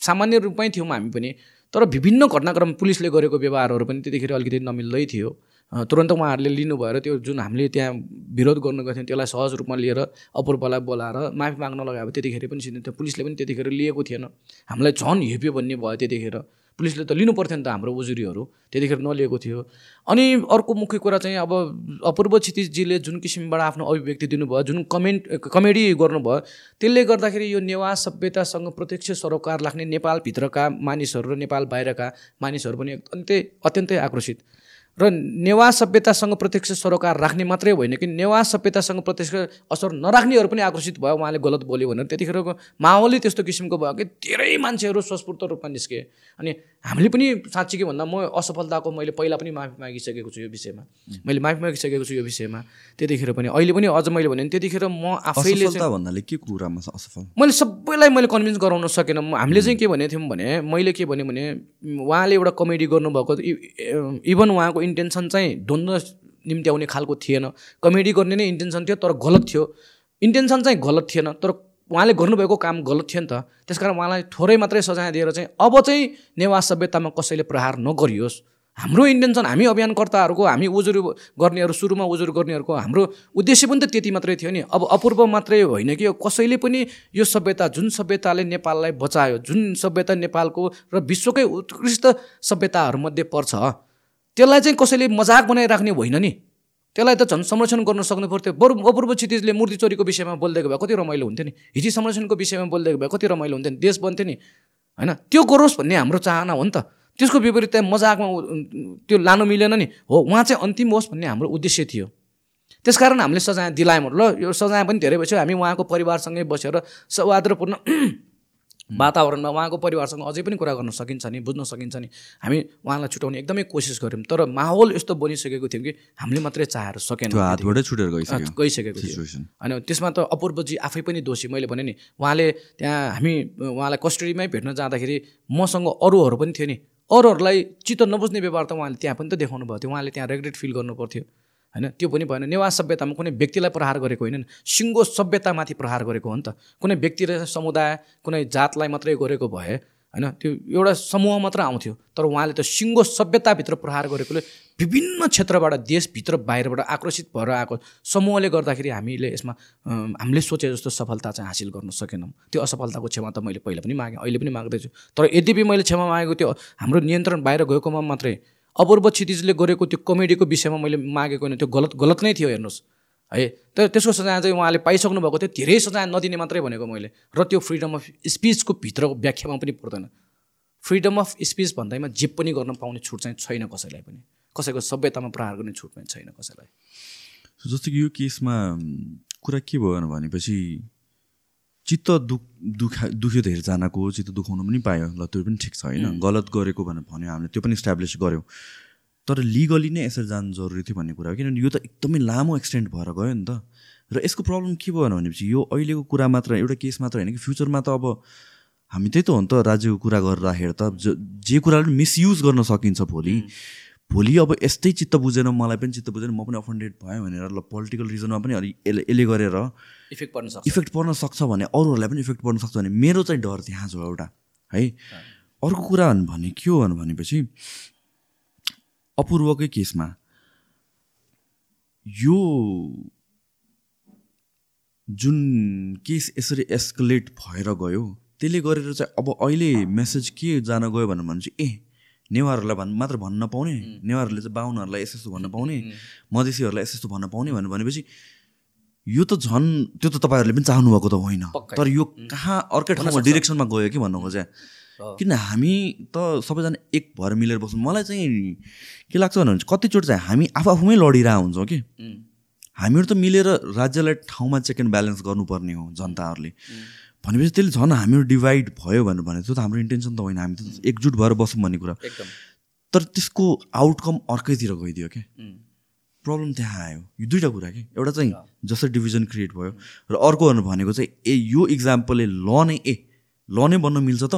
सामान्य रूपमै थियौँ हामी पनि। तर विभिन्न घटनाक्रम पुलिसले गरेको व्यवहारहरू पनि त्यतिखेर अलिकति नमिल्दै थियो। तुरन्त उहाँहरूले लिनुभयो र त्यो जुन हामीले त्यहाँ विरोध गर्नु गएको थियौँ त्यसलाई सहज रूपमा लिएर अपूर्वलाई बोलाएर माफी माग्न लगायो त्यतिखेर पनि त्यो पुलिसले पनि त्यतिखेर लिएको थिएन। हामीलाई झन् हेप्यो भन्ने भयो त्यतिखेर। पुलिसले त लिनु पर्थ्यो नि त हाम्रो उजुरीहरू। त्यतिखेर नलिएको थियो। अनि अर्को मुख्य कुरा चाहिँ अब अपूर्व क्षितिजजीले जुन किसिमबाट आफ्नो अभिव्यक्ति दिनुभयो जुन कमेन्ट कमेडी गर्नुभयो त्यसले गर्दाखेरि यो नेवा सभ्यतासँग प्रत्यक्ष सरोकार लाग्ने नेपालभित्रका मानिसहरू र नेपाल बाहिरका मानिसहरू पनि अत्यन्तै अत्यन्तै आक्रोशित र नेवा सभ्यतासँग प्रत्यक्ष सरोकार राख्ने मात्रै होइन कि नेवा सभ्यतासँग प्रत्यक्ष असर नराख्नेहरू पनि आक्रोशित भयो उहाँले गलत बोल्यो भनेर। त्यतिखेरको माहौलै त्यस्तो किसिमको भयो कि धेरै मान्छेहरू स्वस्फूर्त रूपमा निस्के। अनि हामीले पनि साँच्ची के भन्दा म असफलताको मैले पहिला पनि माफी मागिसकेको छु यो विषयमा। मैले माफी मागिसकेको छु यो विषयमा। त्यतिखेर पनि अहिले पनि अझ मैले भने त्यतिखेर म आफैले भन्नाले के कुरामा असफल? मैले सबैलाई मैले कन्भिन्स गराउन सकेन। हामीले चाहिँ के भनेको थियौँ भने मैले के भने भने उहाँले एउटा कमेडी गर्नुभएको इभन उहाँको इन्टेन्सन चाहिँ द्वन्द्व निम्ति आउने खालको थिएन। कमेडी गर्ने नै इन्टेन्सन थियो तर गलत थियो। इन्टेन्सन चाहिँ गलत थिएन तर उहाँले गर्नुभएको काम गलत थियो नि त। त्यसकारण उहाँलाई थोरै मात्रै सजाय दिएर चाहिँ अब चाहिँ नेवा सभ्यतामा कसैले प्रहार नगरियोस्। हाम्रो इन्टेन्सन हामी अभियानकर्ताहरूको हामी उजुर गर्नेहरू सुरुमा उजुर गर्नेहरूको हाम्रो उद्देश्य पनि त त्यति मात्रै थियो नि। अब अपूर्व मात्रै होइन कि कसैले पनि यो सभ्यता जुन सभ्यताले नेपाललाई बचायो जुन सभ्यता नेपालको र विश्वकै उत्कृष्ट सभ्यताहरूमध्ये पर्छ त्यसलाई चाहिँ कसैले मजाक बनाइराख्ने होइन नि। त्यसलाई त झन् संरक्षण गर्न सक्नु पर्थ्यो बरु अपूर्व क्षितिजले मूर्ति चोरीको विषयमा बोलिदिएको भए कति रमाइलो हुन्थ्यो नि। हिजी संरक्षणको विषयमा बोलिदिएको भए कति रमाइलो हुन्थ्यो नि। देश बन्थ्यो नि। होइन? त्यो गरोस् भन्ने हाम्रो चाहना हो नि त। त्यसको विपरीत त्यहाँ मजाकमा त्यो लानु मिलेन नि। हो उहाँ चाहिँ अन्तिम होस् भन्ने हाम्रो उद्देश्य थियो। त्यसकारण हामीले सजाय दिलायौँ। ल यो सजाय पनि धेरै भइसक्यो। हामी उहाँको परिवारसँगै बसेर सौहार्दपूर्ण वातावरणमा उहाँको परिवारसँग अझै पनि कुरा गर्न सकिन्छ नि बुझ्न सकिन्छ नि। हामी उहाँलाई छुट्याउने एकदमै कोसिस गऱ्यौँ तर माहौल यस्तो बनिसकेको थियो कि हामीले मात्रै चाहेर सकेन हातबाटै छुटेर गइसकेको थियो। होइन त्यसमा त अपूर्वजी आफै पनि दोषी। मैले भने नि उहाँले त्यहाँ हामी उहाँलाई कस्टडीमै भेट्न जाँदाखेरि मसँग अरूहरू पनि थियो नि। अरूहरूलाई चित्त नबुझ्ने व्यवहार त उहाँले त्यहाँ पनि त देखाउनु भएको थियो। उहाँले त्यहाँ रेग्रेट फिल गर्नु पर्थ्यो। होइन? त्यो पनि भएन। नेवा सभ्यतामा कुनै व्यक्तिलाई प्रहार गरेको होइन। नि, सिङ्गो सभ्यतामाथि प्रहार गरेको हो नि त। कुनै व्यक्ति र समुदाय कुनै जातलाई मात्रै गरेको भए होइन? त्यो एउटा समूह मात्र आउँथ्यो। तर उहाँले त सिङ्गो सभ्यताभित्र प्रहार गरेकोले विभिन्न क्षेत्रबाट देशभित्र बाहिरबाट आक्रोशित भएर आएको समूहले गर्दाखेरि हामीले यसमा हामीले सोचे जस्तो सफलता चाहिँ हासिल गर्न सकेनौँ। त्यो असफलताको क्षमा त मैले पहिला पनि मागेँ अहिले पनि माग्दैछु। तर यद्यपि मैले क्षमा मागेको त्यो हाम्रो नियन्त्रण बाहिर गएकोमा मात्रै अपूर्व क्षितिजले गरेको त्यो कमेडीको विषयमा मैले मागेको होइन त्यो गलत गलत नै थियो हेर्नुहोस्। है तर त्यसको सजाय चाहिँ उहाँले पाइसक्नु भएको थियो धेरै सजाय नदिने मात्रै भनेको मैले। र त्यो फ्रिडम अफ स्पिचको भित्रको व्याख्यामा पनि पर्दैन। फ्रिडम अफ स्पिच भन्दैमा जे पनि गर्न पाउने छुट चाहिँ छैन कसैलाई पनि। कसैको सभ्यतामा प्रहार गर्ने छुट पनि छैन कसैलाई। जस्तो कि यो केसमा कुरा के भयो भनेपछि चित्त दुख दुखा दुख्यो धेरैजनाको चित्त दुखाउनु पनि पायो। ल त्यो पनि ठिक छ होइन? गलत गरेको भनेर भन्यो हामीले त्यो पनि इस्टाब्लिस गऱ्यौँ तर लिगली नै यसरी जानु जरुरी थियो भन्ने कुरा हो। किनभने यो त एकदमै लामो एक्सटेन्ड भएर गयो नि त। र यसको प्रब्लम के भयो भनेपछि यो अहिलेको कुरा मात्र एउटा केस मात्र होइन कि फ्युचरमा त अब हामी त्यही त हो नि त राज्यको कुरा गरेर राखेर त ज- कुराले मिसयुज गर्न सकिन्छ भोलि। भोलि अब यस्तै चित्त बुझेन मलाई पनि चित्त बुझेन म पनि अफेन्डेड भएँ भनेर ल पोलिटिकल रिजनमा पनि यसले यसले गरेर इफेक्ट पर्न सक्छ। इफेक्ट पर्न सक्छ भने अरूहरूलाई पनि इफेक्ट पर्न सक्छ भने मेरो चाहिँ डर त्यहाँ छ एउटा है? अर्को कुरा भन्- के हो भने- भनेपछि अपूर्वकै केसमा यो जुन केस यसरी एस्कलेट भएर गयो त्यसले गरेर चाहिँ अब अहिले मेसेज के जान गयो भनेर भने चाहिँ ए नेवारहरूलाई भन् मात्र भन्न नपाउने नेवारहरूले चाहिँ बाहुनहरूलाई यस्तो यस्तो भन्न पाउने मधेसीहरूलाई यस्तो यस्तो भन्न पाउने भनेर भनेपछि यो त झन् त्यो त तपाईँहरूले पनि चाहनुभएको त होइन। तर यो कहाँ अर्कै ठाउँमा डिरेक्सनमा गयो कि भन्नु खोजेँ। किन हामी त सबैजना एक भएर मिलेर बस्छौँ मलाई चाहिँ के लाग्छ भने कतिचोटि चाहिँ हामी आफू आफूमै लडिरहेको हुन्छौँ कि। हामीहरू त मिलेर राज्यलाई ठाउँमा चेक एन्ड ब्यालेन्स गर्नुपर्ने हो जनताहरूले। भनेपछि त्यसले झन् हामीहरू डिभाइड भयो भनेर भने त्यो त हाम्रो इन्टेन्सन त होइन हामी त एकजुट भएर बसौँ भन्ने कुरा। तर त्यसको आउटकम अर्कैतिर गइदियो क्या। प्रब्लम त्यहाँ आयो। यो दुइटा कुरा कि? एउटा चाहिँ जसरी डिभिजन क्रिएट भयो र अर्को भनेको चाहिँ ए यो इक्जाम्पलले ल नै ए ल नै बन्न मिल्छ त।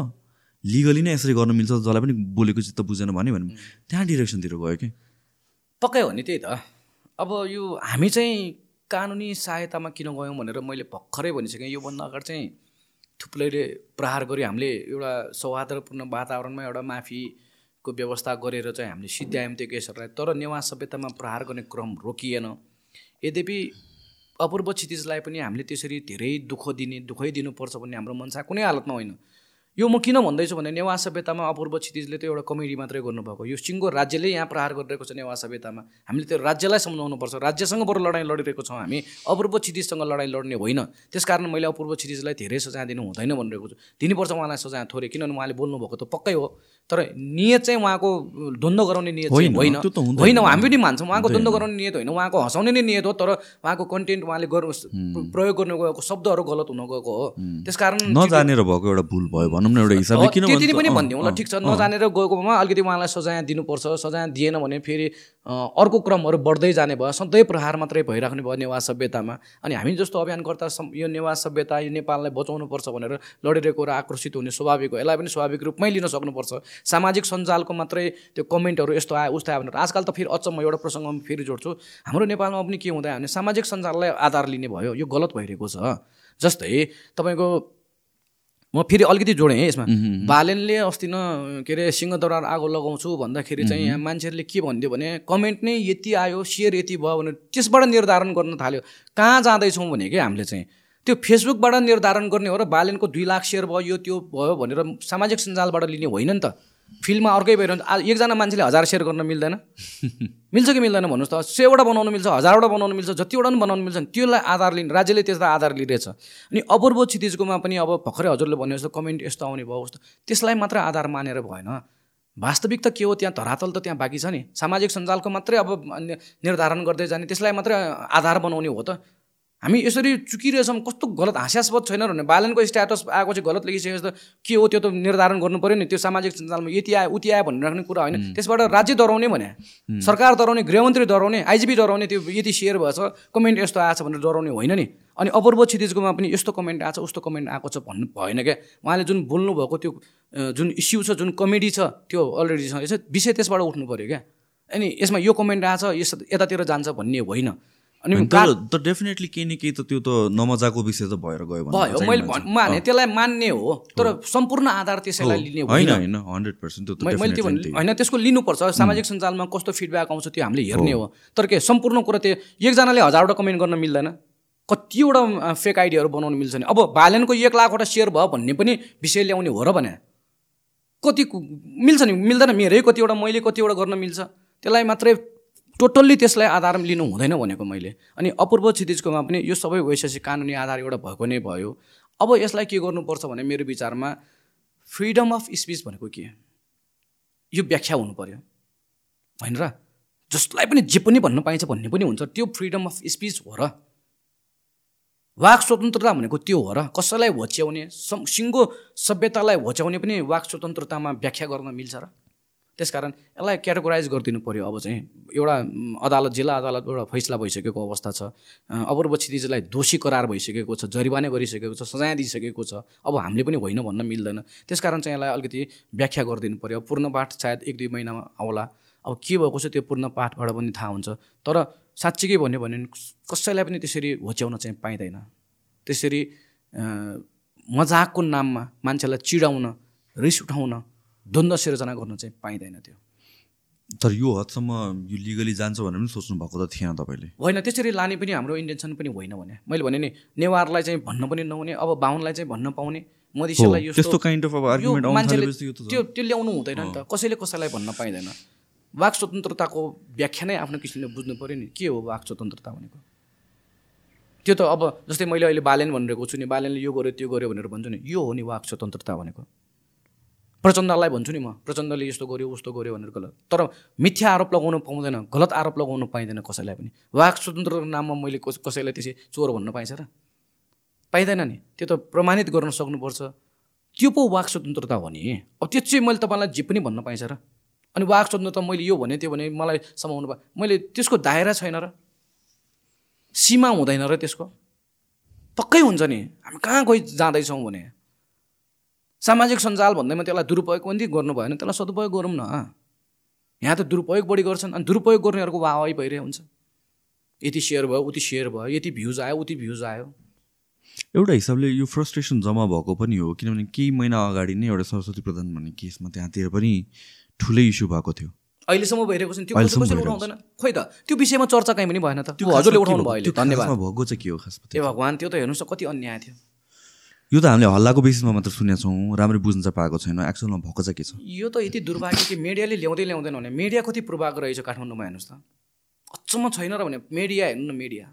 लिगली नै यसरी गर्न मिल्छ जसलाई पनि बोलेको चित्त बुझेन भने भने। त्यहाँ डिरेक्सनतिर गयो कि? पक्कै हो नि त्यही त। अब यो हामी चाहिँ कानुनी सहायतामा किन गयौँ भनेर मैले भर्खरै भनिसकेँ। योभन्दा अगाडि चाहिँ थुप्लैले प्रहार गऱ्यो हामीले एउटा सौहार्दपूर्ण वातावरणमा एउटा माफीको व्यवस्था गरेर चाहिँ हामीले सिद्ध्यायौँ त्यो केसहरूलाई। तर नेवा सभ्यतामा प्रहार गर्ने क्रम रोकिएन। यद्यपि अपूर्व क्षितिजलाई पनि हामीले त्यसरी धेरै दुःख दिने दुःखै दिनुपर्छ भन्ने हाम्रो मनसा कुनै हालतमा होइन। यो म किन भन्दैछु भने नेवा सभ्यतामा अपूर्व क्षितिजले त एउटा कमेडी मात्रै गर्नुभएको। यो सिङ्गो राज्यले यहाँ प्रहार गरिरहेको छ नेवा सभ्यतामा। हामीले त्यो राज्यलाई सम्झाउनुपर्छ। राज्यसँग बरु लडाइँ लडिरहेको छौँ हामी। अपूर्व क्षितिजसँग लडाइँ लड्ने होइन। त्यसकारण मैले अपूर्व क्षितिजलाई धेरै सजाय दिनु हुँदैन भनिरहेको छु। दिनुपर्छ उहाँलाई सजाय थोरै। किनभने उहाँले बोल्नुभएको त पक्कै हो। तर नियत चाहिँ उहाँको द्वन्द्व गराउने नियत चाहिँ होइन, होइन। हामी पनि मान्छौँ। उहाँको द्वन्द्व गराउने नियत होइन। उहाँको हँसाउने नै नियत हो। तर उहाँको कन्टेन्ट उहाँले गर्नु प्रयोग गर्नु गएको शब्दहरू गलत हुन गएको हो। त्यसकारण नजानेर भएको एउटा भुल भयो। भनौँ न एउटा हिसाबले किन त्यति पनि भनिदिउँ ल ठिक छ। नजानेर गएकोमा अलिकति उहाँलाई सजाय दिनुपर्छ सजाय दिएन भने फेरि अर्को क्रमहरू बढ्दै जाने भयो सधैँ प्रहार मात्रै भइराख्ने भयो नेवा सभ्यतामा। अनि हामी जस्तो अभियानकर्ता यो नेवा सभ्यता यो नेपाललाई बचाउनुपर्छ भनेर लडिरहेको र आक्रोशित हुने स्वाभाविक हो। यसलाई पनि स्वाभाविक रूपमै लिन सक्नुपर्छ। सामाजिक सञ्जालको मात्रै त्यो कमेन्टहरू यस्तो आयो उस्तो आयो भनेर आजकल त फेरि अचम्म एउटा प्रसङ्गमा फेरि जोड्छु। हाम्रो नेपालमा पनि के हुँदै भने सामाजिक सञ्जाललाई आधार लिने भयो यो गलत भइरहेको छ। जस्तै तपाईँको म फेरि अलिकति जोडेँ है यसमा। बालेनले अस्ति न के अरे सिंहदरबार आगो लगाउँछु भन्दाखेरि चाहिँ यहाँ मान्छेहरूले के भनिदियो भने कमेन्ट नै यति आयो सेयर यति भयो भने त्यसबाट निर्धारण गर्न थाल्यो। कहाँ जाँदैछौँ भने कि हामीले चाहिँ। त्यो फेसबुकबाट निर्धारण गर्ने हो र बालेनको दुई लाख सेयर भयो यो त्यो भयो भनेर सामाजिक सञ्जालबाट लिने होइन नि त। फिल्डमा अर्कै भइरहन्छ आ- एकजना मान्छेले हजार सेयर गर्न मिल्दैन। मिल्छ कि मिल्दैन भन्नुहोस् त। सयवटा बनाउनु मिल्छ हजारवटा बनाउनु मिल्छ जतिवटा पनि बनाउनु मिल्छ त्यसलाई आधार लिने राज्यले त्यसलाई आधार लिइरहेछ। अनि अपूर्व क्षितिजकोमा पनि अब भर्खरै हजुरले भन्यो जस्तो कमेन्ट यस्तो आउने भयो उस्तो त्यसलाई मात्रै आधार मानेर भएन। वास्तविक त के हो त्यहाँ धरातल त त्यहाँ बाँकी छ नि। सामाजिक सञ्जालको मात्रै अब निर्धारण गर्दै जाने त्यसलाई मात्रै आधार बनाउने हो त। हामी यसरी चुकिरहेछौँ कस्तो गलत हास्यास्पद छैन भने बालनको स्ट्याटस आएको चाहिँ गलत लेखिसकेपछि त के हो त्यो त निर्धारण गर्नु पऱ्यो नि त्यो सामाजिक सञ्जालमा यति आयो उति आयो भनेर राख्ने कुरा होइन। त्यसबाट राज्य डराउने भने सरकार डराउने गृहमन्त्री डराउने आइजिपी डराउने त्यो यति सेयर भएछ कमेन्ट यस्तो आएछ भनेर डराउने होइन नि। अनि अपूर्व क्षितिजकोमा पनि यस्तो कमेन्ट आएको छ उस्तो कमेन्ट आएको छ भन्नु भएन क्या। उहाँले जुन बोल्नुभएको त्यो जुन इस्यु छ जुन कमेडी छ त्यो अलरेडी छ। यसो विषय त्यसबाट उठ्नु पऱ्यो क्या। अनि यसमा यो कमेन्ट आएछ यस यतातिर जान्छ भन्ने होइन। अनि तर त डेफिनेटली केही न केही त त्यो त नमजाको विषय त भएर गयो भयो मैले माने त्यसलाई मान्ने हो तर सम्पूर्ण आधार त्यसैलाई लिने होइन होइन हन्ड्रेड पर्सेन्ट मैले त्यो होइन त्यसको लिनुपर्छ सामाजिक सञ्जालमा कस्तो फिडब्याक आउँछ त्यो हामीले हेर्ने हो। तर के सम्पूर्ण कुरा त्यो एकजनाले हजारवटा कमेन्ट गर्न मिल्दैन। कतिवटा फेक आइडियाहरू बनाउनु मिल्छ नि। अब भालेनको एक लाखवटा सेयर भयो भन्ने पनि विषय ल्याउने हो र भने। कति मिल्छ नि मिल्दैन। मेरै कतिवटा मैले कतिवटा गर्न मिल्छ। त्यसलाई मात्रै टोटल्ली त्यसलाई आधार लिनु हुँदैन भनेको मैले। अनि अपूर्व क्षितिजकोमा पनि यो सबै वैशेषिक कानुनी आधार एउटा भएको नै भयो। अब यसलाई के गर्नुपर्छ भने मेरो विचारमा फ्रिडम अफ स्पिच भनेको के? यो व्याख्या हुनु पर्यो होइन र? जसलाई पनि जे पनि भन्न पाइन्छ भन्ने पनि हुन्छ त्यो फ्रिडम अफ स्पिच हो र। वाक स्वतन्त्रता भनेको त्यो हो र। कसैलाई होच्याउने सिङ्गो सभ्यतालाई होच्याउने पनि वाक स्वतन्त्रतामा व्याख्या गर्न मिल्छ र। त्यसकारण यसलाई क्याटेगोराइज गरिदिनु पऱ्यो अब चाहिँ एउटा अदालत जिल्ला अदालत एउटा फैसला भइसकेको अवस्था छ। अपूर्व क्षितिजलाई दोषी करार भइसकेको छ जरिवाना गरिसकेको छ सजाय दिइसकेको छ। अब हामीले पनि होइन भन्न मिल्दैन। त्यसकारण चाहिँ यसलाई अलिकति व्याख्या गरिदिनु पऱ्यो पूर्ण पाठ सायद एक दुई महिनामा आउला। अब के भएको छ त्यो पूर्ण पाठबाट पनि थाहा हुन्छ। तर साँच्चीकै भन्यो भने कसैलाई पनि त्यसरी होच्याउन चाहिँ पाइँदैन। त्यसरी मजाकको नाममा मान्छेलाई चिडाउन रिस उठाउन द्वन्द्व सिर्जना गर्न चाहिँ पाइँदैन त्यो। तर यो हदसम्म यो लिगली जान्छ भनेर पनि सोच्नु भएको त थिएन तपाईँले। होइन त्यसरी लाने पनि हाम्रो इन्टेन्सन पनि होइन भने। मैले भने नि नेवारलाई चाहिँ भन्न पनि नहुने अब बाहुनलाई चाहिँ भन्न पाउने। मधेसीलाई यो त्यस्तो काइन्ड अफ आर्गुमेन्ट मान्छेले त्यो त्यो ल्याउनु हुँदैन नि त। कसैले कसैलाई भन्न पाइँदैन। वाक स्वतन्त्रताको व्याख्या नै आफ्नो किसिमले बुझ्नु पऱ्यो नि। के हो वाक स्वतन्त्रता भनेको? त्यो त अब जस्तै मैले अहिले बालेन भनिरहेको छु नि। बालेनले यो गर्यो त्यो गर्यो भनेर भन्छु नि। यो हो नि वाक स्वतन्त्रता भनेको। प्रचण्डलाई भन्छु नि म प्रचण्डले यस्तो गर्यो उस्तो गर्यो भनेर गलत। तर मिथ्या आरोप लगाउनु पाउँदैन गलत आरोप लगाउनु पाइँदैन कसैलाई पनि। वाक स्वतन्त्रताको नाममा मैले कस- कसैलाई त्यसै चोर भन्न पाइन्छ र? पाइँदैन नि। त्यो त प्रमाणित गर्न सक्नुपर्छ। त्यो पो वाक स्वतन्त्रता हो नि। अब त्यो चाहिँ मैले तपाईँलाई जे पनि भन्न पाइन्छ र? अनि वाक स्वतन्त्रता मैले यो भने त्यो भने मलाई समाउनु भयो। मैले त्यसको दायरा छैन र? सीमा हुँदैन र त्यसको? पक्कै हुन्छ नि। हामी कहाँ गइ जाँदैछौँ भने? सामाजिक सञ्जाल भन्दैमा त्यसलाई दुरुपयोग पनि गर्नु भएन त्यसलाई सदुपयोग गरौँ न यहाँ त दुरुपयोग बढी गर्छन् अनि दुरुपयोग गर्नेहरूको वाहवाही भइरहेको हुन्छ। यति सेयर भयो उति सेयर भयो यति भ्युज आयो उति भ्युज आयो। एउटा हिसाबले यो फ्रस्ट्रेसन जम्मा भएको पनि हो किनभने केही महिना अगाडि नै एउटा सरस्वती प्रधान भन्ने केसमा त्यहाँतिर पनि ठुलै इस्यु भएको थियो। अहिलेसम्म भइरहेको छ त्यो उठाउँदैन। खोइ त त्यो विषयमा चर्चा कहीँ पनि भएन त। त्यो हजुरले उठाउनु? भयो धन्यवाद। भएको चाहिँ के हो खासमा? ए भगवान् त्यो त हेर्नुहोस् न कति अन्याय थियो। यो त हामीले हल्लाको बेसिसमा मात्र सुनेका छौँ राम्ररी बुझ्न चाहिँ पाएको छैन। एक्चुअलमा भएको चाहिँ के छ? यो त यति दुर्भाग्य कि मिडियाले ल्याउँदै ल्याउँदैन भने मिडिया कति पूर्वाग्रह रहेछ काठमाडौँमा हेर्नुहोस् त। अचम्म छैन र भने मिडिया हेर्नु न मिडिया।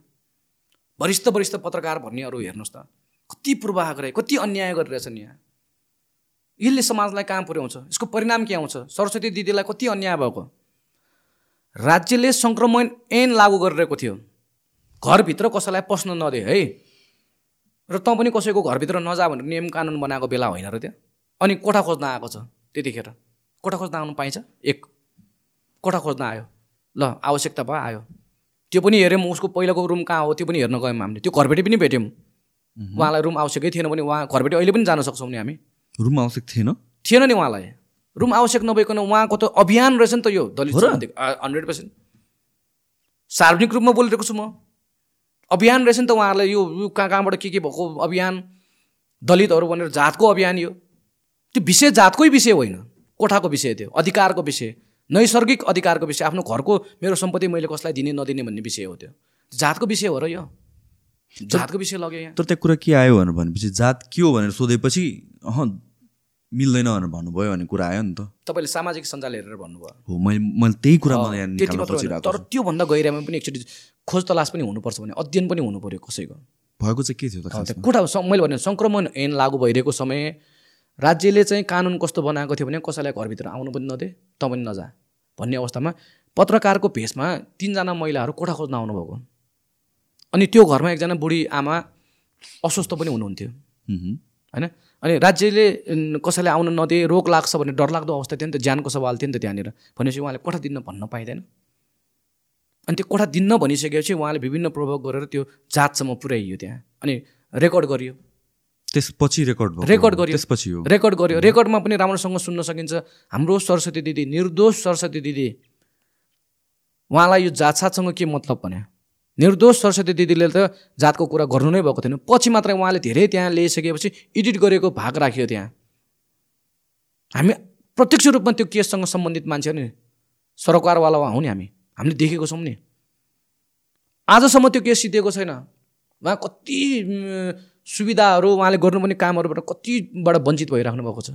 वरिष्ठ वरिष्ठ पत्रकार भन्नेहरू हेर्नुहोस् त। कति पूर्वाग्रह कति अन्याय गरिरहेछन् यहाँ। यसले समाजलाई कहाँ पुर्याउँछ? यसको परिणाम के आउँछ? सरस्वती दिदीलाई कति अन्याय भएको? राज्यले सङ्क्रमण ऐन लागू गरिरहेको थियो। घरभित्र कसैलाई पस्न नदे है? र तँ पनि कसैको घरभित्र नजा भनेर नियम कानुन बनाएको बेला होइन र त्यो? अनि कोठा खोज्न आएको छ त्यतिखेर? कोठा खोज्न आउनु पाइन्छ? एक। कोठा खोज्न आयो। ल आवश्यकता भयो आयो। त्यो पनि हेऱ्यौँ उसको पहिलाको रुम कहाँ हो त्यो पनि हेर्न गयौँ हामीले। त्यो घरबेटी पनि भेट्यौँ। उहाँलाई रुम आवश्यकै थिएन भने उहाँ घरबेटी अहिले पनि जान सक्छौँ नि हामी। रुम आवश्यक थिएन? थिएन नि उहाँलाई। रुम आवश्यक नभइकन उहाँको त अभियान रहेछ नि त यो दलित हन्ड्रेड पर्सेन्ट। सार्वजनिक रूपमा बोलिरहेको छु म। अभियान रहेछ नि त उहाँहरूलाई यो कहाँ कहाँबाट के के भएको अभियान? दलितहरू भनेर जातको अभियान यो। त्यो विषय जातकै विषय होइन। कोठाको विषय थियो अधिकारको विषय। नैसर्गिक अधिकारको विषय। आफ्नो घरको मेरो सम्पत्ति मैले कसलाई दिने नदिने भन्ने विषय हो त्यो। जातको विषय हो र यो। जातको विषय लग्यो यहाँ। तर त्यहाँ कुरा के आयो भनेर भनेपछि जात के हो भनेर सोधेपछि अह मिल्दैन भनेर भन्नुभयो भन्ने कुरा आयो नि त। तपाईँले सामाजिक सञ्जाल हेरेर भन्नुभयो। हो मैले मैले त्यही कुरा मलाई। खोजिरहेको तर त्योभन्दा गहिरामा पनि एकचोटि खोज तलास पनि हुनुपर्छ भने अध्ययन पनि हुनु पऱ्यो कसैको। भएको चाहिँ के थियो त कोठा मैले भने सङ्क्रमण ऐन लागू भइरहेको समय राज्यले चाहिँ कानुन कस्तो बनाएको थियो भने कसैलाई घरभित्र आउनु पनि नदे तँ पनि नजा भन्ने अवस्थामा पत्रकारको भेषमा तिनजना महिलाहरू कोठा खोज्न आउनुभएको। अनि त्यो घरमा एकजना बुढी आमा अस्वस्थ पनि हुनुहुन्थ्यो। होइन? अनि राज्यले उम्, कसैलाई आउन नदिए रोग लाग्छ भन्ने डरलाग्दो अवस्था थियो नि त ज्यानको सवाल थियो नि त त्यहाँनिर। भनेपछि उहाँले कोठा दिन भन्न पाइँदैन। अनि त्यो कोठा दिन्न भनिसकेपछि उहाँले विभिन्न प्रभाव गरेर त्यो जातसम्म पुर्याइयो त्यहाँ। अनि रेकर्ड गरियो। त्यसपछि रेकर्ड रेकर्ड गरियो। त्यसपछि हो। रेकर्ड गर्यो। रेकर्डमा पनि राम्रोसँग सुन्न सकिन्छ। हाम्रो सरस्वती दिदी निर्दोष सरस्वती दिदी उहाँलाई यो जातसातसँग के मतलब भने निर्दोष सरस्वती दिदीले त जातको कुरा गर्नु नै भएको थिएन। पछि मात्रै उहाँले धेरै त्यहाँ ल्याइसकेपछि एडिट गरेको भाग राखियो त्यहाँ। हामी प्रत्यक्ष रूपमा त्यो केससँग सम्बन्धित मान्छे नि। सरकारवाला हौँ नि हामी। हामीले देखेको छौँ नि। आजसम्म त्यो केस सिद्धिएको छैन। उहाँ कति सुविधाहरू उहाँले गर्नुपर्ने कामहरूबाट कतिबाट वञ्चित भइराख्नु भएको छ।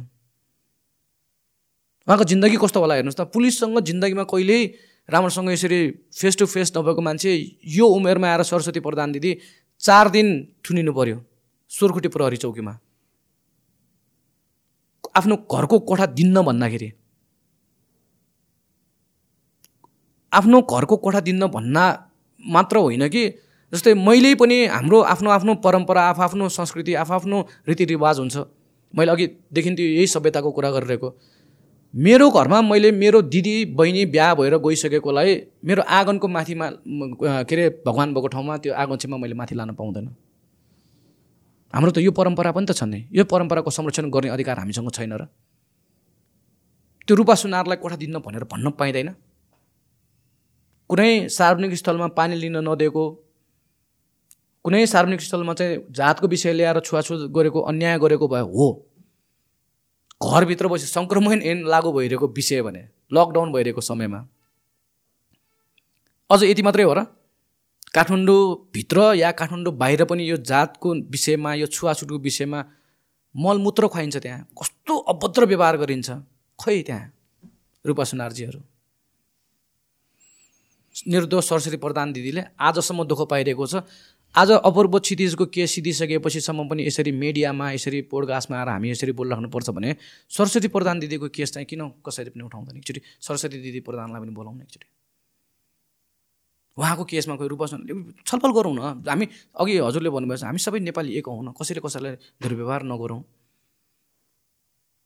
उहाँको जिन्दगी कस्तो होला हेर्नुहोस् त। पुलिससँग जिन्दगीमा कहिल्यै राम्रोसँग यसरी फेस टु फेस नभएको मान्छे यो उमेरमा आएर सरस्वती प्रधान दिदी चार दिन थुनिनु पर्यो सोरखुट्टी प्रहरी चौकीमा। आफ्नो घरको कोठा दिन्न भन्दाखेरि। आफ्नो घरको कोठा दिन्न भन्ना मात्र होइन कि जस्तै मैले पनि हाम्रो आफ्नो आफ्नो परम्परा आफ आफ्नो संस्कृति आफ आफ्नो रीतिरिवाज हुन्छ। मैले अघिदेखि त्यो यही सभ्यताको कुरा गरिरहेको। मेरो घरमा मैले मेरो दिदी बहिनी बिहा भएर गइसकेकोलाई मेरो आँगनको माथिमा के अरे भगवान् भएको ठाउँमा त्यो आँगन छेउमा मैले माथि लान पाउँदैन। हाम्रो त यो परम्परा पनि त छ नि। यो परम्पराको संरक्षण गर्ने अधिकार हामीसँग छैन र। त्यो रूपा सुनारलाई कोठा दिन भनेर भन्न पाइँदैन। कुनै सार्वजनिक स्थलमा पानी लिन नदिएको कुनै सार्वजनिक स्थलमा चाहिँ जातको विषय ल्याएर छुवाछुत गरेको अन्याय गरेको भए हो। घरभित्र बसी सङ्क्रमण एन लागु भइरहेको विषय भने लकडाउन भइरहेको समयमा। अझ यति मात्रै हो र? काठमाडौँभित्र या काठमाडौँ बाहिर पनि यो जातको विषयमा यो छुवाछुटको विषयमा मलमूत्र खुवाइन्छ त्यहाँ। कस्तो अभद्र व्यवहार गरिन्छ। खै त्यहाँ रूपा सुनारजीहरू? निर्दोष सरस्वती प्रधान दिदीले आजसम्म दुःख पाइरहेको छ। आज अपूर्व क्षितिजको केस सिधिसकेपछिसम्म पनि यसरी मिडियामा यसरी पोडकास्टमा आएर हामी यसरी बोलिराख्नुपर्छ भने सरस्वती प्रधान दिदीको केस चाहिँ किन कसैले पनि उठाउँदैन एकचोटि? सरस्वती दिदी प्रधानलाई पनि बोलाउनु एकचोटि। उहाँको केसमा कोही रूप छलफल गरौँ न। हामी अघि हजुरले भन्नुभएछ हामी सबै नेपाली एक हौँ न। कसैले कसैलाई दुर्व्यवहार नगरौँ।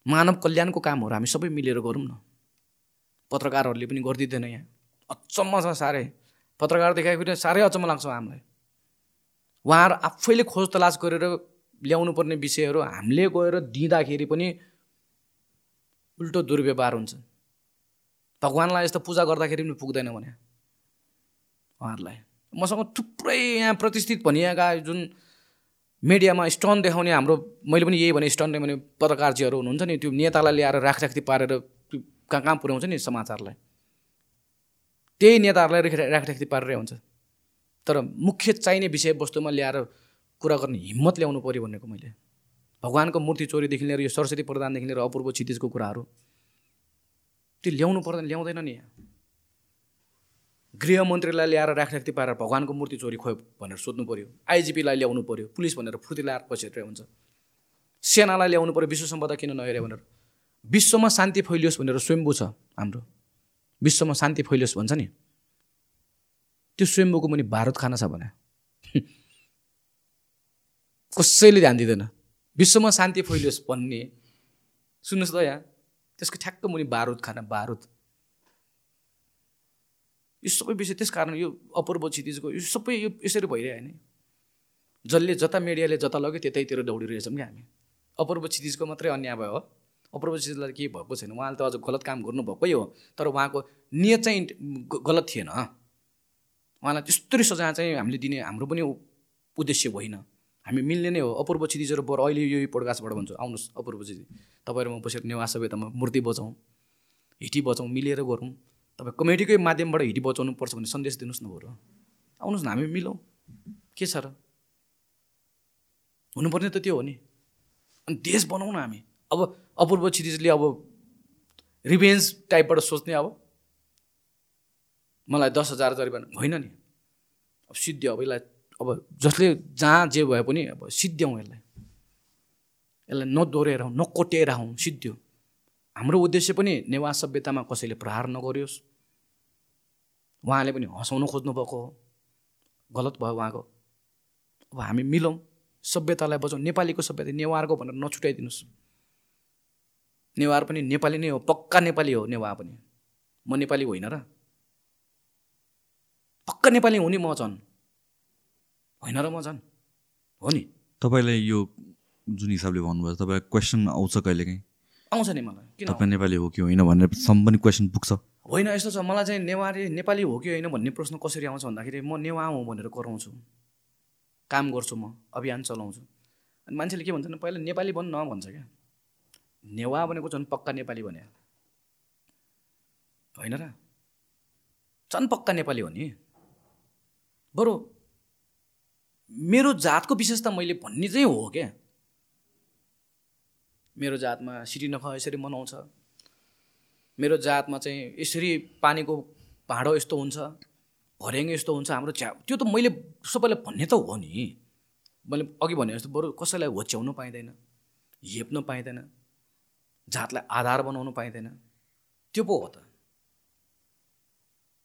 मानव कल्याणको कामहरू हामी सबै मिलेर गरौँ न। पत्रकारहरूले पनि गरिदिँदैन यहाँ। अचम्म छ साह्रै। पत्रकार देखाएको साह्रै अचम्म लाग्छ हामीलाई। उहाँहरू आफैले खोज तलास गरेर ल्याउनु पर्ने विषयहरू हामीले गएर दिँदाखेरि पनि उल्टो दुर्व्यवहार हुन्छ। भगवान्लाई यस्तो पूजा गर्दाखेरि पनि पुग्दैन भने। उहाँहरूलाई। मसँग थुप्रै यहाँ प्रतिष्ठित भनिएका जुन मिडियामा स्टन देखाउने हाम्रो मैले पनि यही भने स्टन भने पत्रकारजीहरू हुनुहुन्छ नि त्यो नेतालाई ल्याएर राखराख्ती पारेर कहाँ कहाँ पुर्याउँछ नि समाचारलाई। त्यही नेताहरूलाई राखराख्ती पारेरै हुन्छ। तर मुख्य चाहिने विषयवस्तुमा ल्याएर कुरा गर्ने हिम्मत ल्याउनु पऱ्यो भनेको मैले। भगवान्को मूर्ति चोरीदेखि लिएर यो सरस्वती प्रधानदेखि लिएर अपूर्व क्षितिजको कुराहरू त्यो ल्याउनु पर्दैन ल्याउँदैन नि। यहाँ गृहमन्त्रीलाई ल्याएर राखराख्ती पारेर भगवान्को मूर्ति चोरी खोयो भनेर सोध्नु पऱ्यो आइजिपीलाई ल्याउनु पऱ्यो पुलिस भनेर फुर्ती ल्याएर बसेर हुन्छ। सेनालाई ल्याउनु पऱ्यो विश्व सम्पदा किन नहेरे भनेर। विश्वमा शान्ति फैलियोस् भनेर स्वयम्भू छ हाम्रो। विश्वमा शान्ति फैलियोस् भन्छ नि। त्यो स्वयम्भूको मुनि भारत खाना छ भने। कसैले ध्यान दिँदैन। विश्वमा शान्ति फैलियोस् भन्ने। सुन्नुहोस् त यहाँ। त्यसको ठ्याक्क मुनि बारुद खाना बारुद। यो सबै विषय त्यस कारण यो अपूर्व क्षितिजको यो सबै यो यसरी भइरह्यो नि। जसले जता मिडियाले जता लग्यो त्यतैतिर दौडिरहेछौँ क्या हामी। अपूर्व क्षितिजको मात्रै अन्याय भयो। अपूर्व क्षितिजलाई केही भएको छैन। उहाँले त अझ गलत काम गर्नुभएकै हो। तर उहाँको नियत चाहिँ गलत थिएन। उहाँलाई त्यस्तरी सजाय चाहिँ हामीले दिने हाम्रो पनि उद्देश्य होइन। हामी मिल्ने नै हो। अपूर्व क्षितिजहरू बरु अहिले यो पोडकास्टबाट भन्छु। आउनुहोस् अपूर्व क्षितिज तपाईँहरू म बसेर नेवा सभ्यतामा मूर्ति बचाउँ हिटी बचाउँ मिलेर गरौँ। तपाईँ कमेडीकै माध्यमबाट हिटी बचाउनु पर्छ भने सन्देश दिनुहोस् न बरु। आउनुहोस् न हामी मिलौँ। के छ र? हुनुपर्ने त त्यो हो नि। अनि देश बनाउँ न हामी। अब अपूर्व क्षितिजले अब रिभेन्ज टाइपबाट सोच्ने अब मलाई दस हजार जरिवाना होइन नि। अब सिद्ध्य अब यसलाई अब जसले जहाँ जे भए पनि अब सिद्ध्याउँ यसलाई। यसलाई नदोहोऱ्याएर नकोटेर हौँ सिद्ध्यो हाम्रो उद्देश्य पनि नेवास सभ्यतामा कसैले प्रहार नगरियोस्। उहाँले पनि हँसाउनु खोज्नुभएको हो। गलत भयो उहाँको। अब हामी मिलौँ सभ्यतालाई बचाउँ नेपालीको सभ्यता नेवारको भनेर नछुट्याइदिनुहोस् नेवार पनि नेपाली नै हो पक्का नेपाली हो नेवार पनि। म नेपाली होइन र। पक्का नेपाली हुने म झन्। होइन र म झन्। हो नि। तपाईँलाई यो जुन हिसाबले भन्नुभयो तपाईँलाई क्वेसन आउँछ कहिलेकाहीँ आउँछ नि मलाई। किन? तपाईँ नेपाली हो कि होइन भनेर सम्म पनि क्वेसन पुग्छ। होइन यस्तो छ। मलाई चाहिँ नेवारी नेपाली हो कि होइन भन्ने प्रश्न कसरी आउँछ भन्दाखेरि म नेवा हुँ भनेर कराउँछु। काम गर्छु म अभियान चलाउँछु। अनि मान्छेले के भन्छ भने पहिला नेपाली बन्नु न भन्छ क्या। नेवा भनेको झन् पक्का नेपाली भने। होइन र? झन् पक्का नेपाली हो नि। बरु मेरो जातको विशेषता मैले भन्ने चाहिँ हो क्या। मेरो जातमा सिटी नख यसरी मनाउँछ। मेरो जातमा चाहिँ यसरी पानीको भाँडो यस्तो हुन्छ भर्याङ यस्तो हुन्छ हाम्रो च्या त्यो त मैले सबैलाई भन्ने त हो नि। मैले अघि भने जस्तो बरु कसैलाई होच्याउनु पाइँदैन हेप्नु पाइँदैन जातलाई आधार बनाउनु पाइँदैन त्यो पो हो त।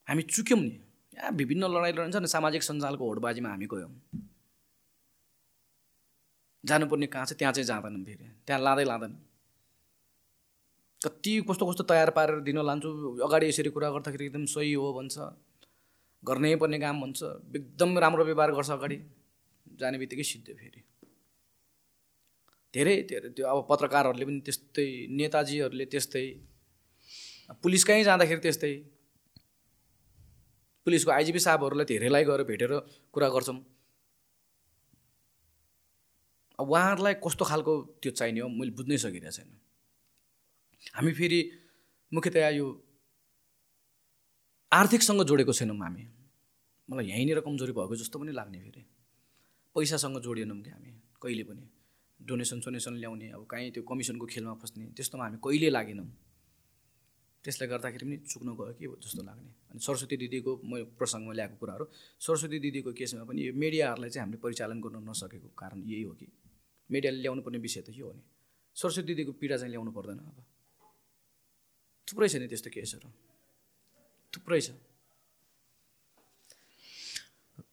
हामी चुक्यौँ नि। यहाँ विभिन्न लडाइँ लडिन्छ नि सामाजिक सञ्जालको होडबाजीमा हामी गयौँ। जानुपर्ने कहाँ छ त्यहाँ चाहिँ जाँदैनौँ फेरि। त्यहाँ लाँदै लाँदैन। कति कस्तो कस्तो तयार पारेर दिन लान्छु अगाडि यसरी कुरा गर्दाखेरि एकदम सही हो भन्छ। गर्नै पर्ने काम भन्छ। एकदम राम्रो व्यवहार गर्छ अगाडि। जाने बित्तिकै सिद्धो फेरि। धेरै धेरै। त्यो अब पत्रकारहरूले पनि त्यस्तै नेताजीहरूले त्यस्तै। पुलिस कहीँ जाँदाखेरि त्यस्तै। पुलिसको आइजिपी साहबहरूलाई धेरैलाई गएर भेटेर कुरा गर्छौँ। अब उहाँहरूलाई कस्तो खालको त्यो चाहिने हो मैले बुझ्नै सकिरहेको छैन। हामी फेरि मुख्यतया यो आर्थिकसँग जोडेको छैनौँ हामी। मलाई यहीँनिर कमजोरी भएको जस्तो पनि लाग्ने फेरि। पैसासँग जोडिएनौँ कि हामी कहिले पनि। डोनेसन सोनेसन ल्याउने अब कहीँ त्यो कमिसनको खेलमा फस्ने त्यस्तोमा हामी कहिले लागेनौँ। त्यसले गर्दाखेरि पनि चुक्न गयो कि जस्तो लाग्ने। सरस्वती दिदीको म प्रसङ्गमा ल्याएको कुराहरू। सरस्वती दिदीको केसमा पनि यो मिडियाहरूलाई चाहिँ हामीले परिचालन गर्न नसकेको कारण यही हो कि। मिडियाले ल्याउनु पर्ने विषय त यो हो नि? सरस्वती दिदीको पीडा चाहिँ ल्याउनु पर्दैन अब। थुप्रै छ नि त्यस्तो केसहरू। थुप्रै छ।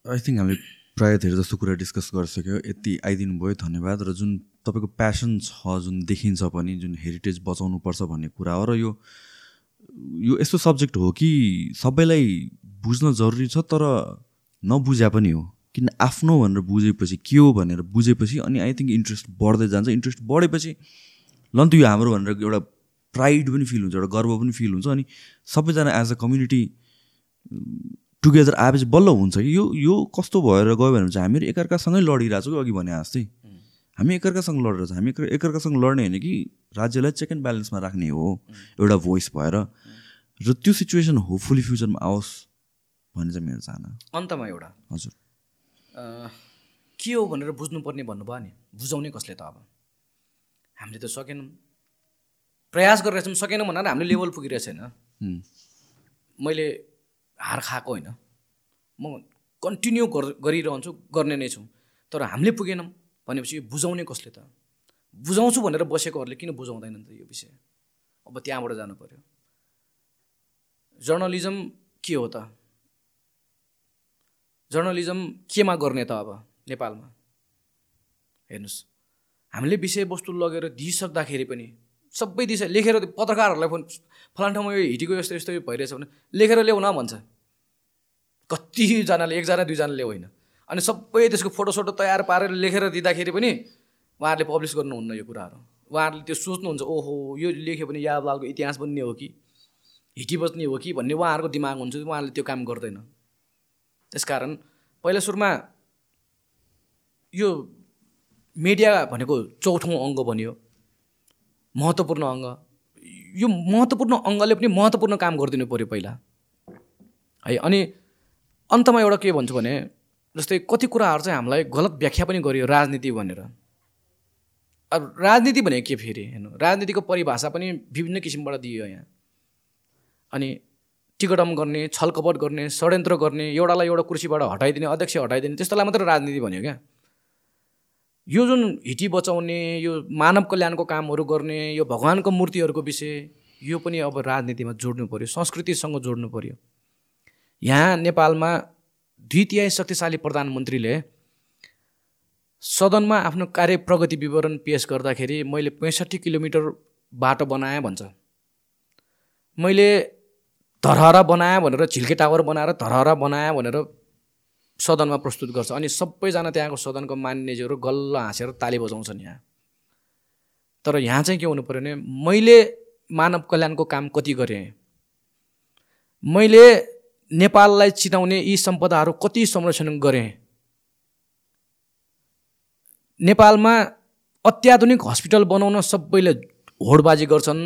आई थिङ्क हामीले प्रायः धेरै जस्तो कुरा डिस्कस गरिसक्यो। यति आइदिनु भयो धन्यवाद। र जुन तपाईँको प्यासन छ जुन देखिन्छ पनि जुन हेरिटेज बचाउनुपर्छ भन्ने कुरा हो र यो यो यस्तो सब्जेक्ट हो कि सबैलाई बुझ्न जरुरी छ तर नबुझ्या पनि हो। किन आफ्नो भनेर बुझेपछि के हो भनेर बुझेपछि अनि आई थिङ्क इन्ट्रेस्ट बढ्दै जान्छ। इन्ट्रेस्ट बढेपछि ल त यो हाम्रो भनेर एउटा प्राइड पनि फिल हुन्छ एउटा गर्व पनि फिल हुन्छ अनि सबैजना एज अ कम्युनिटी टुगेदर आएपछि बल्ल हुन्छ कि यो यो कस्तो भएर गयो भने चाहिँ हामीहरू एकअर्कासँगै लडिरहेको छौँ कि अघि भने जस्तै। हामी एकअर्कासँग लडेर छ हामी एकअर्कासँग लड्ने होइन कि राज्यलाई चेक एन्ड ब्यालेन्समा राख्ने हो। एउटा भोइस भएर। र त्यो सिचुएसन होपफुली फ्युचरमा आओस् भन्ने चाहिँ मेरो चाहना। अन्तमा एउटा। हजुर। के हो भनेर बुझ्नुपर्ने भन्नुभयो नि? बुझाउने कसले त अब? हामीले त सकेनौँ। प्रयास गरिरहेको छौँ सकेनौँ भनेर हामीले लेभल पुगिरहेको छैन मैले हार खाएको होइन। म कन्टिन्यू गरिरहन्छु गर्ने नै छु। तर हामीले पुगेनौँ। भनेपछि यो बुझाउने कसले त? बुझाउँछु भनेर बसेकोहरूले किन बुझाउँदैनन् त यो विषय? अब त्यहाँबाट जानु पऱ्यो जर्नलिजम के हो त? जर्नलिजम केमा गर्ने त अब नेपालमा? हेर्नुहोस्। हामीले विषयवस्तु लगेर दिइसक्दाखेरि पनि सबै दिशा लेखेर पत्रकारहरूलाई फोन फलान ठाउँमा यो हिटीको यस्तो यस्तो भइरहेछ भने लेखेर ल्याउ न भन्छ कतिजनाले एकजना दुईजनाले होइन। अनि सबै त्यसको फोटोसोटो तयार पारेर लेखेर दिँदाखेरि पनि उहाँहरूले पब्लिस गर्नुहुन्न यो कुराहरू। उहाँहरूले त्यो सोच्नुहुन्छ ओहो यो लेख्यो भने यादलालको इतिहास बन्ने हो कि? हिटी बस्ने हो कि? भन्ने उहाँहरूको दिमाग हुन्छ उहाँहरूले त्यो काम गर्दैन। त्यसकारण पहिला सुरुमा यो मिडिया भनेको चौथौँ अङ्ग बन्यो। महत्त्वपूर्ण अङ्ग। यो महत्त्वपूर्ण अङ्गले पनि महत्त्वपूर्ण काम गरिदिनु पऱ्यो पहिला। है अनि अन्तमा एउटा के भन्छु भने जस्तै कति कुराहरू चाहिँ हामीलाई गलत व्याख्या पनि गरियो राजनीति भनेर। अब राजनीति भनेको के फेरि हेर्नु? राजनीतिको परिभाषा पनि विभिन्न किसिमबाट दियो यहाँ। अनि टिकटम गर्ने छलकपट गर्ने षड्यन्त्र गर्ने एउटालाई एउटा कुर्सीबाट हटाइदिने अध्यक्ष हटाइदिने त्यस्तोलाई मात्रै राजनीति भन्यो क्या। यो जुन हिटी बचाउने यो मानव कल्याणको कामहरू गर्ने यो भगवान्को मूर्तिहरूको विषय यो पनि अब राजनीतिमा जोड्नु पऱ्यो संस्कृतिसँग जोड्नु पऱ्यो यहाँ नेपालमा द्वितीय शक्तिशाली प्रधानमन्त्रीले सदनमा आफ्नो कार्य प्रगति विवरण पेस गर्दाखेरि मैले पैँसठी किलोमिटर बाटो बनाएँ भन्छ। मैले धरहरा बनाएँ भनेर झिल्के टावर बनाएर धरहरा बनाएँ भनेर सदनमा प्रस्तुत गर्छ। अनि सबैजना त्यहाँको सदनको मान्यजीहरू गल्ल हाँसेर ताली बजाउँछन् यहाँ। तर यहाँ चाहिँ के हुनु पऱ्यो भने मैले मानव कल्याणको काम कति गरेँ? मैले नेपाललाई चिनाउने यी सम्पदाहरू कति संरक्षण गरेँ? नेपालमा अत्याधुनिक हस्पिटल बनाउन सबैले होडबाजी गर्छन्।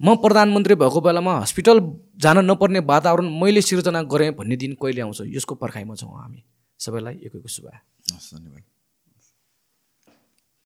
म प्रधानमन्त्री भएको बेलामा हस्पिटल जान नपर्ने वातावरण मैले सिर्जना गरेँ भन्ने दिन कहिले आउँछ? यसको पर्खाइमा छौँ हामी। सबैलाई एक एक शुभ धन्यवाद।